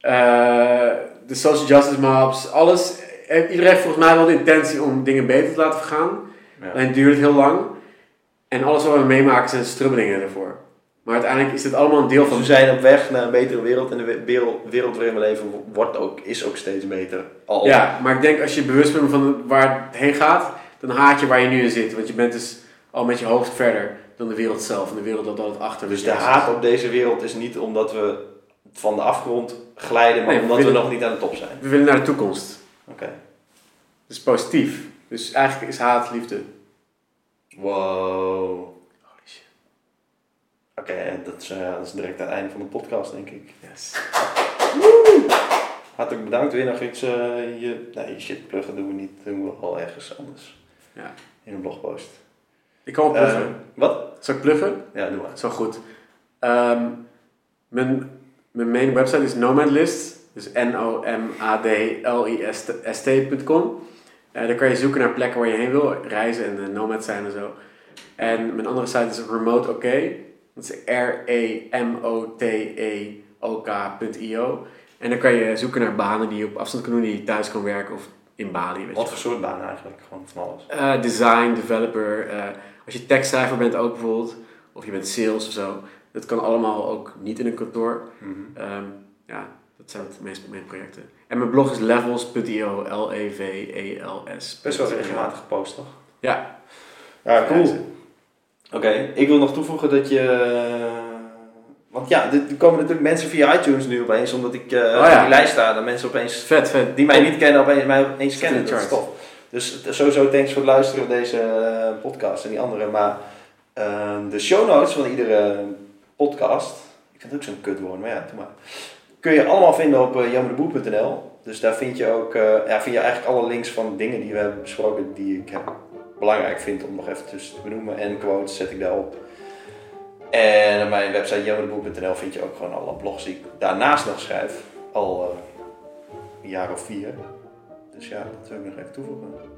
eh, de social justice mobs, alles. Iedereen heeft volgens mij wel de intentie om dingen beter te laten vergaan. Ja. Alleen duurt het heel lang. En alles wat we meemaken zijn strubbelingen ervoor. Maar uiteindelijk is dit allemaal een deel Dus van... we zijn op weg naar een betere wereld en de we- wereld, wereld waarin we leven wordt ook, is ook steeds beter. Al. Ja, maar ik denk als je bewust bent van waar het heen gaat, dan haat je waar je nu in zit. Want je bent dus al met je hoofd verder dan de wereld zelf. En de wereld dat altijd achter Dus de haat op deze wereld is niet omdat we van de afgrond glijden, maar Nee, omdat we willen- nog niet aan de top zijn. We willen naar de toekomst. Oké. Is positief. Dus eigenlijk is haat liefde. Wow. Holy shit. Oké, dat, is, eh, dat is direct aan het einde van de podcast, denk ik. Yes. Hartelijk bedankt. Weer nog iets. eh, je, nee, je shit pluggen doen we niet. Doen we al ergens anders. Ja. In een blogpost. Ik kan wel pluggen. Wat? Zal ik pluggen? Ja, doe maar. Wel goed. Ehm, mijn, mijn main website is Nomadlist. Dus N-O-M-A-D-L-I-S-T.com. Eh daar kan je zoeken naar plekken waar je heen wil. Reizen en uh, nomad zijn en zo. En mijn andere site is Remote OK. Dat is R-E-M-O-T-E-O-K.io. En dan kan je zoeken naar banen die je op afstand kan doen, die je thuis kan werken of in Bali. Weet Wat voor soort baan eigenlijk? Gewoon van alles. Eh, design, developer. eh, als je tekstschrijver bent ook bijvoorbeeld. Of je bent sales of zo. Dat kan allemaal ook niet in een kantoor. Mhm. Ehm, ja, zijn het meest mijn projecten. En mijn blog is levels.io, E L-E-V-E-L-S. Best wel regelmatig gepost, toch? Ja. Ja, cool. Oké, ik wil nog toevoegen dat je. Want ja, er komen natuurlijk mensen via iTunes nu opeens, omdat ik Oh ja. op die lijst sta. Dat mensen opeens, Vet, vet. die mij niet kennen, opeens mij opeens kennen. Dat is tof. Dus eh, sowieso thanks voor het luisteren naar deze eh, podcast en die andere. Maar eh, de show notes van iedere podcast, ik vind het ook zo'n kutwoord, maar ja, doe maar. Kun je allemaal vinden op uh. Dus daar vind je ook, eh, ja, vind je eigenlijk alle links van dingen die we hebben besproken, die ik belangrijk vind om nog even te benoemen. En quotes zet ik daarop. En op mijn website jammerdeboer.nl vind je ook gewoon alle blogs die ik daarnaast nog schrijf. Al eh, een jaar of vier. Dus ja, dat wil ik nog even toevoegen.